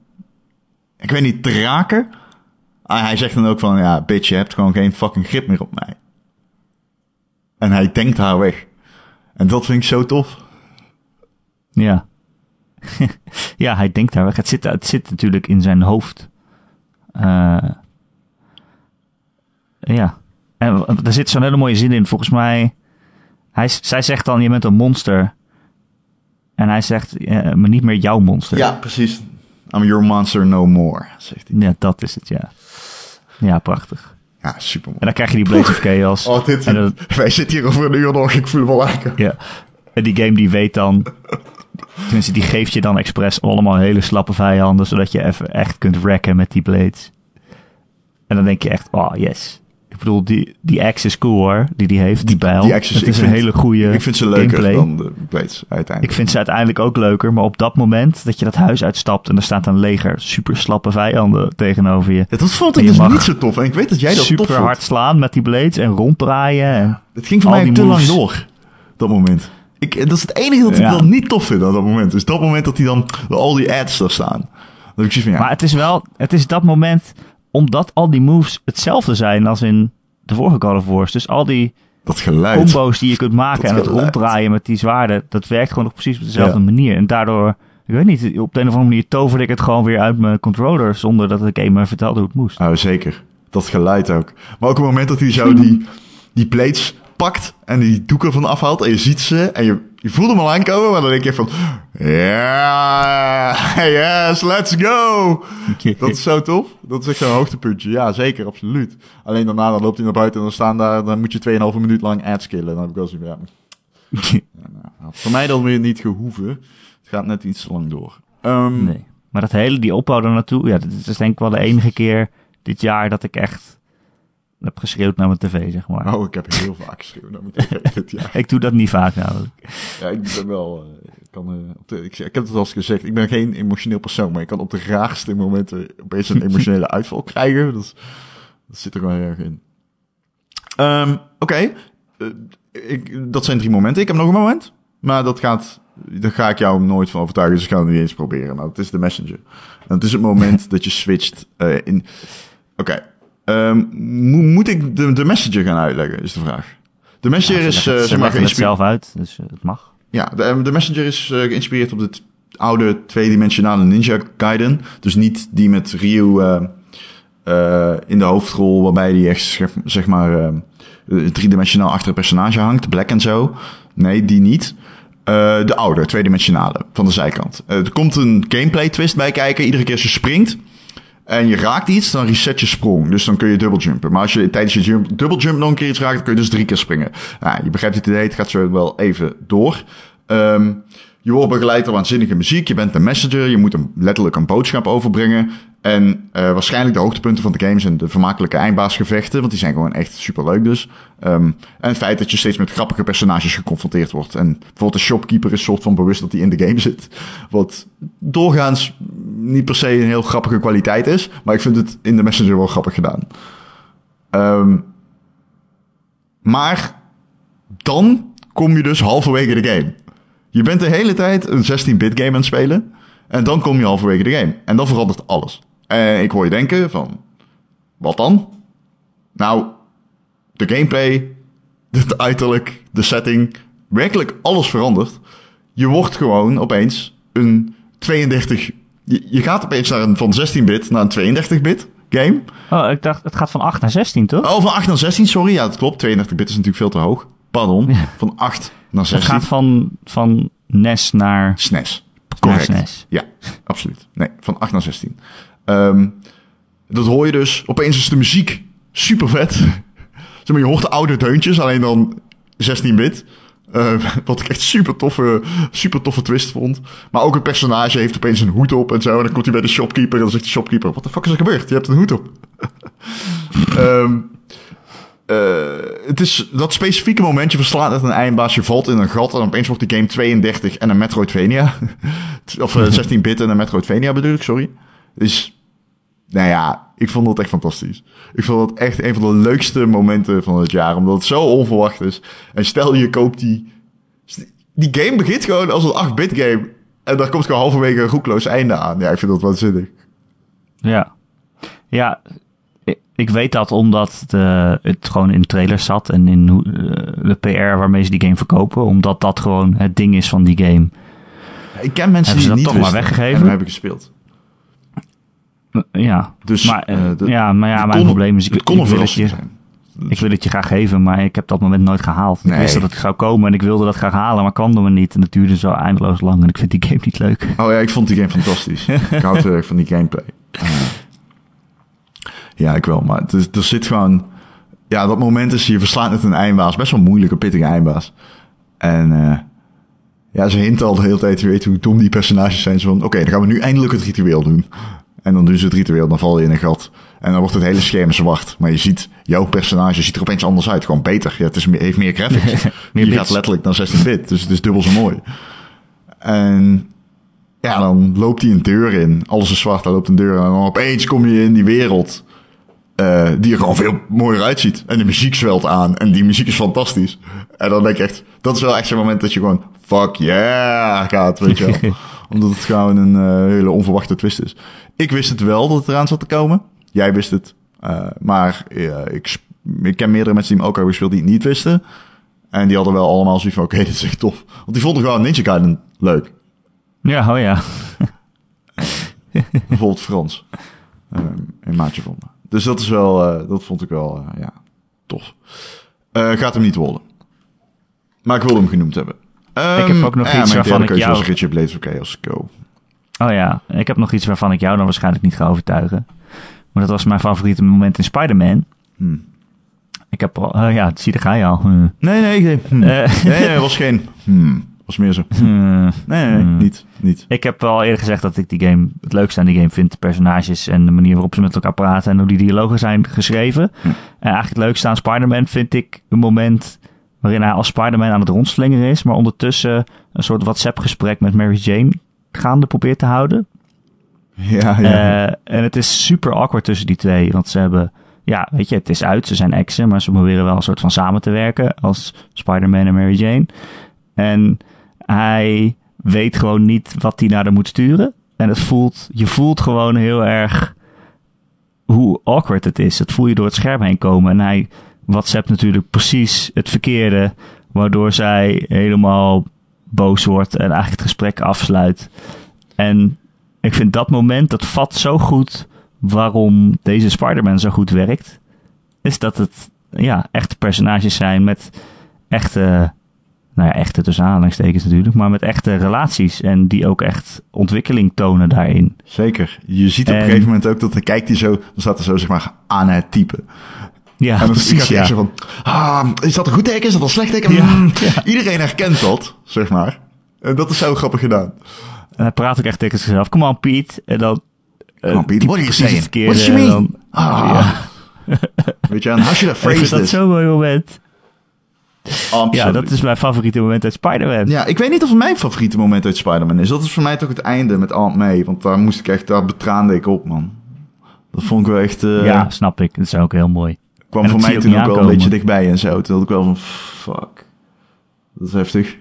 ik weet niet, te raken. Ah, hij zegt dan ook van, ja, bitch, je hebt gewoon geen fucking grip meer op mij. En hij denkt haar weg. En dat vind ik zo tof. Ja. ja, hij denkt daar weg. Het zit, het zit natuurlijk in zijn hoofd. Eh, ja. En er zit zo'n hele mooie zin in. Volgens mij. Hij, zij zegt dan: Je bent een monster. En hij zegt: Maar niet meer jouw monster. Ja, precies. I'm your monster no more, zegt hij. Ja, dat is het, ja. Ja, prachtig. Ja, super En dan krijg je die Blades of Chaos. Oh, dit, En dat- wij zitten hier over een uur nog, ik voel hem al aankomen. Ja. En die game die weet dan. Tenminste, die geeft je dan expres allemaal hele slappe vijanden. Zodat je even echt kunt wrecken met die blades. En dan denk je echt, oh yes. Ik bedoel, die, die axe is cool hoor. Die die heeft, die bijl. die ik is een hele goede Ik vind ze leuker gameplay. dan de Blades, uiteindelijk. Ik vind ze uiteindelijk ook leuker. Maar op dat moment dat je dat huis uitstapt. En er staat een leger super slappe vijanden tegenover je. Ja, dat vond ik dus niet zo tof. En ik weet dat jij dat super tof vond. hard slaan met die blades. En ronddraaien. En Het ging voor mij te lang door, dat moment. Ik, dat is het enige dat ik Ja. dan niet tof vind aan dat moment. Dus dat moment dat hij dan al die ads er staan. Dat ik van, ja, Maar het is wel, het is dat moment, omdat al die moves hetzelfde zijn als in de vorige God of Wars. Dus al die dat geluid. combo's die je kunt maken Dat en het ronddraaien met die zwaarden, dat werkt gewoon nog precies op dezelfde Ja. manier. En daardoor, ik weet niet, op de een of andere manier toverde ik het gewoon weer uit mijn controller zonder dat ik me vertelde hoe het moest. Oh, zeker. Dat geluid ook. Maar ook op het moment dat hij zo die, die plates pakt en die doeken van afhaalt en je ziet ze en je, je voelt hem al aankomen, maar dan denk je van, ja, yes, let's go. Dat is zo tof. Dat is echt zo'n hoogtepuntje. Ja, zeker, absoluut. Alleen daarna dan loopt hij naar buiten en dan staan daar, dan moet je 2,5 minuut lang ads killen. Dan heb ik wel zoiets ja, nou, voor mij dan weer niet gehoeven. Het gaat net iets te lang door. Ehm, Nee. Maar dat hele, die opbouw naartoe, ja, dat is denk ik wel de enige keer dit jaar dat ik echt heb geschreeuwd naar mijn tv, zeg maar. Oh, ik heb heel vaak geschreeuwd naar mijn tv dit jaar. Ik doe dat niet vaak namelijk. Ja, ik ben wel. eh, ik, kan, eh, op de, ik, ik heb het al eens gezegd. Ik ben geen emotioneel persoon, maar ik kan op de raarste momenten opeens een emotionele uitval krijgen. Dat zit er wel erg in. Ehm, Oké, Eh, dat zijn drie momenten. Ik heb nog een moment, maar dat gaat. Daar ga ik jou nooit van overtuigen, dus ik ga het niet eens proberen. Maar het is de messenger. En het is het moment dat je switcht in. Oké. Ehm, mo- moet ik de, de messenger gaan uitleggen, is de vraag. De messenger Ja, is eh, ze zeg maar het zelf uit, dus eh, het mag. ja, de, de Messenger is uh, geïnspireerd op de oude tweedimensionale Ninja Gaiden. Dus niet die met Ryu uh, uh, in de hoofdrol, waarbij die echt, zeg maar, driedimensionaal achter een personage hangt, Black en zo. Nee, die niet. de oude, tweedimensionale, van de zijkant. er komt een gameplay twist bij kijken. Iedere keer als je springt, en je raakt iets, dan reset je sprong. Dus dan kun je jumpen. Maar als je tijdens je jump, jump nog een keer iets raakt, dan kun je dus drie keer springen. Nou, je begrijpt het idee, het gaat zo wel even door. Um, je wordt begeleid door waanzinnige muziek. Je bent een messenger. Je moet een, letterlijk een boodschap overbrengen. En uh, waarschijnlijk de hoogtepunten van de game zijn de vermakelijke eindbaasgevechten. Want die zijn gewoon echt superleuk dus. Um, en het feit dat je steeds met grappige personages geconfronteerd wordt. En bijvoorbeeld de shopkeeper is soort van bewust dat hij in de game zit. Wat doorgaans niet per se een heel grappige kwaliteit is. Maar ik vind het in de messenger wel grappig gedaan. Um, maar dan kom je dus halverwege de game. Je bent de hele tijd een 16-bit game aan het spelen. En dan kom je halverwege de game. En dan verandert alles. En ik hoor je denken van... Wat dan? Nou, de gameplay, het uiterlijk, de setting... Werkelijk alles verandert. Je wordt gewoon opeens een 32... Je, je gaat opeens naar een, van 16-bit naar een 32-bit game. Oh, ik dacht, het gaat van 8 naar 16, toch? Oh, van 8 naar 16, sorry. Ja, dat klopt. 32-bit is natuurlijk veel te hoog. Pardon. Van 8 naar 16. Het gaat van, van NES naar... SNES. Correct. SNES. Ja, absoluut. Nee, van 8 naar 16. Um, dat hoor je dus. Opeens is de muziek super vet. zeg maar, je hoort de oude deuntjes, alleen dan 16-bit. Uh, wat ik echt super toffe, super toffe twist vond. Maar ook het personage heeft opeens een hoed op en zo. En dan komt hij bij de shopkeeper en dan zegt de shopkeeper... Wat de fuck is er gebeurd? Je hebt een hoed op. um, uh, het is dat specifieke moment, je verslaat net een eindbaas, je valt in een gat en opeens wordt die game 32 en een Metroidvania. of uh, 16-bit en een Metroidvania bedoel ik, sorry. Dus, nou ja, ik vond dat echt fantastisch. Ik vond dat echt een van de leukste momenten van het jaar, omdat het zo onverwacht is. En stel je koopt die... Die game begint gewoon als een 8-bit game. En daar komt gewoon halverwege een roekloos einde aan. Ja, ik vind dat waanzinnig. Ja. Ja, ik weet dat omdat de, het gewoon in trailers zat en in uh, de PR waarmee ze die game verkopen. Omdat dat gewoon het ding is van die game. Ik ken mensen die dat niet toch maar weggegeven. En hebben gespeeld. Ja, dus, maar, uh, de, ja, maar ja, mijn probleem is... Ik, het kon ik, wil het je, zijn. ik wil het je graag geven, maar ik heb dat moment nooit gehaald. Nee. Ik wist dat het zou komen en ik wilde dat graag halen, maar kwam er me niet. En het duurde zo eindeloos lang en ik vind die game niet leuk. Oh ja, ik vond die game fantastisch. ik hou heel erg van die gameplay. Uh, ja, ik wel. Maar er, er zit gewoon... Ja, dat moment is, je verslaat net een eindbaas. Best wel moeilijke, pittige eindbaas. En uh, ja, ze hinten al de hele tijd, je weet hoe dom die personages zijn. Zo van, oké, okay, dan gaan we nu eindelijk het ritueel doen. En dan doen ze het ritueel, dan val je in een gat. En dan wordt het hele scherm zwart. Maar je ziet, jouw personage ziet er opeens anders uit. Gewoon beter. Ja, het is, heeft meer graphics. meer je gaat letterlijk naar 16 bit, dus het is dubbel zo mooi. En ja, dan loopt hij een deur in. Alles is zwart, dan loopt een deur in. En dan opeens kom je in die wereld. Uh, die er gewoon veel mooier uitziet. En de muziek zwelt aan. En die muziek is fantastisch. En dan denk ik echt, dat is wel echt zo'n moment dat je gewoon fuck yeah gaat, weet je wel. Omdat het gewoon een uh, hele onverwachte twist is. Ik wist het wel dat het eraan zat te komen. Jij wist het. Uh, maar ik, ik ken meerdere mensen die hem ook hebben gespeeld die het niet wisten. En die hadden wel allemaal zoiets van, oké, okay, dit is echt tof. Want die vonden gewoon Ninja Gaiden leuk. Ja, oh ja. Bijvoorbeeld Frans. een maatje vonden. Dus dat is wel, uh, dat vond ik wel, ja, tof. Gaat hem niet worden. Maar ik wil hem genoemd hebben. Ik heb ook nog ja, iets waarvan ik jou... was Richard Blades of Chaos Go. Oh ja, ik heb nog iets waarvan ik jou dan waarschijnlijk niet ga overtuigen. Maar dat was mijn favoriete moment in Spider-Man. Hmm. Ik heb al, uh, ja, zie, daar ga je al. Nee, nee, nee. Hmm. nee, nee, was geen... Hmm. Was meer zo. Nee, nee, nee niet, niet. Ik heb al eerder gezegd dat ik die game het leukste aan die game vind. De personages en de manier waarop ze met elkaar praten en hoe die dialogen zijn geschreven. En eigenlijk het leukste aan Spider-Man vind ik een moment waarin hij als Spider-Man aan het rondslingeren is. Maar ondertussen een soort WhatsApp-gesprek met Mary Jane gaande probeert te houden. Ja, ja. Uh, en het is super awkward tussen die twee. Want ze hebben, ja, weet je, het is uit. Ze zijn exen, maar ze proberen wel een soort van samen te werken als Spider-Man en Mary Jane. En hij weet gewoon niet wat hij naar haar moet sturen. En het voelt, je voelt gewoon heel erg hoe awkward het is. Dat voel je door het scherm heen komen. En hij WhatsApp natuurlijk precies het verkeerde. Waardoor zij helemaal boos wordt en eigenlijk het gesprek afsluit. En ik vind dat moment, dat vat zo goed waarom deze Spider-Man zo goed werkt. Is dat het ja, echte personages zijn met echte, nou ja, echte tussen aanhalingstekens natuurlijk, maar met echte relaties. En die ook echt ontwikkeling tonen daarin. Zeker. Je ziet op En- een gegeven moment ook dat dan kijkt hij zo, dan staat er zo zeg maar aan het typen. Ja, En dan precies. Ja. zo van, ah, is dat een goed teken? Is dat een slecht teken? Ja, Hmm. ja. Iedereen herkent dat, zeg maar. En dat is zo grappig gedaan. En hij praat ook echt tegen zichzelf. Come on, Piet. En dan. Come on, Pete, what are you saying? What mean? dan- Ah. Weet je, en how should I dat zo'n mooi moment. Absoluut. Ja, dat is mijn favoriete moment uit Spider-Man. Ja, ik weet niet of het mijn favoriete moment uit Spider-Man is. Dat is voor mij toch het einde met Aunt May. Want daar moest ik echt, daar betraande ik op, man. Dat vond ik wel echt... eh, Ja, snap ik. Dat is ook heel mooi. Kwam voor mij toen ook wel een beetje dichtbij en zo. Toen had ik wel van, fuck. Dat is heftig.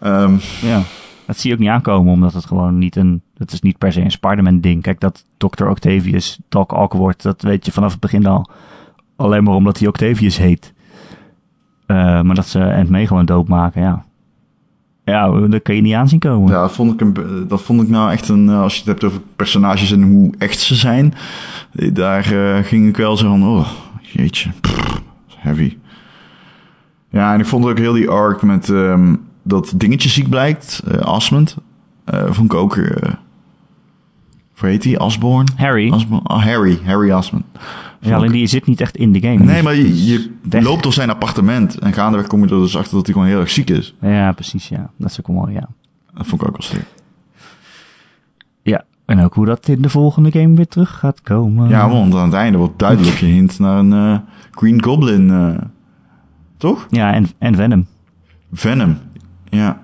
Ehm, Ja. Dat zie je ook niet aankomen, omdat het gewoon niet een... Het is niet per se een Spider-Man ding. Kijk, dat Dr. Octavius Doc Ock wordt, dat weet je vanaf het begin al. Alleen maar omdat hij Octavius heet. Eh, maar dat ze Aunt May gewoon doodmaken, ja. Ja, dat kan je niet aanzien komen. ja, dat vond, ik een, dat vond ik nou echt een... eh, Als je het hebt over personages en hoe echt ze zijn. eh, Daar eh, ging ik wel zo van, oh, jeetje. pff, heavy. Ja, en ik vond ook heel die arc met ehm, dat dingetje ziek blijkt. eh Asmund. eh, vond ik ook... hoe heet die? Osborn? Harry. Oh, Harry. Harry Asmund. Ja, alleen die zit niet echt in de game. Nee, maar je, je loopt door zijn appartement en gaandeweg kom je er dus achter dat hij gewoon heel erg ziek is. Ja, precies, ja. Dat is ook wel mooi, ja. Dat vond ik ook wel sterk. Ja, en ook hoe dat in de volgende game weer terug gaat komen. Ja, want aan het einde wordt duidelijk hint naar een eh, Green Goblin, eh, toch? Ja, en, en Venom. Venom. Ja.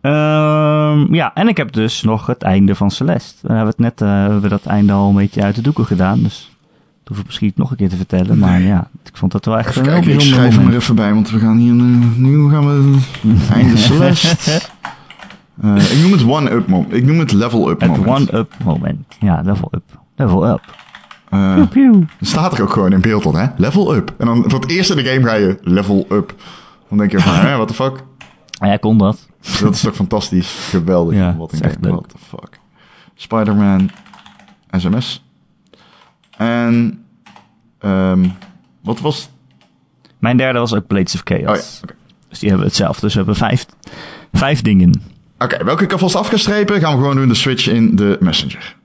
Ehm, ja, en ik heb dus nog het einde van Celeste. We hebben het net eh, hebben we dat einde al een beetje uit de doeken gedaan. Dus dat hoef ik misschien nog een keer te vertellen. Maar ja, ik vond dat wel echt Even een heel kijken, ik bijzonder schrijf hem er even bij, want we gaan hier eh, nu gaan we einde Celeste. Eh, ik noem het one-up moment. Ik noem het level-up Het moment. one-up moment. Ja, level up. Level up. Pew, pew. Er staat er ook gewoon in beeld dan, hè? Level up. En dan voor het eerst in de game ga je level up. Dan denk je van, hè, what the fuck? Ja, kon dat. Dat is toch fantastisch. Geweldig. Ja, Wat een echt leuk. What the fuck. Spider-Man SMS. En... ehm, wat was... Mijn derde was ook Blades of Chaos. Oh ja. Dus die hebben we hetzelfde. Dus we hebben vijf, vijf dingen. Oké, welke ik alvast af ga strepen, gaan we gewoon doen de switch in de Messenger.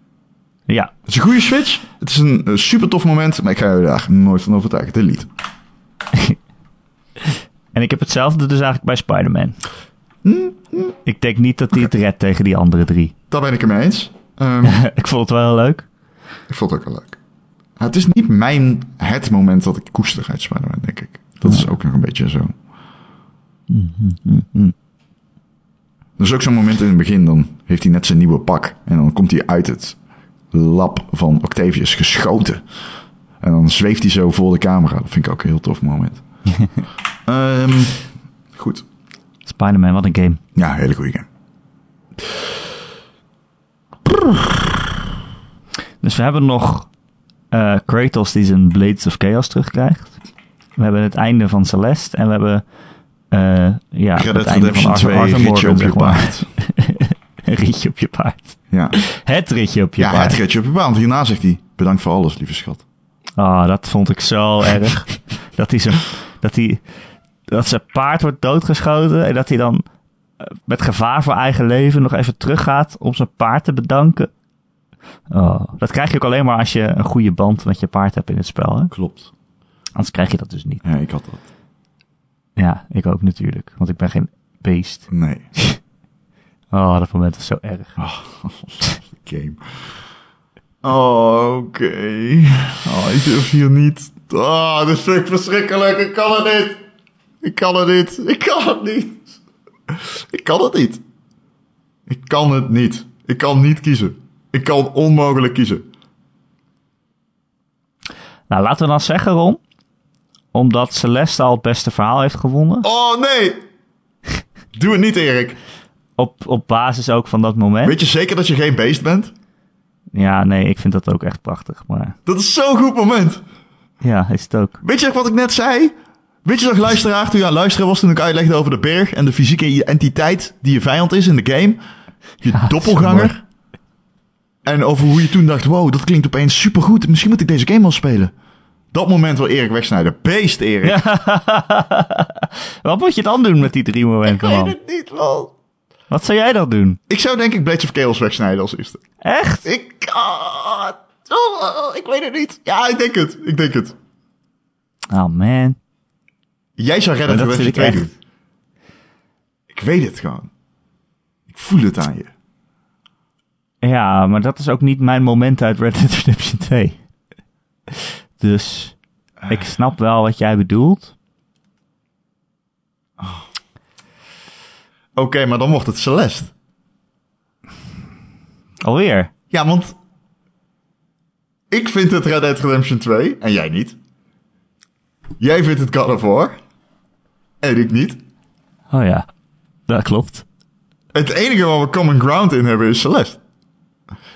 Ja, Het is een goede switch. Het is een, super tof moment, maar ik ga je daar nooit van overtuigen. Delete. En ik heb hetzelfde dus eigenlijk bij Spider-Man. Hm, Ik denk niet dat hij het redt tegen die andere drie. Daar ben ik het mee eens. Ehm, ik vond het wel heel leuk. ik vond het ook wel leuk. Ja, het is niet mijn het moment dat ik koester uit Spider-Man, denk ik. Dat is ook nog een beetje zo. Er is ook zo'n moment in het begin, dan heeft hij net zijn nieuwe pak. En dan komt hij uit het lab van Octavius geschoten. En dan zweeft hij zo voor de camera. Dat vind ik ook een heel tof moment. Ehm, goed. Spider-Man, wat een game. Ja, hele goede game. Dus we hebben nog eh, Kratos die zijn Blades of Chaos terugkrijgt. We hebben het einde van Celeste. En we hebben eh, ja, Red het einde van Arthur, 2, Arthur ritje Morgan, op je zeg maar. paard. Een ritje op je paard. Ja, Het ritje op je ja paard. het ritje op je paard. Want hierna zegt hij, bedankt voor alles, lieve schat. Ah, dat vond ik zo erg. Dat hij zijn, dat hij, dat zijn paard wordt doodgeschoten en dat hij dan eh, met gevaar voor eigen leven nog even teruggaat om zijn paard te bedanken. Oh, dat krijg je ook alleen maar als je een goede band met je paard hebt in het spel. Hè? Klopt. Anders krijg je dat dus niet. Ja, ik had dat. Ja, ik ook natuurlijk, want ik ben geen beest. Nee. Oh, dat moment is zo erg. Game. Oh, oké. Oh, ik durf hier niet. Oh, dit vind ik verschrikkelijk. Ik kan het niet. Ik kan het niet. Ik kan het niet. Ik kan het niet. Ik kan het niet. Ik kan niet kiezen. Ik kan onmogelijk kiezen. Nou, laten we dan zeggen, Ron, omdat Celeste al het beste verhaal heeft gewonnen, Oh, nee. Doe het niet, Erik. op, op basis ook van dat moment. Weet je zeker dat je geen beest bent? Ja, nee, ik vind dat ook echt prachtig. Maar Dat is zo'n goed moment. ja, is het ook. Weet je wat ik net zei? Weet je nog, luisteraar, toen je aan het luisteren was toen ik uitlegde over de berg en de fysieke entiteit die je vijand is in de game? Je Ja, doppelganger. En over hoe je toen dacht, wow, dat klinkt opeens supergoed. Misschien moet ik deze game wel spelen. Dat moment wil Erik wegsnijden. Beest, Erik. Wat moet je dan doen met die drie momenten, man? het niet, man. Wat zou jij dan doen? Ik zou denk ik Blades of Chaos wegsnijden als eerste. Echt? Ik, oh, ik weet het niet. Ja, ik denk het. Ik denk het. Oh man. Jij zou Red Dead Redemption vind 2 ik doen. Ik weet het gewoon. Ik voel het aan je. Ja, maar dat is ook niet mijn moment uit Red Dead Redemption 2. Dus ik snap wel wat jij bedoelt. Oké, maar dan wordt het Celeste. Alweer. Ja, want ik vind het Red Dead Redemption 2 en jij niet. Jij vindt het God of War en ik niet. Oh ja, dat klopt. Het enige waar we common ground in hebben is Celeste.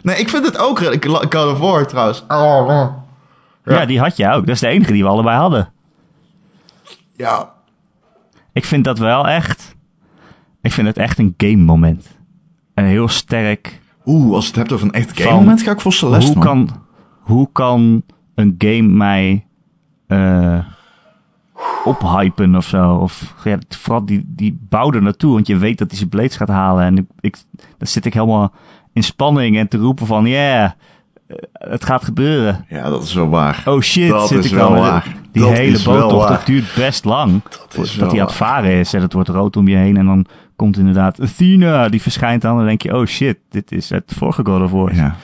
Nee, ik vind het ook Red- God of War trouwens. Ja. Ja. die had jij ook. Dat is de enige die we allebei hadden. Ja, Ik vind dat wel echt... Ik vind het echt een game moment. Een heel sterk... Oeh, als je het hebt over een echt game moment, ga ik voor Celeste. hoe, man. kan, hoe kan een game mij eh ophypen of zo? Of ja, vooral die, die bouw er naartoe, want je weet dat hij zijn blades gaat halen. En ik, ik, dan zit ik helemaal in spanning en te roepen van, ja, het gaat gebeuren. Ja, dat is wel waar. Oh shit, Dat zit is ik wel dan. waar. Die Dat hele boottocht, dat duurt best lang. Dat Dat hij aan het varen is en het wordt rood om je heen. En dan komt inderdaad Athena, die verschijnt dan. En dan denk je, oh shit, dit is het vorige God of War. Ja.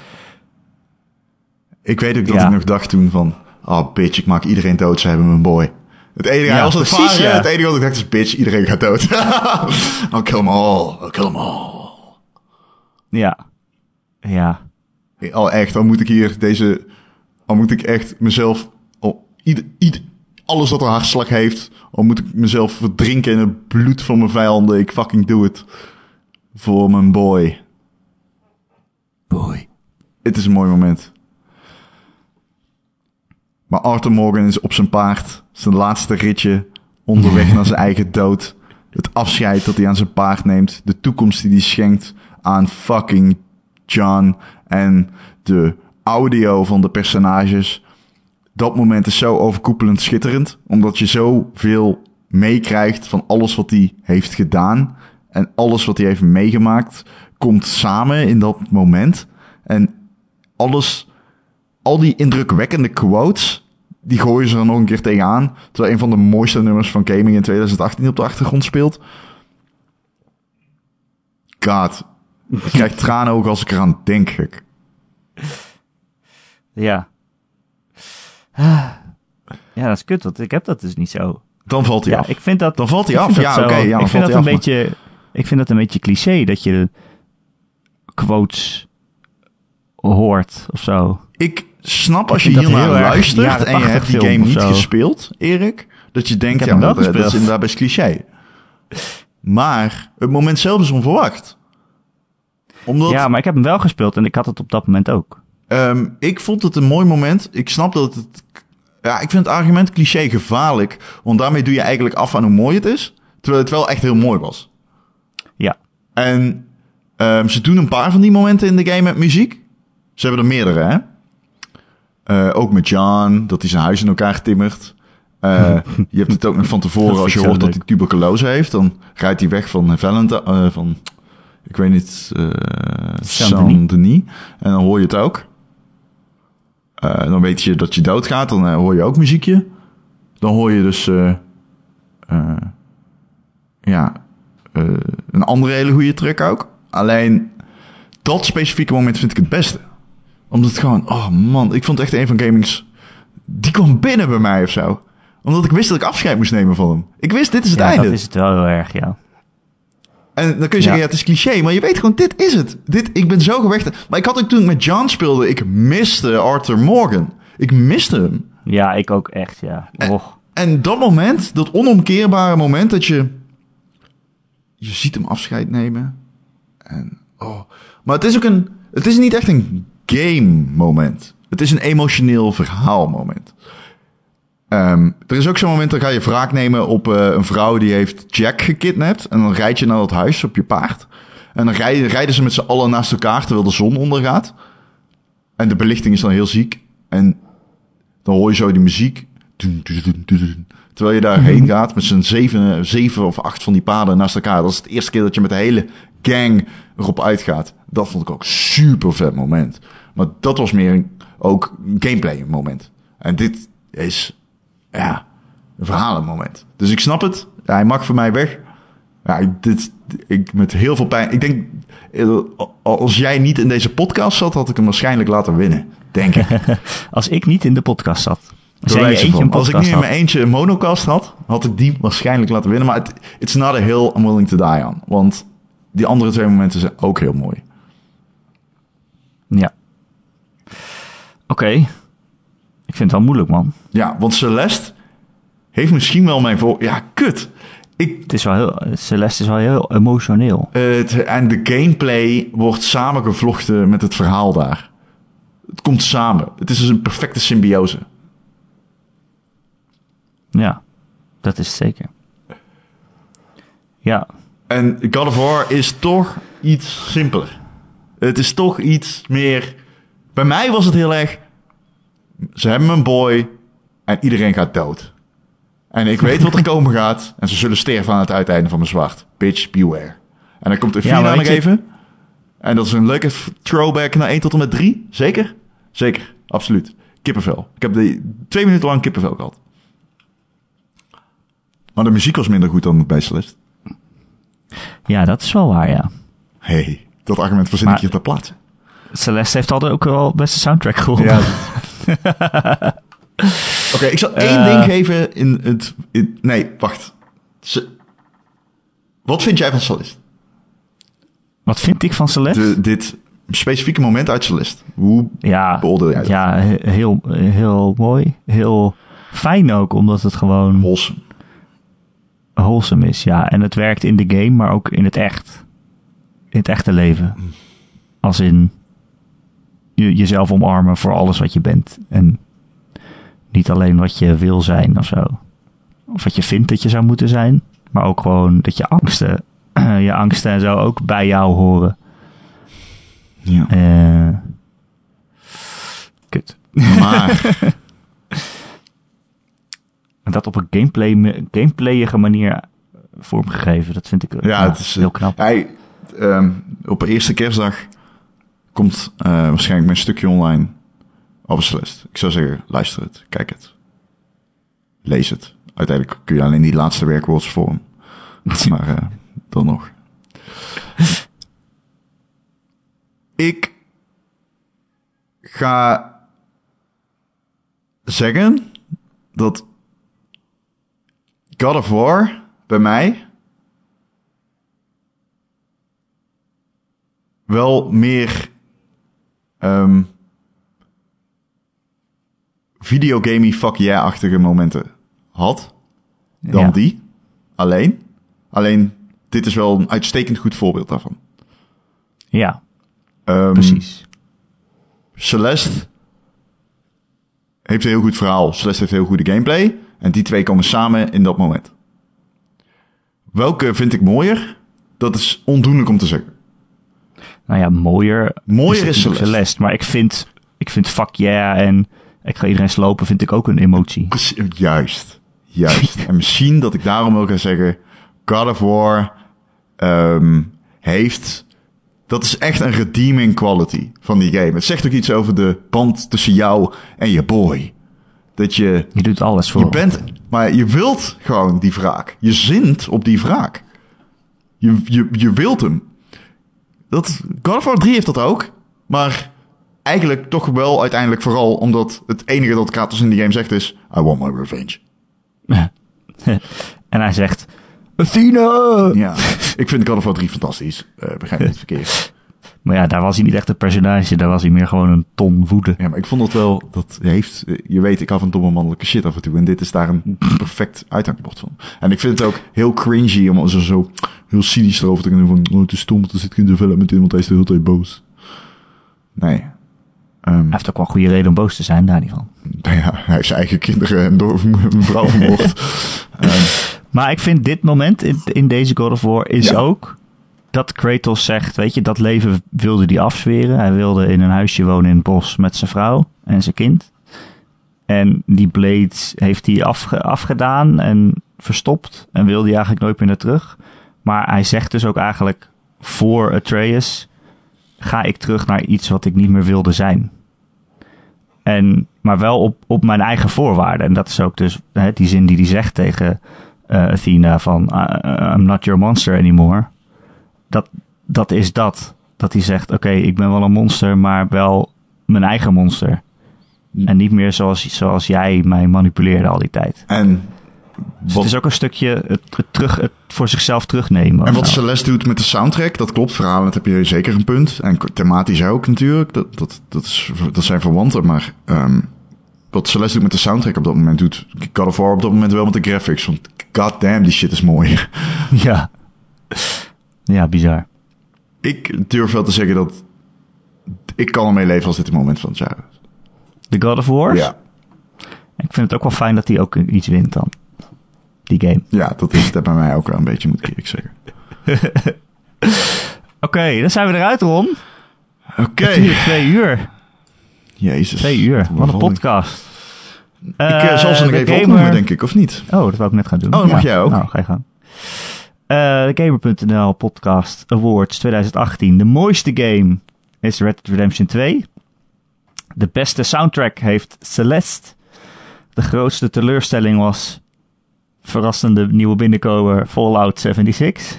Ik weet ook dat Ja. ik nog dacht toen van... Oh, bitch, ik maak iedereen dood, ze hebben mijn boy. Het enige, Ja, hij was precies, varen, ja. het enige wat ik dacht is... Bitch, iedereen gaat dood. I'll kill them all, I'll kill them all. Ja. Ja. Oh, echt, dan moet ik hier deze... Dan moet ik echt mezelf... Ieder, ieder, alles wat een hartslag heeft... Dan moet ik mezelf verdrinken in het bloed van mijn vijanden. Ik fucking doe het. Voor mijn boy. Boy. Het is een mooi moment. Maar Arthur Morgan is op zijn paard. Zijn laatste ritje. Onderweg naar zijn eigen dood. Het afscheid dat hij aan zijn paard neemt. De toekomst die hij schenkt aan fucking John. En de audio van de personages. Dat moment is zo overkoepelend schitterend. Omdat je zoveel meekrijgt van alles wat hij heeft gedaan. En alles wat hij heeft meegemaakt. Komt samen in dat moment. En alles, al die indrukwekkende quotes, die gooien ze er nog een keer tegenaan. Terwijl een van de mooiste nummers van gaming in 2018 op de achtergrond speelt. God, ik krijg tranen ook als ik eraan denk. gek. Ja. Ja, dat is kut, want ik heb dat dus niet zo. Dan valt hij Ja, af. ik vind dat... Dan valt hij ik af. Ja, oké. ja, ik vind dat een af, beetje... Ik vind dat een beetje cliché, dat je quotes hoort of zo. Ik snap als je hiernaar erg luistert en je 80 hebt die game niet gespeeld, Erik. Dat je denkt, ja, dat, dat is inderdaad best cliché. Maar het moment zelf is onverwacht. Omdat Ja, maar ik heb hem wel gespeeld en ik had het op dat moment ook. Ehm, ik vond het een mooi moment. Ik snap dat het. Ja, ik vind het argument cliché gevaarlijk. Want daarmee doe je eigenlijk af aan hoe mooi het is. Terwijl het wel echt heel mooi was. Ja. En ehm, ze doen een paar van die momenten in de game met muziek. Ze hebben er meerdere, hè? Eh, ook met John, dat hij zijn huis in elkaar timmert. Eh, je hebt het ook nog van tevoren, als je hoort dat hij tuberculose heeft. Dan rijdt hij weg van Valentine, eh, van, ik weet niet, eh Saint-Denis. En dan hoor je het ook. Dan weet je dat je doodgaat, dan hoor je ook muziekje. Dan hoor je dus, ja, een andere hele goede truc ook. Alleen, dat specifieke moment vind ik het beste. Omdat het gewoon, oh man, ik vond het echt een van gamings. Die kwam binnen bij mij of zo. Omdat ik wist dat ik afscheid moest nemen van hem. Ik wist, dit is het ja, einde. dat is het wel heel erg, ja. En dan kun je zeggen, Ja. het is cliché, maar je weet gewoon, dit is het. Dit, ik ben zo gewecht. Maar ik had ook toen ik met John speelde, ik miste Arthur Morgan. Ik miste hem. Ja, ik ook echt, ja. Och. En dat moment, dat onomkeerbare moment dat je... Je ziet hem afscheid nemen. En, oh. Maar het is ook een... Het is niet echt een game moment. Het is een emotioneel verhaal moment. Ehm, er is ook zo'n moment, dan ga je wraak nemen op eh, een vrouw die heeft Jack gekidnapt. En dan rijd je naar dat huis op je paard. En dan rijden, rijden ze met z'n allen naast elkaar terwijl de zon ondergaat. En de belichting is dan heel ziek. En dan hoor je zo die muziek. Terwijl je daarheen gaat met z'n zeven, zeven of acht van die paden naast elkaar. Dat is het eerste keer dat je met de hele gang erop uitgaat. Dat vond ik ook super vet moment. Maar dat was meer een, ook een gameplay moment. En dit is, ja, een verhalenmoment. Dus ik snap het. Hij mag voor mij weg. Ja, ik- dit, ik met heel veel pijn. Ik denk, eh, als jij niet in deze podcast zat, had ik hem waarschijnlijk laten winnen. Denk ik. Als ik niet in de podcast zat. Als jij eentje een Als ik nu in mijn eentje een monocast had, had ik die waarschijnlijk laten winnen. Maar het it's not a hill I'm willing to die on. Want die andere twee momenten zijn ook heel mooi. Ja. Oké. Ik vind het wel moeilijk, man. Ja, want Celeste heeft misschien wel mijn voor... Ja, kut. Ik, Het is wel heel, Celeste is wel heel emotioneel. het, en de gameplay wordt samengevlochten met het verhaal daar. Het komt samen. Het is dus een perfecte symbiose. Ja, dat is zeker. Ja, En God of War is toch iets simpeler. Het is toch iets meer... Bij mij was het heel erg... Ze hebben een boy en iedereen gaat dood. En ik weet wat er komen gaat. En ze zullen sterven aan het uiteinde van mijn zwart. Bitch, beware. En dan komt er Ja, vier aan nog even. En dat is een leuke throwback naar 1 tot en met 3. Zeker? Zeker, absoluut. Kippenvel. Ik heb de, twee minuten lang kippenvel gehad. Maar de muziek was minder goed dan bij Celeste. ja, dat is wel waar, ja. hey, dat argument verzin ik Maar- je ter plaatse. Celeste heeft altijd ook wel beste soundtrack gewonnen. Ja. Oké, ik zal één Eh. ding geven in het... in- nee, wacht. Wat vind jij van Celeste? Wat vind ik van Celeste? De, dit specifieke moment uit Celeste. Hoe ja, beoordeel jij dat? ja, he- heel, heel mooi. Heel fijn ook, omdat het gewoon wholesome? wholesome is. Ja, en het werkt in de game, maar ook in het echt. In het echte leven. Als in je, jezelf omarmen voor alles wat je bent. En niet alleen wat je wil zijn of zo. Of wat je vindt dat je zou moeten zijn. Maar ook gewoon dat je angsten, je angsten en zo ook bij jou horen. Ja. Eh kut. Maar En dat op een gameplay, gameplayige manier vormgegeven. Dat vind ik eh, ja, het is... heel knap. Hij, ehm, op de eerste kerstdag komt eh, waarschijnlijk mijn stukje online Celeste. Ik zou zeggen, luister het, kijk het. Lees het. Uiteindelijk kun je alleen die laatste werkwoordsvorm. Maar eh, dan nog. Ik ga zeggen dat God of War bij mij wel meer ehm videogamey fuck yeah-achtige momenten had dan Ja. die. Alleen. Alleen, dit is wel een uitstekend goed voorbeeld daarvan. Ja, Ehm, precies. Celeste heeft een heel goed verhaal. Celeste heeft heel goede gameplay. En die twee komen samen in dat moment. Welke vind ik mooier? Dat is ondoenlijk om te zeggen. Nou ja, mooier, Mooier is Celeste. Maar ik vind, ik vind fuck yeah en ik ga iedereen slopen, vind ik ook een emotie. Juist. Juist. en misschien dat ik daarom wil gaan zeggen... God of War ehm, heeft... Dat is echt een redeeming quality van die game. Het zegt ook iets over de band tussen jou en je boy. Dat je... Je doet alles voor. Je bent... Maar je wilt gewoon die wraak. Je zint op die wraak. Je, je, je wilt hem. Dat, God of War 3 heeft dat ook. Maar eigenlijk toch wel uiteindelijk vooral omdat het enige dat Kratos in die game zegt is... I want my revenge. en hij zegt, Athena! Ja, ik vind God of War 3 fantastisch. Eh begrijp me niet verkeerd. Maar ja, daar was hij niet echt een personage, daar was hij meer gewoon een ton woede. Ja, maar ik vond dat wel... Dat heeft, je weet, ik hou van domme mannelijke shit af en toe. En dit is daar een perfect uithangbord van. En ik vind het ook heel cringy om zo, zo heel cynisch erover te kunnen van... Oh, het is stom, want er zit geen development in, want hij is de hele tijd boos. Nee. Ehm, Hij heeft ook wel goede reden om boos te zijn, daar niet van. nou ja, hij heeft zijn eigen kinderen en door een vrouw vermoord. Ehm, Maar ik vind dit moment in, in deze God of War is Ja. ook dat Kratos zegt, weet je, dat leven wilde hij afzweren. Hij wilde in een huisje wonen in het bos met zijn vrouw en zijn kind. En die blades heeft hij afge- afgedaan en verstopt en wilde hij eigenlijk nooit meer naar terug. Maar hij zegt dus ook eigenlijk voor Atreus ga ik terug naar iets wat ik niet meer wilde zijn. En, maar wel op, op mijn eigen voorwaarden. En dat is ook dus hè, die zin die hij zegt tegen eh, Athena van "I- I'm not your monster anymore. Dat, dat is dat. Dat hij zegt, oké, ik ben wel een monster, maar wel mijn eigen monster. En niet meer zoals, zoals jij mij manipuleerde al die tijd. en Dus wat, het is ook een stukje het, het terug, het voor zichzelf terugnemen. en wat. Celeste doet met de soundtrack, dat klopt. Verhalen, dat heb je zeker een punt. En thematisch ook natuurlijk. Dat, dat, dat, is, dat zijn verwanten. Maar ehm, wat Celeste doet met de soundtrack op dat moment, doet God of War op dat moment wel met de graphics. Want god damn, die shit is mooi. Ja. Ja, bizar. ik durf wel te zeggen dat ik kan ermee leven als dit het moment van het jaar is. The God of War. Ja, Ik vind het ook wel fijn dat hij ook iets wint dan. Die game. ja, dat is het bij mij ook wel een beetje, moet ik zeggen. Oké, dan zijn we eruit, Ron. Oké. Natuurlijk twee uur. Jezus. Twee uur. Wat een podcast. Ik eh, zal ze nog de even gamer- opnoemen, denk ik, of niet? Oh, dat wou ik net gaan doen. Oh, dat mag jij ook. Nou, ga je gang. Eh, de Gamer.nl Podcast Awards 2018. De mooiste game is Red Dead Redemption 2. De beste soundtrack heeft Celeste. De grootste teleurstelling was verrassende nieuwe binnenkomer Fallout 76.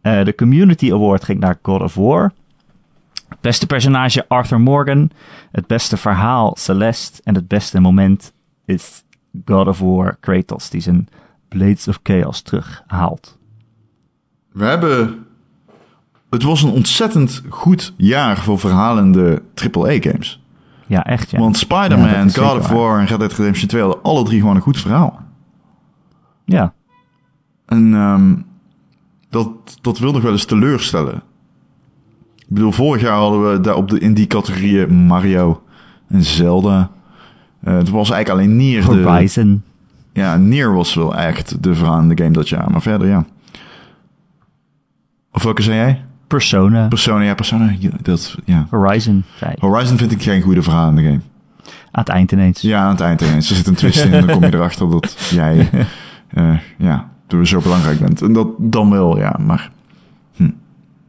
Eh, de Community Award ging naar God of War. Beste personage Arthur Morgan. Het beste verhaal Celeste. En het beste moment is God of War Kratos, die zijn Blades of Chaos terughaalt. We hebben... Het was een ontzettend goed jaar voor verhalende AAA-games. Ja, echt ja. Want Spider-Man, God of. War en Red Dead Redemption 2 hadden alle drie gewoon een goed verhaal. ja, En ehm, dat, dat wil nog wel eens teleurstellen. Ik bedoel, vorig jaar hadden we daar op de, in die categorieën Mario en Zelda. Eh, het was eigenlijk alleen Nier. De, Horizon. ja, Nier was wel echt de verhalende game dat jaar. Maar verder, ja. Of welke zei jij? Persona. Persona, ja, Persona. ja, Dat, ja. Horizon. Horizon vind ik geen goede verhalende game. Aan het eind ineens. Ja, aan het eind ineens. Er zit een twist in en dan kom je erachter dat jij, eh, ja, zo belangrijk bent. En dat dan wel, ja, maar... Hm.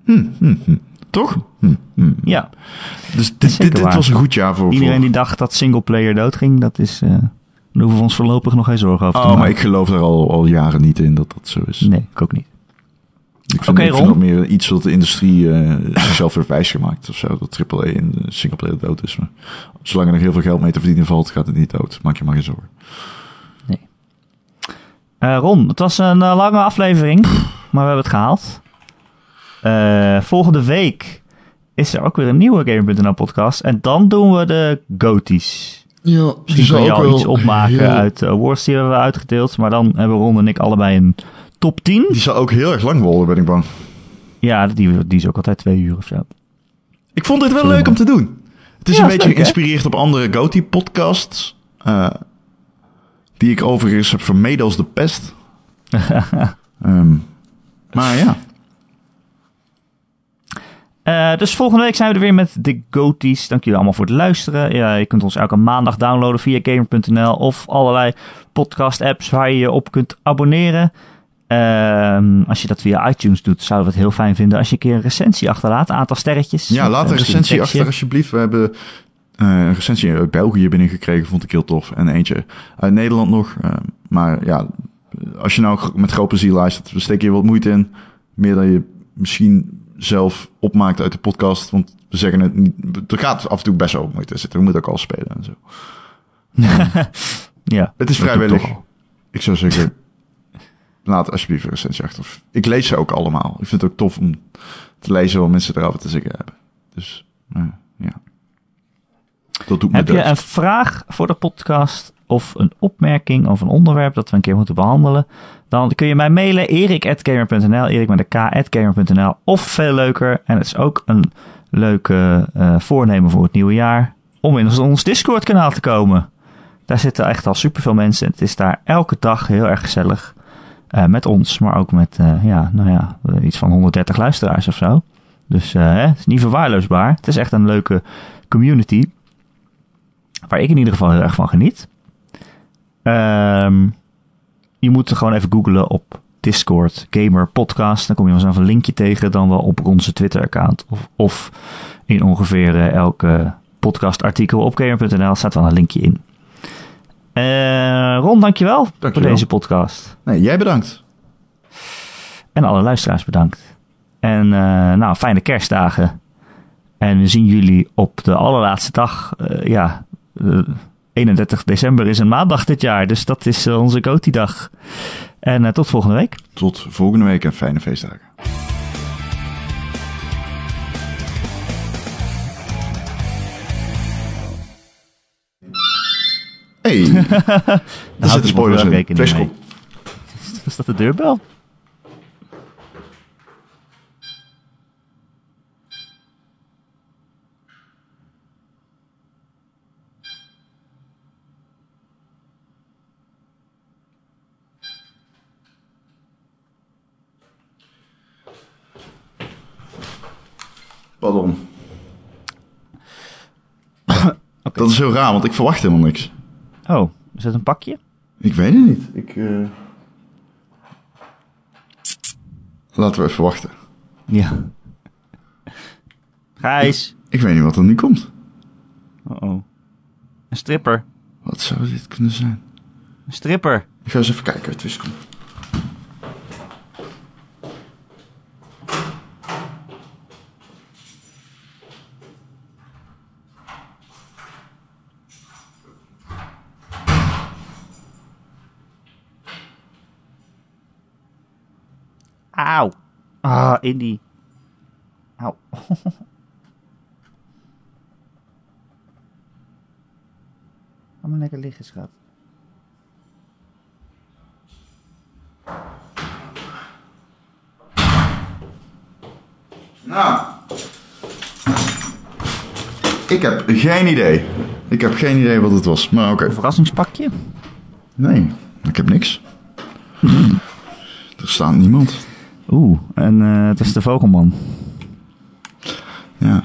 Hm, hm, hm. Toch? Hm, hm. Ja. Dus dit, dit, was een goed jaar voor... Iedereen voor... die dacht dat singleplayer doodging, dat is... eh daar hoeven we ons voorlopig nog geen zorgen over te Oh, maar maken. ik geloof daar al, al jaren niet in dat dat zo is. Nee, ik ook niet. Ik vind, Oké, ik vind Ron. dat meer iets wat de industrie eh, zichzelf weer wijs gemaakt of zo. Dat AAA in de singleplayer dood is. Maar zolang er nog heel veel geld mee te verdienen valt, gaat het niet dood. Maak je maar geen zorgen. Eh, Ron, het was een eh, lange aflevering, maar we hebben het gehaald. Eh, volgende week is er ook weer een nieuwe Gamer.nl podcast. En dan doen we de goties. Ja, Misschien kun je al iets opmaken uit de awards die we hebben uitgedeeld. Maar dan hebben Ron en ik allebei een top 10. Die zal ook heel erg lang worden, ben ik bang. Ja, die, die is ook altijd twee uur of zo. Ik vond dit wel leuk om te doen. Het is Ja, een beetje leuk, hè? geïnspireerd op andere Goatee-podcasts. eh, die ik overigens heb vermeden als de pest. Ehm, maar ja. Eh, dus volgende week zijn we er weer met de Goties. Dank jullie allemaal voor het luisteren. Ja, je kunt ons elke maandag downloaden via gamer.nl of allerlei podcast apps waar je je op kunt abonneren. Ehm, als je dat via iTunes doet, zouden we het heel fijn vinden als je een keer een recensie achterlaat. Een aantal sterretjes. Ja, Eh, laat een misschien recensie achter alsjeblieft. We hebben eh, een recensie uit België binnengekregen, vond ik heel tof. En eentje uit Nederland nog. Eh, maar ja, als je nou met groot plezier luistert, we steken hier wat moeite in. Meer dan je misschien zelf opmaakt uit de podcast. Want we zeggen het niet. Er gaat af en toe best wel moeite zitten. We moeten ook al spelen en zo. Ja, Het is vrijwillig. Ik zou zeggen, laat alsjeblieft een recensie achter. Ik lees ze ook allemaal. Ik vind het ook tof om te lezen wat mensen erover te zeggen hebben. Dus, eh, ja. Dat doet me Heb je deugd. een vraag voor de podcast of een opmerking of een onderwerp dat we een keer moeten behandelen? Dan kun je mij mailen erik.gamer.nl, erik met een k.gamer.nl of veel leuker. En het is ook een leuke eh, voornemen voor het nieuwe jaar. om in ons Discord kanaal te komen. Daar zitten echt al superveel mensen. Het is daar elke dag heel erg gezellig. Uh, met ons, maar ook met uh, ja, nou ja, iets van 130 luisteraars of zo. Dus uh, het is niet verwaarloosbaar. Het is echt een leuke community. Waar ik in ieder geval heel erg van geniet. Um, je moet gewoon even googlen op Discord Gamer Podcast. Dan kom je vanzelf een linkje tegen. Dan wel op onze Twitter-account. Of, of in ongeveer elke podcastartikel op gamer.nl staat wel een linkje in. Uh, Ron, dankjewel, dankjewel voor deze podcast. Nee, jij bedankt. En alle luisteraars bedankt. En uh, nou, fijne kerstdagen. En we zien jullie op de allerlaatste dag. Uh, ja, 31 december is een maandag dit jaar. Dus dat is onze Goti-dag. En tot volgende week. Tot volgende week en fijne feestdagen. Hey, daar zitten spoilers in. Flashcom. Is dat de deurbel? Pardon. okay. Dat is heel raar, want ik verwacht helemaal niks. Oh, is dat een pakje? Ik weet het niet. Ik, uh... Laten we even wachten. Ja. Gijs. Ik, ik weet niet wat er nu komt. Oh oh. Een stripper. Wat zou dit kunnen zijn? Een stripper. Ik ga eens even kijken. Het is Auw. Ah, Indy. Auw. Ga maar lekker liggen, schat. Nou. Ik heb geen idee. Ik heb geen idee wat het was, maar oké. Een verrassingspakje? Nee, ik heb niks. er staat niemand. Oeh, en eh, het is de Vogelman. Ja.